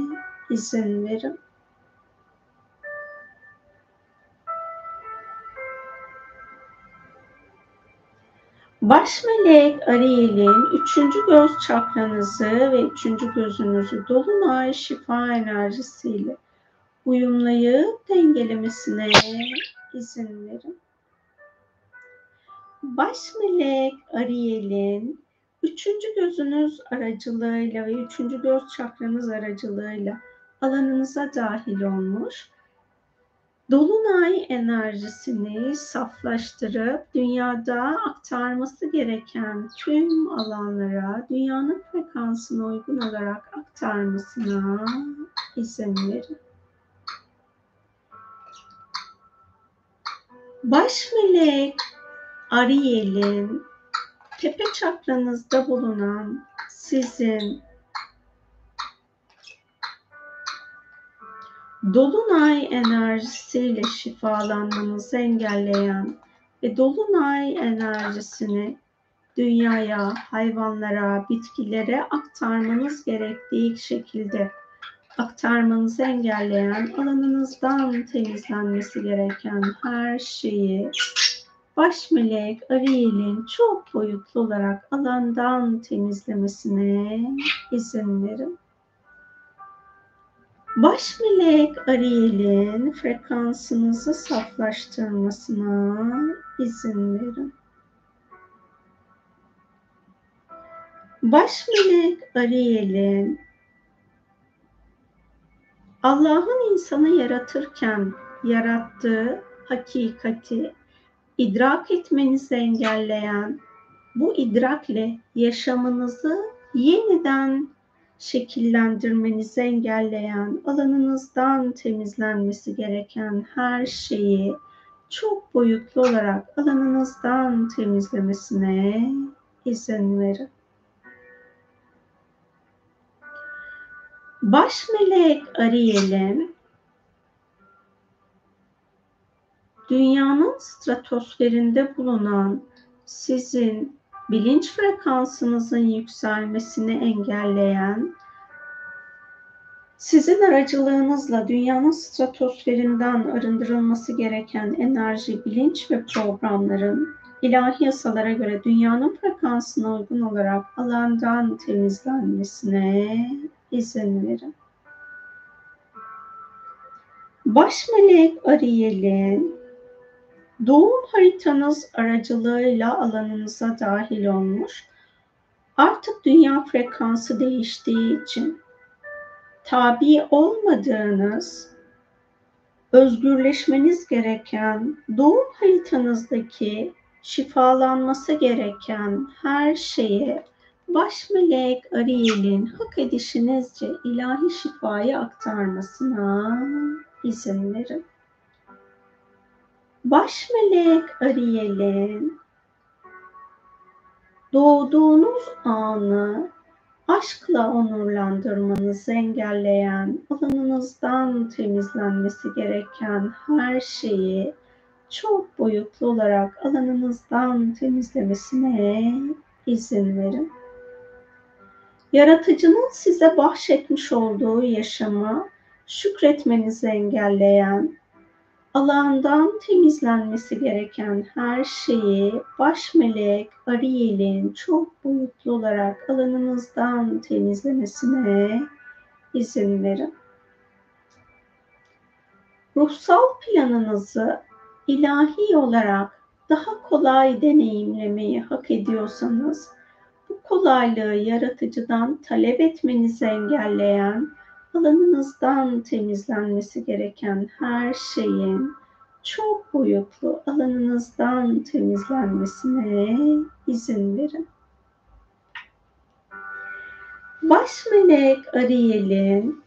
izin verin. Baş melek Ariel'in üçüncü göz çakranızı ve üçüncü gözünüzü dolunay şifa enerjisiyle uyumlayıp dengelemesine izin verin. Baş melek Ariel'in üçüncü gözünüz aracılığıyla ve üçüncü göz çakranız aracılığıyla alanınıza dahil olmuş Dolunay enerjisini saflaştırıp dünyada aktarması gereken tüm alanlara dünyanın frekansına uygun olarak aktarmasına izin verin. Baş melek Ariel'in tepe çakranızda bulunan sizin Dolunay enerjisiyle şifalanmanızı engelleyen ve dolunay enerjisini dünyaya, hayvanlara, bitkilere aktarmanız gerektiği şekilde aktarmanızı engelleyen alanınızdan temizlenmesi gereken her şeyi baş melek Ariel'in çok boyutlu olarak alandan temizlemesine izin verin. Baş melek Ariel'in frekansınızı saflaştırmasına izin verin. Baş melek Ariel'in Allah'ın insanı yaratırken yarattığı hakikati idrak etmenizi engelleyen bu idrakle yaşamınızı yeniden şekillendirmenizi engelleyen, alanınızdan temizlenmesi gereken her şeyi çok boyutlu olarak alanınızdan temizlemesine izin verin. Baş melek Ariel'in dünyanın stratosferinde bulunan sizin bilinç frekansınızın yükselmesini engelleyen, sizin aracılığınızla dünyanın stratosferinden arındırılması gereken enerji, bilinç ve programların ilahi yasalara göre dünyanın frekansına uygun olarak alandan temizlenmesine izin verin. Baş melek Ariel'in doğum haritanız aracılığıyla alanınıza dahil olmuş. Artık dünya frekansı değiştiği için tabi olmadığınız, özgürleşmeniz gereken doğum haritanızdaki şifalanması gereken her şeye baş melek Ariel'in hak edişinizce ilahi şifayı aktarmasına izin verin. Baş melek Ariel'in doğduğunuz anı aşkla onurlandırmanızı engelleyen, alanınızdan temizlenmesi gereken her şeyi çok boyutlu olarak alanınızdan temizlemesine izin verin. Yaratıcının size bahşetmiş olduğu yaşamı şükretmenizi engelleyen, alandan temizlenmesi gereken her şeyi baş melek Ariel'in çok boyutlu olarak alanınızdan temizlemesine izin verin. Ruhsal planınızı ilahi olarak daha kolay deneyimlemeyi hak ediyorsanız kolaylığı yaratıcıdan talep etmenizi engelleyen alanınızdan temizlenmesi gereken her şeyin çok boyutlu alanınızdan temizlenmesine izin verin. Baş melek Ariel'in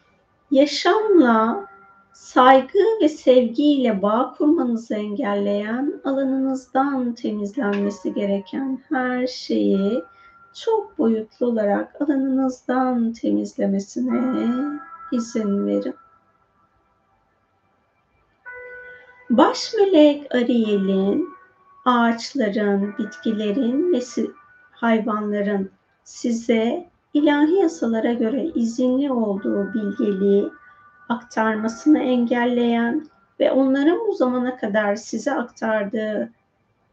yaşamla saygı ve sevgiyle bağ kurmanızı engelleyen alanınızdan temizlenmesi gereken her şeyi çok boyutlu olarak alanınızdan temizlemesine izin verin. Baş melek Ariel'in ağaçların, bitkilerin ve hayvanların size ilahi yasalara göre izinli olduğu bilgeliği aktarmasını engelleyen ve onların bu zamana kadar size aktardığı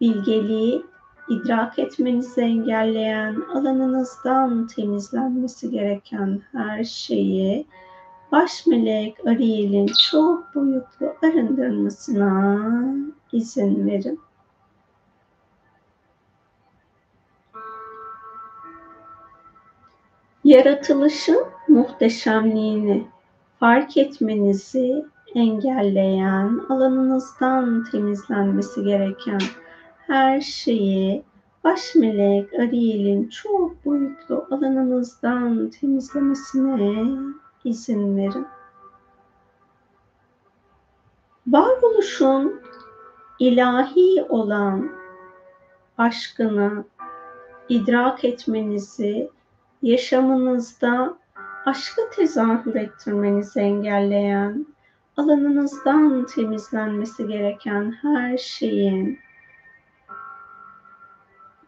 bilgeliği idrak etmenizi engelleyen, alanınızdan temizlenmesi gereken her şeyi baş melek Ariel'in çok boyutlu arındırmasına izin verin. Yaratılışın muhteşemliğini fark etmenizi engelleyen, alanınızdan temizlenmesi gereken her şeyi baş melek Ariel'in çok boyutlu alanınızdan temizlemesine izin verin. Varoluşun ilahi olan aşkını idrak etmenizi, yaşamınızda aşkı tezahür ettirmenizi engelleyen, alanınızdan temizlenmesi gereken her şeyin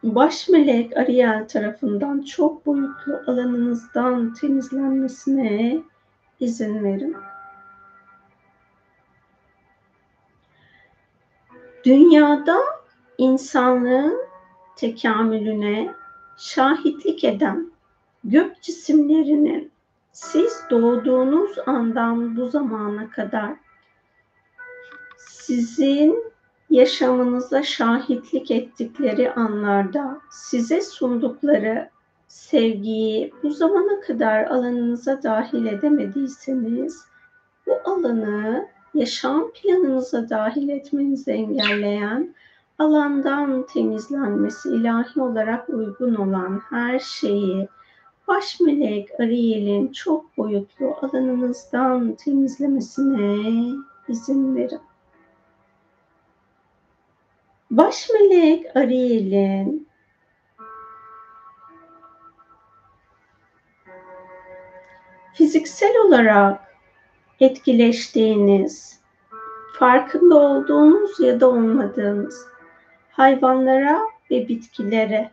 baş melek Ariel tarafından çok boyutlu alanınızdan temizlenmesine izin verin. Dünyada insanlığın tekamülüne şahitlik eden gök cisimlerinin siz doğduğunuz andan bu zamana kadar sizin yaşamınıza şahitlik ettikleri anlarda size sundukları sevgiyi bu zamana kadar alanınıza dahil edemediyseniz bu alanı yaşam planınıza dahil etmenizi engelleyen alandan temizlenmesi ilahi olarak uygun olan her şeyi baş melek Ariel'in çok boyutlu alanınızdan temizlemesine izin verin. Baş melek Ariel'in fiziksel olarak etkileştiğiniz, farkında olduğunuz ya da olmadığınız hayvanlara ve bitkilere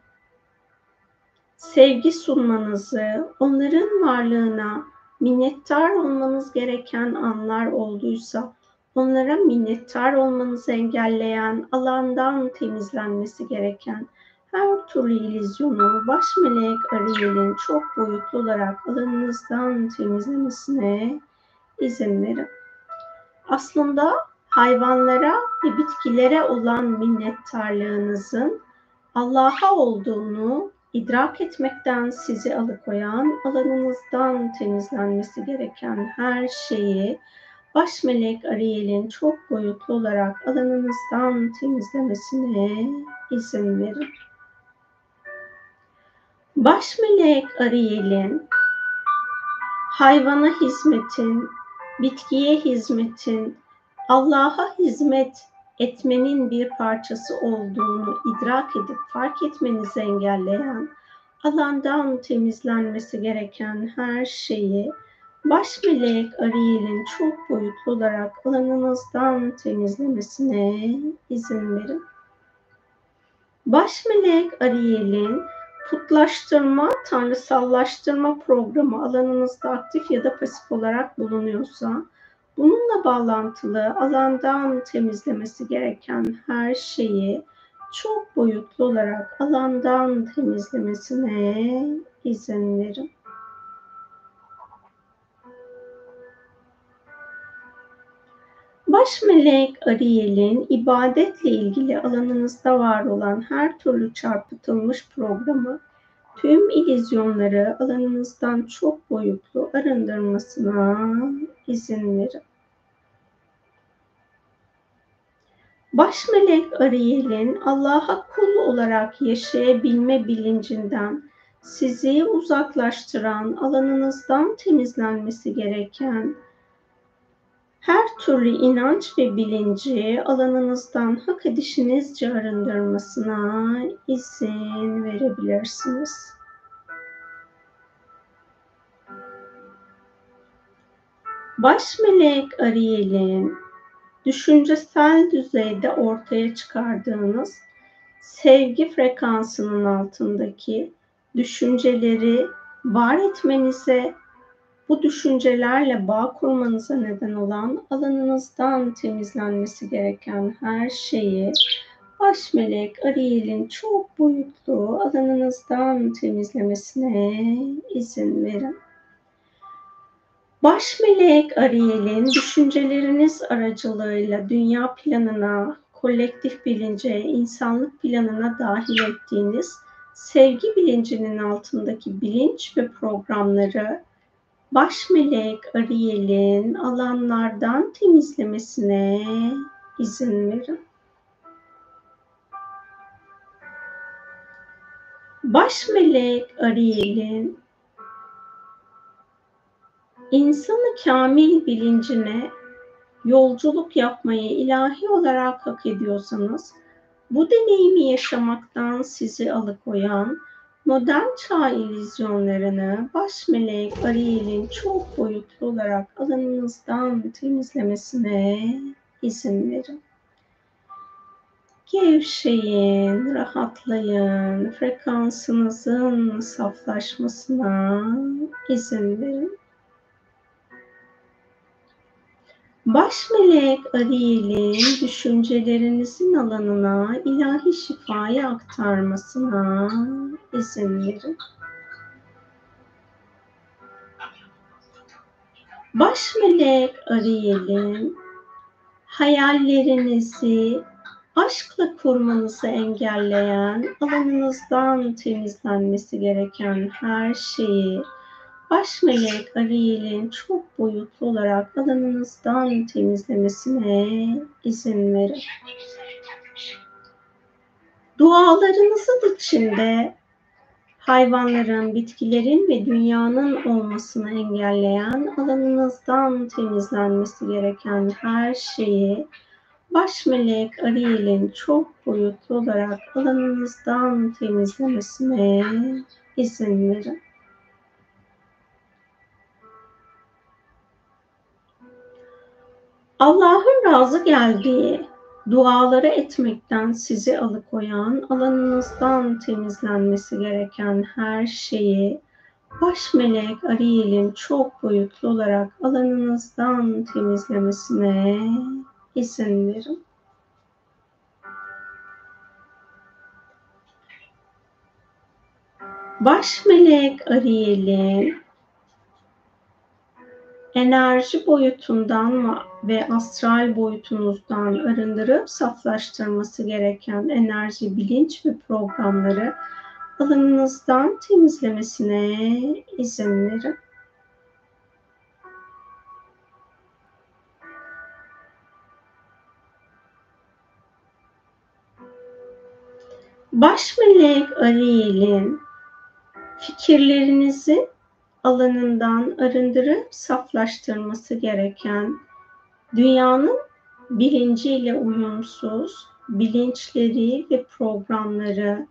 sevgi sunmanızı, onların varlığına minnettar olmanız gereken anlar olduysa onlara minnettar olmanızı engelleyen, alandan temizlenmesi gereken her türlü ilizyonu baş melek Ariel'in çok boyutlu olarak alanınızdan temizlemesine izin verin. Aslında hayvanlara ve bitkilere olan minnettarlığınızın Allah'a olduğunu idrak etmekten sizi alıkoyan, alanınızdan temizlenmesi gereken her şeyi baş melek Ariel'in çok boyutlu olarak alanınızdan temizlemesine izin verin. Baş melek Ariel'in hayvana hizmetin, bitkiye hizmetin, Allah'a hizmet etmenin bir parçası olduğunu idrak edip fark etmenizi engelleyen, alandan temizlenmesi gereken her şeyi Baş melek Ariel'in çok boyutlu olarak alanınızdan temizlemesine izin verin. Baş melek Ariel'in putlaştırma, tanrısallaştırma programı alanınızda aktif ya da pasif olarak bulunuyorsa, bununla bağlantılı alandan temizlemesi gereken her şeyi çok boyutlu olarak alandan temizlemesine izin verin. Baş melek Ariel'in ibadetle ilgili alanınızda var olan her türlü çarpıtılmış programı, tüm ilizyonları alanınızdan çok boyutlu arındırmasına izin verin. Baş melek Ariel'in Allah'a kul olarak yaşayabilme bilincinden sizi uzaklaştıran alanınızdan temizlenmesi gereken her türlü inanç ve bilinci alanınızdan hak edişinizce arındırmasına izin verebilirsiniz. Baş melek Ariel'in düşüncesel düzeyde ortaya çıkardığınız sevgi frekansının altındaki düşünceleri var etmenize bu düşüncelerle bağ kurmanıza neden olan alanınızdan temizlenmesi gereken her şeyi baş melek Ariel'in çok boyutlu alanınızdan temizlemesine izin verin. Baş melek Ariel'in düşünceleriniz aracılığıyla dünya planına, kolektif bilince, insanlık planına dahil ettiğiniz sevgi bilincinin altındaki bilinç ve programları baş melek Ariel'in alanlardan temizlemesine izin verin. Baş melek Ariel'in insanı kamil bilincine yolculuk yapmayı ilahi olarak hak ediyorsanız, bu deneyimi yaşamaktan sizi alıkoyan Modern çağ illüzyonlarını baş melek Ariel'in çok boyutlu olarak alanınızdan temizlemesine izin verin. Gevşeyin, rahatlayın, frekansınızın saflaşmasına izin verin. Baş melek Ariel'in düşüncelerinizin alanına ilahi şifayı aktarmasına izin verin. Baş melek Ariel'in hayallerinizi aşkla kurmanızı engelleyen alanınızdan temizlenmesi gereken her şeyi baş melek Ariel'in çok boyutlu olarak alanınızdan temizlemesine izin verin. Dualarınızın içinde hayvanların, bitkilerin ve dünyanın olmasını engelleyen alanınızdan temizlenmesi gereken her şeyi baş melek Ariel'in çok boyutlu olarak alanınızdan temizlemesine izin verin. Allah'ın razı geldiği duaları etmekten sizi alıkoyan, alanınızdan temizlenmesi gereken her şeyi baş melek Ariel'in çok boyutlu olarak alanınızdan temizlemesine izin verin. Baş melek Ariel'in enerji boyutundan ve astral boyutunuzdan arındırıp saflaştırması gereken enerji, bilinç ve programları alanınızdan temizlemesine izin verin. Baş melek Ariel'in fikirlerinizi alanından arındırıp saflaştırması gereken dünyanın bilinciyle uyumsuz bilinçleri ve programları,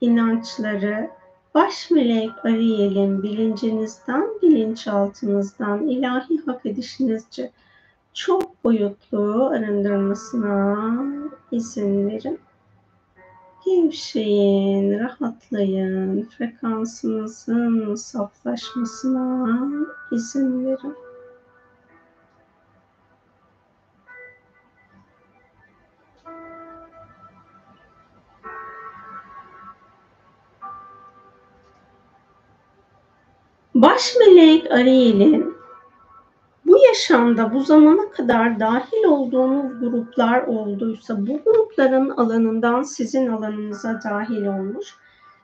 inançları Baş melek Ariel'in bilincinizden, bilinçaltınızdan ilahi hak edişinizce çok boyutlu arındırmasına izin verin. Gevşeyin, rahatlayın, frekansınızın saflaşmasına izin verin. Baş melek Ariel'in yaşamda bu zamana kadar dahil olduğunuz gruplar olduysa bu grupların alanından sizin alanınıza dahil olmuş.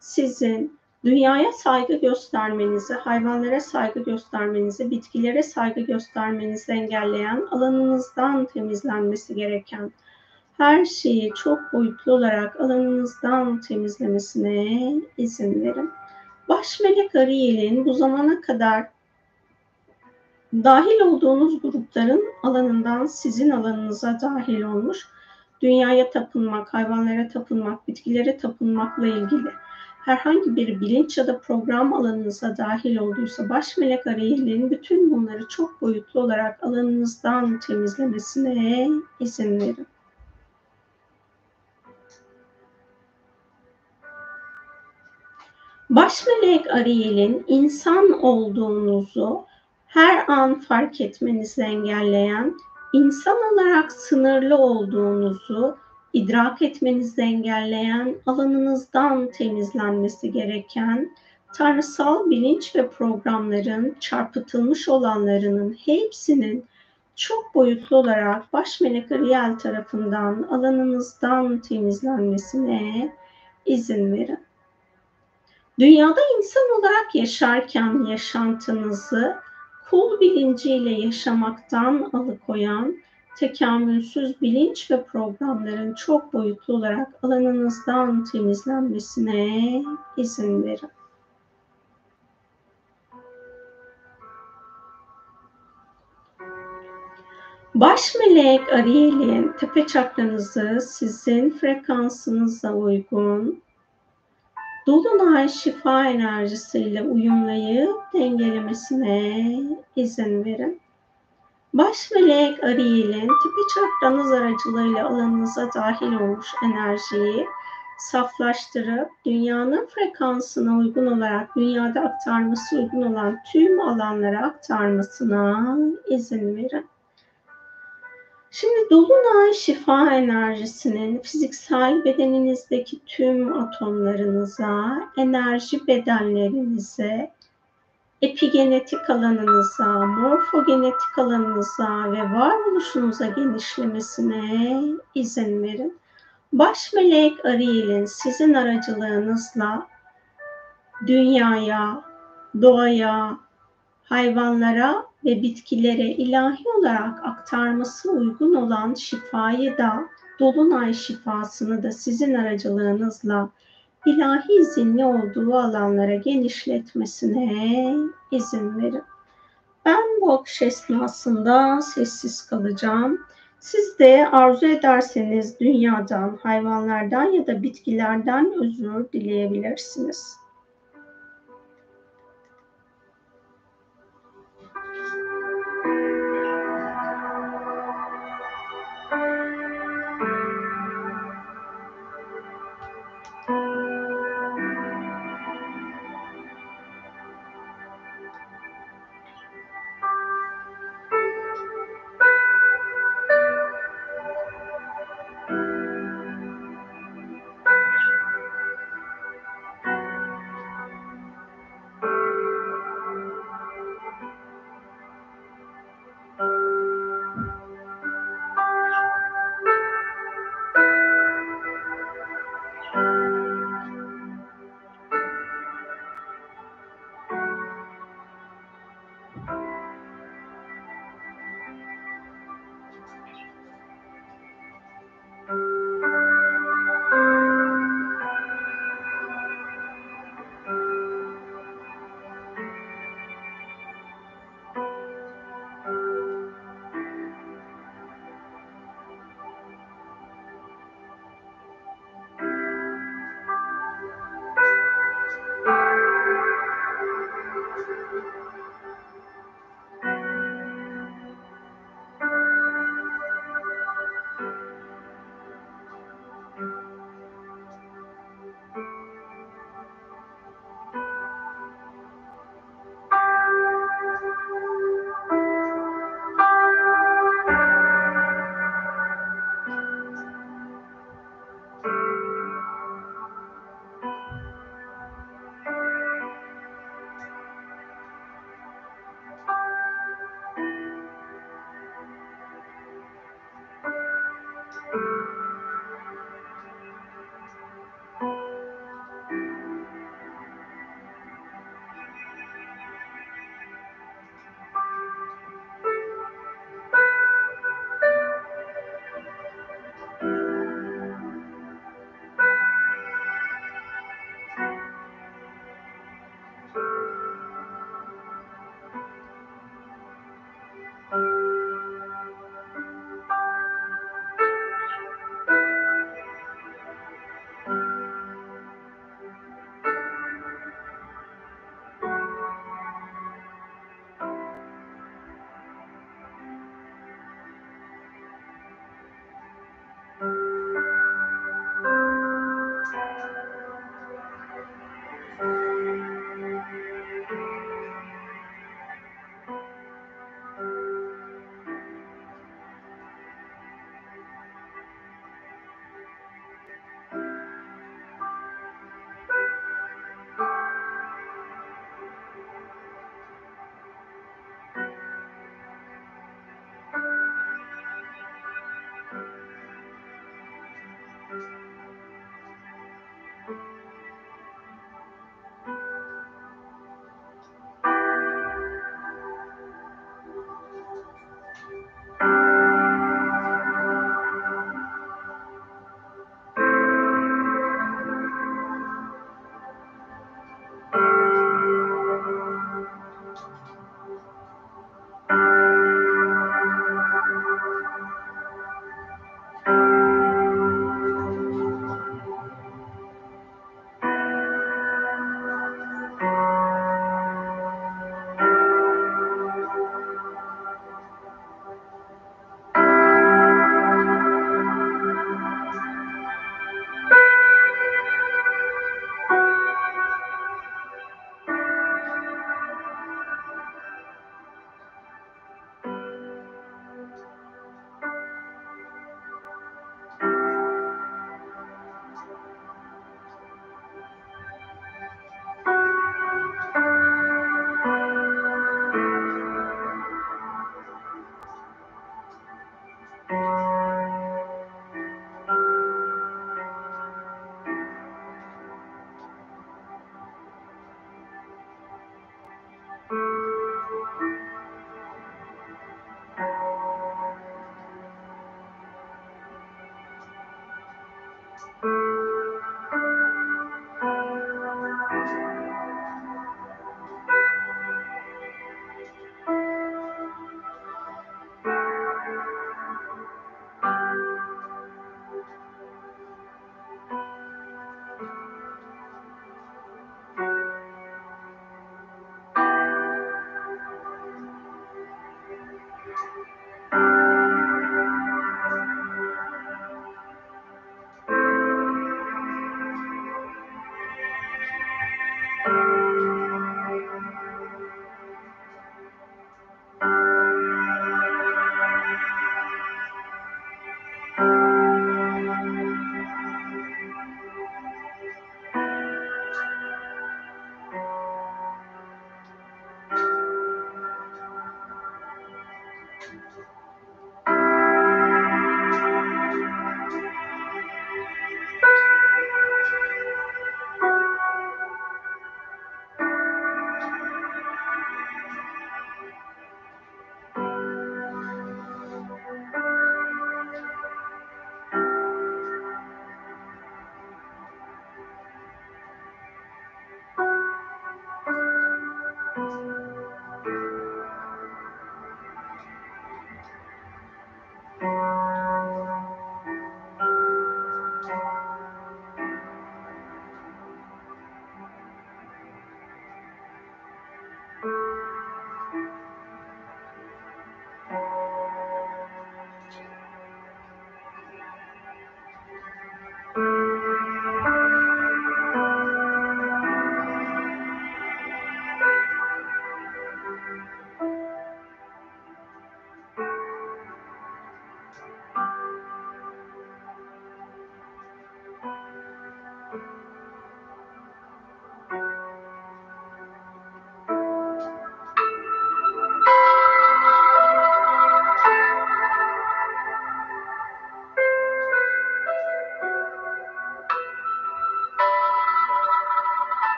Sizin dünyaya saygı göstermenizi, hayvanlara saygı göstermenizi, bitkilere saygı göstermenizi engelleyen alanınızdan temizlenmesi gereken her şeyi çok boyutlu olarak alanınızdan temizlemesine izin verin. Baş melek Ariel'in bu zamana kadar dahil olduğunuz grupların alanından sizin alanınıza dahil olmuş, dünyaya tapınmak, hayvanlara tapınmak, bitkilere tapınmakla ilgili herhangi bir bilinç ya da program alanınıza dahil olduysa baş melek Ariel'in bütün bunları çok boyutlu olarak alanınızdan temizlemesine izin verin. Baş melek Ariel'in insan olduğunuzu her an fark etmenizi engelleyen, insan olarak sınırlı olduğunuzu idrak etmenizi engelleyen, alanınızdan temizlenmesi gereken tanrısal bilinç ve programların çarpıtılmış olanlarının hepsinin çok boyutlu olarak baş melek Ariel tarafından alanınızdan temizlenmesine izin verin. Dünyada insan olarak yaşarken yaşantınızı kul bilinciyle yaşamaktan alıkoyan tekamülsüz bilinç ve programların çok boyutlu olarak alanınızdan temizlenmesine izin verin. Baş melek Ariel'in tepe çakranızı sizin frekansınıza uygun Dolunay şifa enerjisiyle uyumlayıp dengelemesine izin verin. Baş melek Ariel'in tipi çakranız aracılığıyla alanınıza dahil olmuş enerjiyi saflaştırıp dünyanın frekansına uygun olarak dünyada aktarması uygun olan tüm alanlara aktarmasına izin verin. Şimdi dolunay şifa enerjisinin fiziksel bedeninizdeki tüm atomlarınıza, enerji bedenlerinize, epigenetik alanınıza, morfogenetik alanınıza ve varoluşunuza genişlemesine izin verin. Baş melek Ariel'in sizin aracılığınızla dünyaya, doğaya, hayvanlara ve bitkilere ilahi olarak aktarması uygun olan şifayı da dolunay şifasını da sizin aracılığınızla ilahi izinli olduğu alanlara genişletmesine izin verin. Ben bu akış esnasında sessiz kalacağım. Siz de arzu ederseniz dünyadan, hayvanlardan ya da bitkilerden özür dileyebilirsiniz.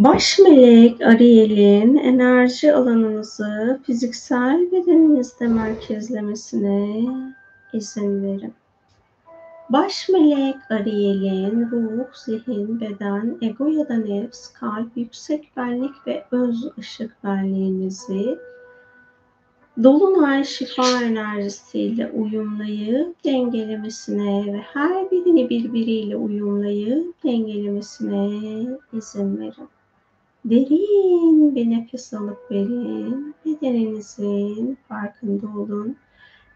Baş melek Ariel'in enerji alanınızı fiziksel bedeninizde merkezlemesine izin verin. Baş melek Ariel'in ruh, zihin, beden, ego ya da nefs, kalp, yüksek benlik ve öz ışık benliğinizi Dolunay şifa enerjisiyle uyumlayıp dengelemesine ve her birini birbiriyle uyumlayıp dengelemesine izin verin. Derin bir nefes alıp verin. Bedeninizin farkında olun.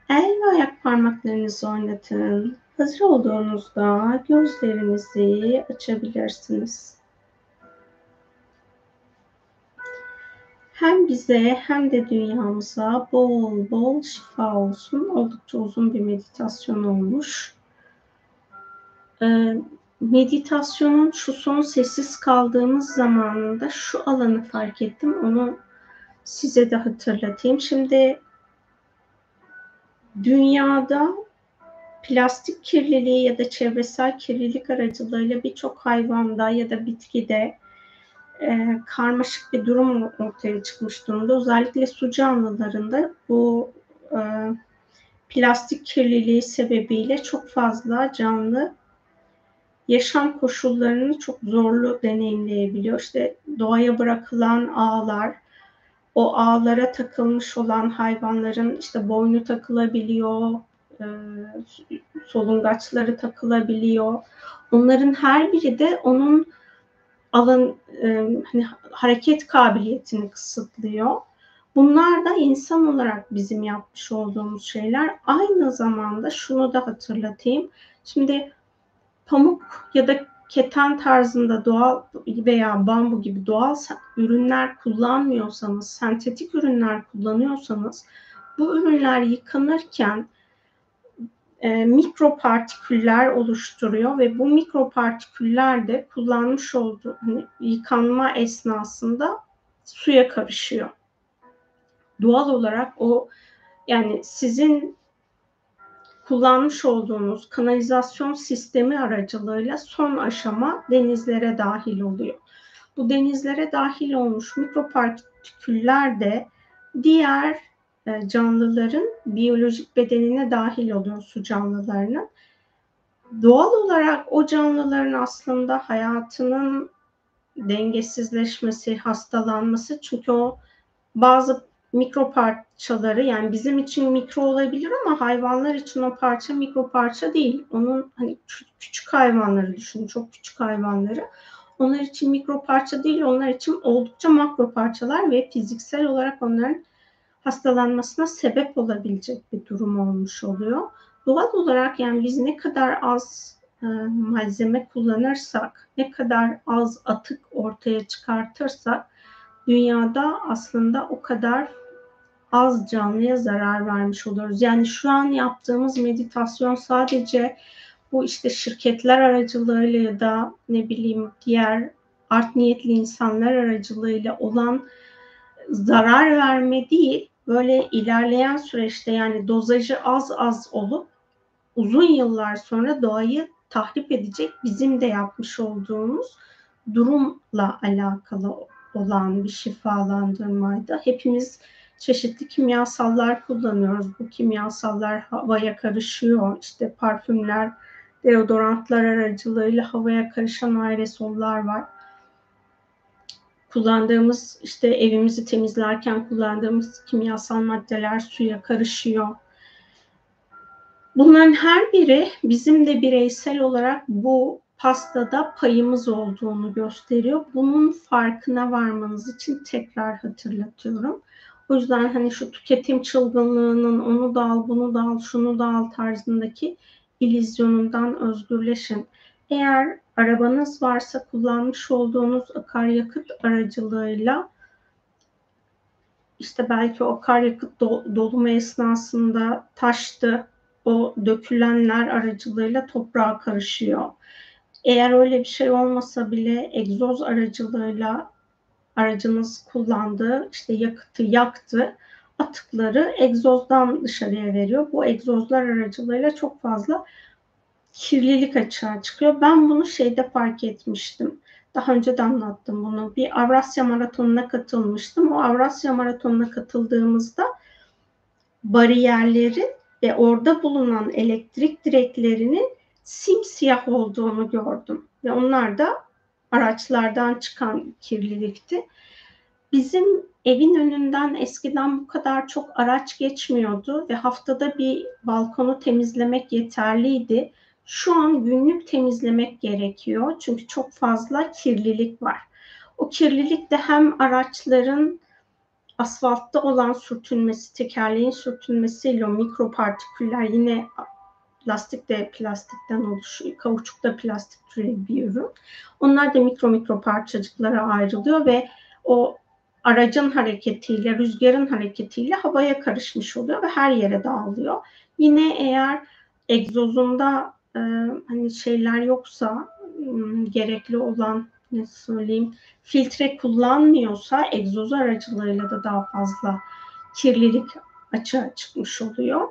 El ve ayak parmaklarınızı oynatın. Hazır olduğunuzda gözlerinizi açabilirsiniz. Hem bize hem de dünyamıza bol bol şifa olsun. Oldukça uzun bir meditasyon olmuş. Ee, meditasyonun şu son sessiz kaldığımız zamanında şu alanı fark ettim. Onu size de hatırlatayım. Şimdi dünyada plastik kirliliği ya da çevresel kirlilik aracılığıyla birçok hayvanda ya da bitkide e, karmaşık bir durum ortaya çıkmış durumda. Özellikle su canlılarında bu e, plastik kirliliği sebebiyle çok fazla canlı yaşam koşullarını çok zorlu deneyimleyebiliyor. İşte doğaya bırakılan ağlar, o ağlara takılmış olan hayvanların işte boynu takılabiliyor, e, solungaçları takılabiliyor. Onların her biri de onun alan e, hani hareket kabiliyetini kısıtlıyor. Bunlar da insan olarak bizim yapmış olduğumuz şeyler. Aynı zamanda şunu da hatırlatayım. Şimdi pamuk ya da keten tarzında doğal veya bambu gibi doğal ürünler kullanmıyorsanız, sentetik ürünler kullanıyorsanız bu ürünler yıkanırken e, mikropartiküller oluşturuyor ve bu mikropartiküller de kullanmış olduğu hani, yıkanma esnasında suya karışıyor. Doğal olarak o yani sizin kullanmış olduğunuz kanalizasyon sistemi aracılığıyla son aşama denizlere dahil oluyor. Bu denizlere dahil olmuş mikropartiküller de diğer e, canlıların biyolojik bedenine dahil oluyor su canlılarının. Doğal olarak o canlıların aslında hayatının dengesizleşmesi, hastalanması çünkü o bazı mikro parçaları yani bizim için mikro olabilir ama hayvanlar için o parça mikro parça değil. Onun hani küçük hayvanları düşünün, çok küçük hayvanları. Onlar için mikro parça değil, onlar için oldukça makro parçalar ve fiziksel olarak onların hastalanmasına sebep olabilecek bir durum olmuş oluyor. Doğal olarak yani biz ne kadar az e, malzeme kullanırsak, ne kadar az atık ortaya çıkartırsak dünyada aslında o kadar az canlıya zarar vermiş oluyoruz. Yani şu an yaptığımız meditasyon sadece bu işte şirketler aracılığıyla ya da ne bileyim diğer art niyetli insanlar aracılığıyla olan zarar verme değil, böyle ilerleyen süreçte yani dozajı az az olup uzun yıllar sonra doğayı tahrip edecek bizim de yapmış olduğumuz durumla alakalı olan bir şifalandırmaydı. Hepimiz çeşitli kimyasallar kullanıyoruz. Bu kimyasallar havaya karışıyor. İşte parfümler, deodorantlar aracılığıyla havaya karışan aerosollar var. Kullandığımız işte evimizi temizlerken kullandığımız kimyasal maddeler suya karışıyor. Bunların her biri bizim de bireysel olarak bu pastada payımız olduğunu gösteriyor. Bunun farkına varmanız için tekrar hatırlatıyorum. O yüzden hani şu tüketim çılgınlığının onu da al, bunu da al, şunu da al tarzındaki ilizyonundan özgürleşin. Eğer arabanız varsa kullanmış olduğunuz akaryakıt aracılığıyla işte belki o akaryakıt do- dolumu esnasında taştı, o dökülenler aracılığıyla toprağa karışıyor. Eğer öyle bir şey olmasa bile egzoz aracılığıyla aracınız kullandığı işte yakıtı yaktı atıkları egzozdan dışarıya veriyor. Bu egzozlar aracılığıyla çok fazla kirlilik açığa çıkıyor. Ben bunu şeyde fark etmiştim. Daha önce de anlattım bunu. Bir Avrasya Maratonu'na katılmıştım. O Avrasya Maratonu'na katıldığımızda bariyerlerin ve orada bulunan elektrik direklerinin simsiyah olduğunu gördüm. Ve onlar da araçlardan çıkan kirlilikti. Bizim evin önünden eskiden bu kadar çok araç geçmiyordu ve haftada bir balkonu temizlemek yeterliydi. Şu an günlük temizlemek gerekiyor çünkü çok fazla kirlilik var. O kirlilik de hem araçların asfaltta olan sürtünmesi, tekerleğin sürtünmesiyle o mikropartiküller yine Plastik de plastikten oluşuyor. Kauçuk da plastik türevi bir ürün. Onlar da mikro mikro parçacıklara ayrılıyor ve o aracın hareketiyle, rüzgarın hareketiyle havaya karışmış oluyor ve her yere dağılıyor. Yine eğer egzozunda e, hani şeyler yoksa ıı, gerekli olan ne söyleyeyim filtre kullanmıyorsa egzoz aracılığıyla da daha fazla kirlilik açığa çıkmış oluyor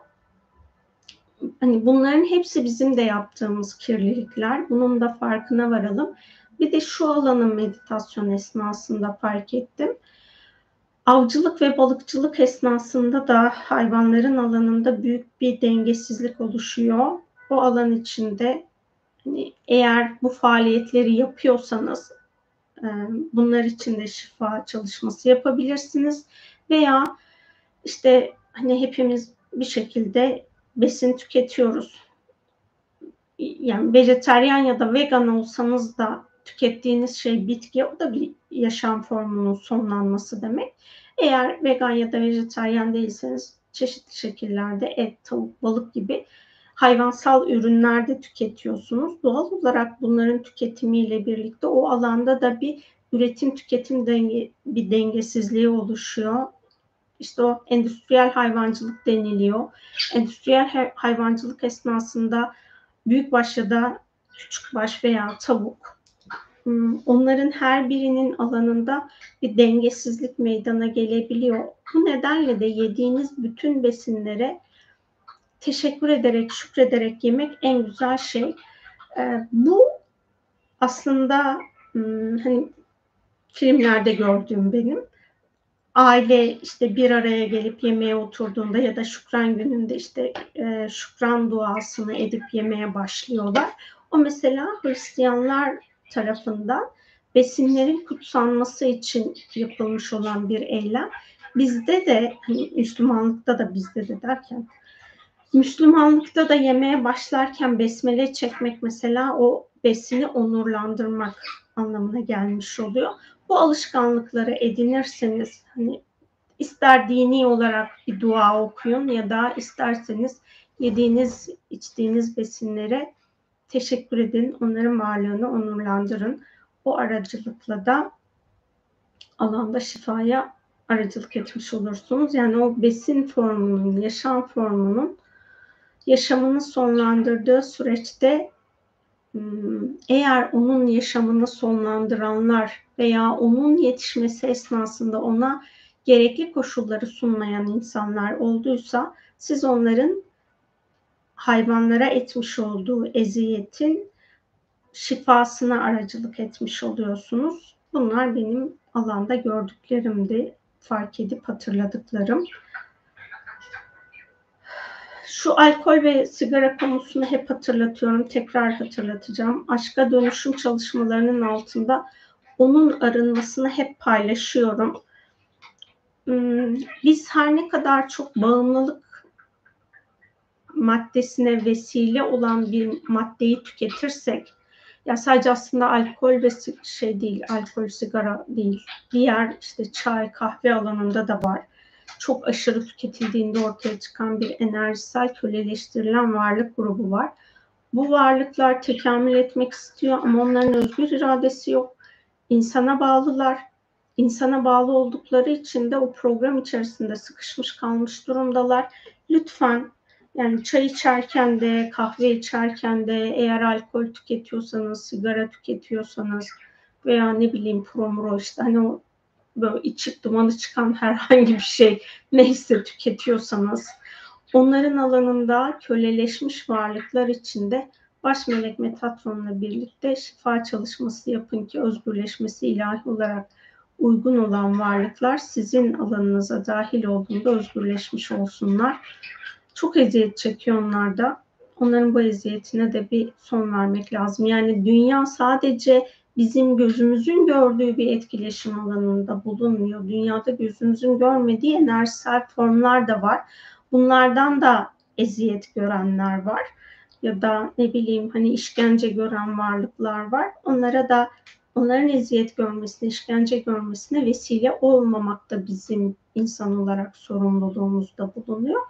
hani bunların hepsi bizim de yaptığımız kirlilikler. Bunun da farkına varalım. Bir de şu alanın meditasyon esnasında fark ettim. Avcılık ve balıkçılık esnasında da hayvanların alanında büyük bir dengesizlik oluşuyor. O alan içinde hani eğer bu faaliyetleri yapıyorsanız e, bunlar için de şifa çalışması yapabilirsiniz veya işte hani hepimiz bir şekilde besin tüketiyoruz. Yani vejeteryan ya da vegan olsanız da tükettiğiniz şey bitki o da bir yaşam formunun sonlanması demek. Eğer vegan ya da vejeteryan değilseniz çeşitli şekillerde et, tavuk, balık gibi hayvansal ürünlerde tüketiyorsunuz. Doğal olarak bunların tüketimiyle birlikte o alanda da bir üretim tüketim denge, bir dengesizliği oluşuyor. İşte o endüstriyel hayvancılık deniliyor. Endüstriyel hayvancılık esnasında büyük baş ya da küçük baş veya tavuk hmm, onların her birinin alanında bir dengesizlik meydana gelebiliyor. Bu nedenle de yediğiniz bütün besinlere teşekkür ederek, şükrederek yemek en güzel şey. Ee, bu aslında hmm, hani filmlerde gördüğüm benim. Aile işte bir araya gelip yemeğe oturduğunda ya da şükran gününde işte e, şükran duasını edip yemeye başlıyorlar. O mesela Hristiyanlar tarafından besinlerin kutsanması için yapılmış olan bir eylem. Bizde de hani Müslümanlıkta da bizde de derken Müslümanlıkta da yemeğe başlarken besmele çekmek mesela o besini onurlandırmak anlamına gelmiş oluyor. Bu alışkanlıkları edinirseniz hani ister dini olarak bir dua okuyun ya da isterseniz yediğiniz, içtiğiniz besinlere teşekkür edin. Onların varlığını onurlandırın. O aracılıkla da alanda şifaya aracılık etmiş olursunuz. Yani o besin formunun, yaşam formunun yaşamını sonlandırdığı süreçte hmm, eğer onun yaşamını sonlandıranlar veya onun yetişmesi esnasında ona gerekli koşulları sunmayan insanlar olduysa siz onların hayvanlara etmiş olduğu eziyetin şifasına aracılık etmiş oluyorsunuz. Bunlar benim alanda gördüklerimdi, fark edip hatırladıklarım şu alkol ve sigara konusunu hep hatırlatıyorum, tekrar hatırlatacağım. Aşka dönüşüm çalışmalarının altında onun arınmasını hep paylaşıyorum. Hmm, biz her ne kadar çok bağımlılık maddesine vesile olan bir maddeyi tüketirsek, ya sadece aslında alkol ve şey değil, alkol, sigara değil, diğer işte çay, kahve alanında da var çok aşırı tüketildiğinde ortaya çıkan bir enerjisel köleleştirilen varlık grubu var. Bu varlıklar tekamül etmek istiyor ama onların özgür iradesi yok. İnsana bağlılar. İnsana bağlı oldukları için de o program içerisinde sıkışmış kalmış durumdalar. Lütfen yani çay içerken de, kahve içerken de, eğer alkol tüketiyorsanız, sigara tüketiyorsanız veya ne bileyim promuro işte hani o böyle içip dumanı çıkan *laughs* herhangi bir şey neyse tüketiyorsanız onların alanında köleleşmiş varlıklar içinde baş melek Metatron'la birlikte şifa çalışması yapın ki özgürleşmesi ilahi olarak uygun olan varlıklar sizin alanınıza dahil olduğunda özgürleşmiş olsunlar. Çok eziyet çekiyor onlar da. Onların bu eziyetine de bir son vermek lazım. Yani dünya sadece bizim gözümüzün gördüğü bir etkileşim alanında bulunmuyor. Dünyada gözümüzün görmediği enerjisel formlar da var. Bunlardan da eziyet görenler var. Ya da ne bileyim hani işkence gören varlıklar var. Onlara da onların eziyet görmesine, işkence görmesine vesile olmamak da bizim insan olarak sorumluluğumuzda bulunuyor.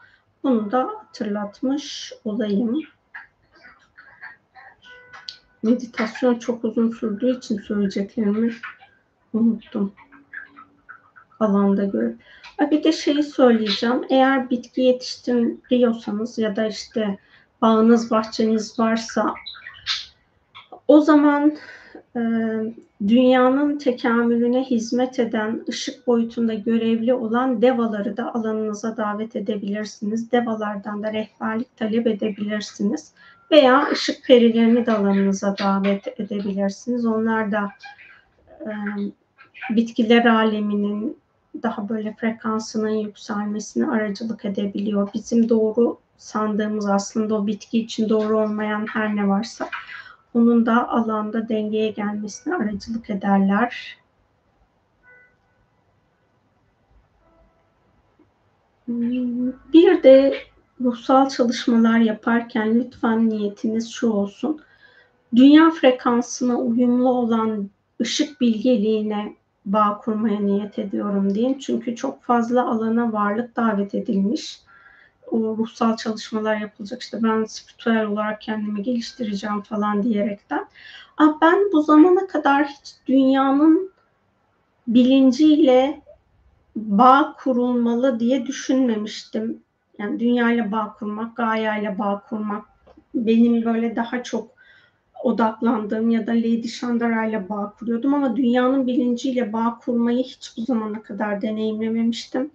Bunu da hatırlatmış olayım meditasyon çok uzun sürdüğü için söyleyeceklerimi unuttum. Alanda göre. Bir de şeyi söyleyeceğim. Eğer bitki yetiştiriyorsanız ya da işte bağınız, bahçeniz varsa o zaman e, dünyanın tekamülüne hizmet eden, ışık boyutunda görevli olan devaları da alanınıza davet edebilirsiniz. Devalardan da rehberlik talep edebilirsiniz. Veya ışık perilerini de alanınıza davet edebilirsiniz. Onlar da e, bitkiler aleminin daha böyle frekansının yükselmesine aracılık edebiliyor. Bizim doğru sandığımız aslında o bitki için doğru olmayan her ne varsa onun da alanda dengeye gelmesine aracılık ederler. Bir de ruhsal çalışmalar yaparken lütfen niyetiniz şu olsun. Dünya frekansına uyumlu olan ışık bilgeliğine bağ kurmaya niyet ediyorum deyin. Çünkü çok fazla alana varlık davet edilmiş. Ruhsal çalışmalar yapılacak. İşte ben spiritüel olarak kendimi geliştireceğim falan diyerekten. Ama ben bu zamana kadar hiç dünyanın bilinciyle bağ kurulmalı diye düşünmemiştim. Yani dünyayla bağ kurmak, gayayla bağ kurmak benim böyle daha çok odaklandığım ya da Lady Chandra ile bağ kuruyordum ama dünyanın bilinciyle bağ kurmayı hiç bu zamana kadar deneyimlememiştim.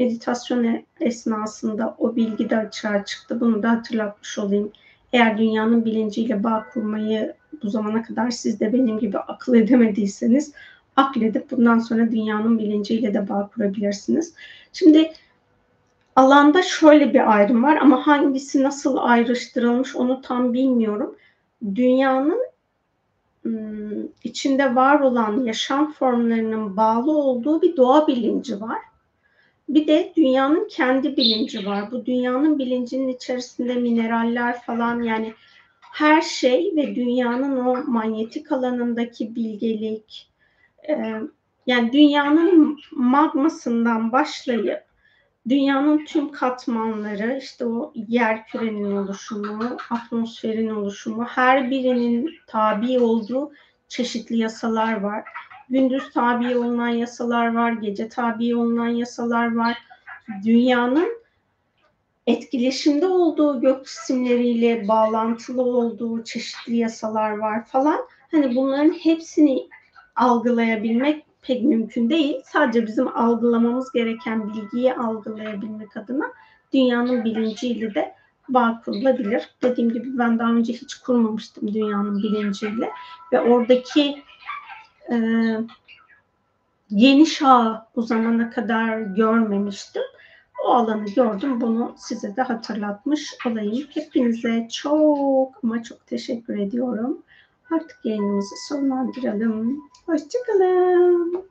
Meditasyon esnasında o bilgi de açığa çıktı. Bunu da hatırlatmış olayım. Eğer dünyanın bilinciyle bağ kurmayı bu zamana kadar siz de benim gibi akıl edemediyseniz akledip bundan sonra dünyanın bilinciyle de bağ kurabilirsiniz. Şimdi alanda şöyle bir ayrım var ama hangisi nasıl ayrıştırılmış onu tam bilmiyorum. Dünyanın içinde var olan yaşam formlarının bağlı olduğu bir doğa bilinci var. Bir de dünyanın kendi bilinci var. Bu dünyanın bilincinin içerisinde mineraller falan yani her şey ve dünyanın o manyetik alanındaki bilgelik, yani dünyanın magmasından başlayıp dünyanın tüm katmanları işte o yer kürenin oluşumu, atmosferin oluşumu her birinin tabi olduğu çeşitli yasalar var. Gündüz tabi olunan yasalar var, gece tabi olunan yasalar var. Dünyanın etkileşimde olduğu gök cisimleriyle bağlantılı olduğu çeşitli yasalar var falan. Hani bunların hepsini algılayabilmek pek mümkün değil. Sadece bizim algılamamız gereken bilgiyi algılayabilmek adına dünyanın bilinciyle de bağ kurulabilir. Dediğim gibi ben daha önce hiç kurmamıştım dünyanın bilinciyle ve oradaki e, geniş ağ bu zamana kadar görmemiştim. O alanı gördüm. Bunu size de hatırlatmış olayım. Hepinize çok ama çok teşekkür ediyorum. Artık yayınımızı sonlandıralım. Hoşçakalın.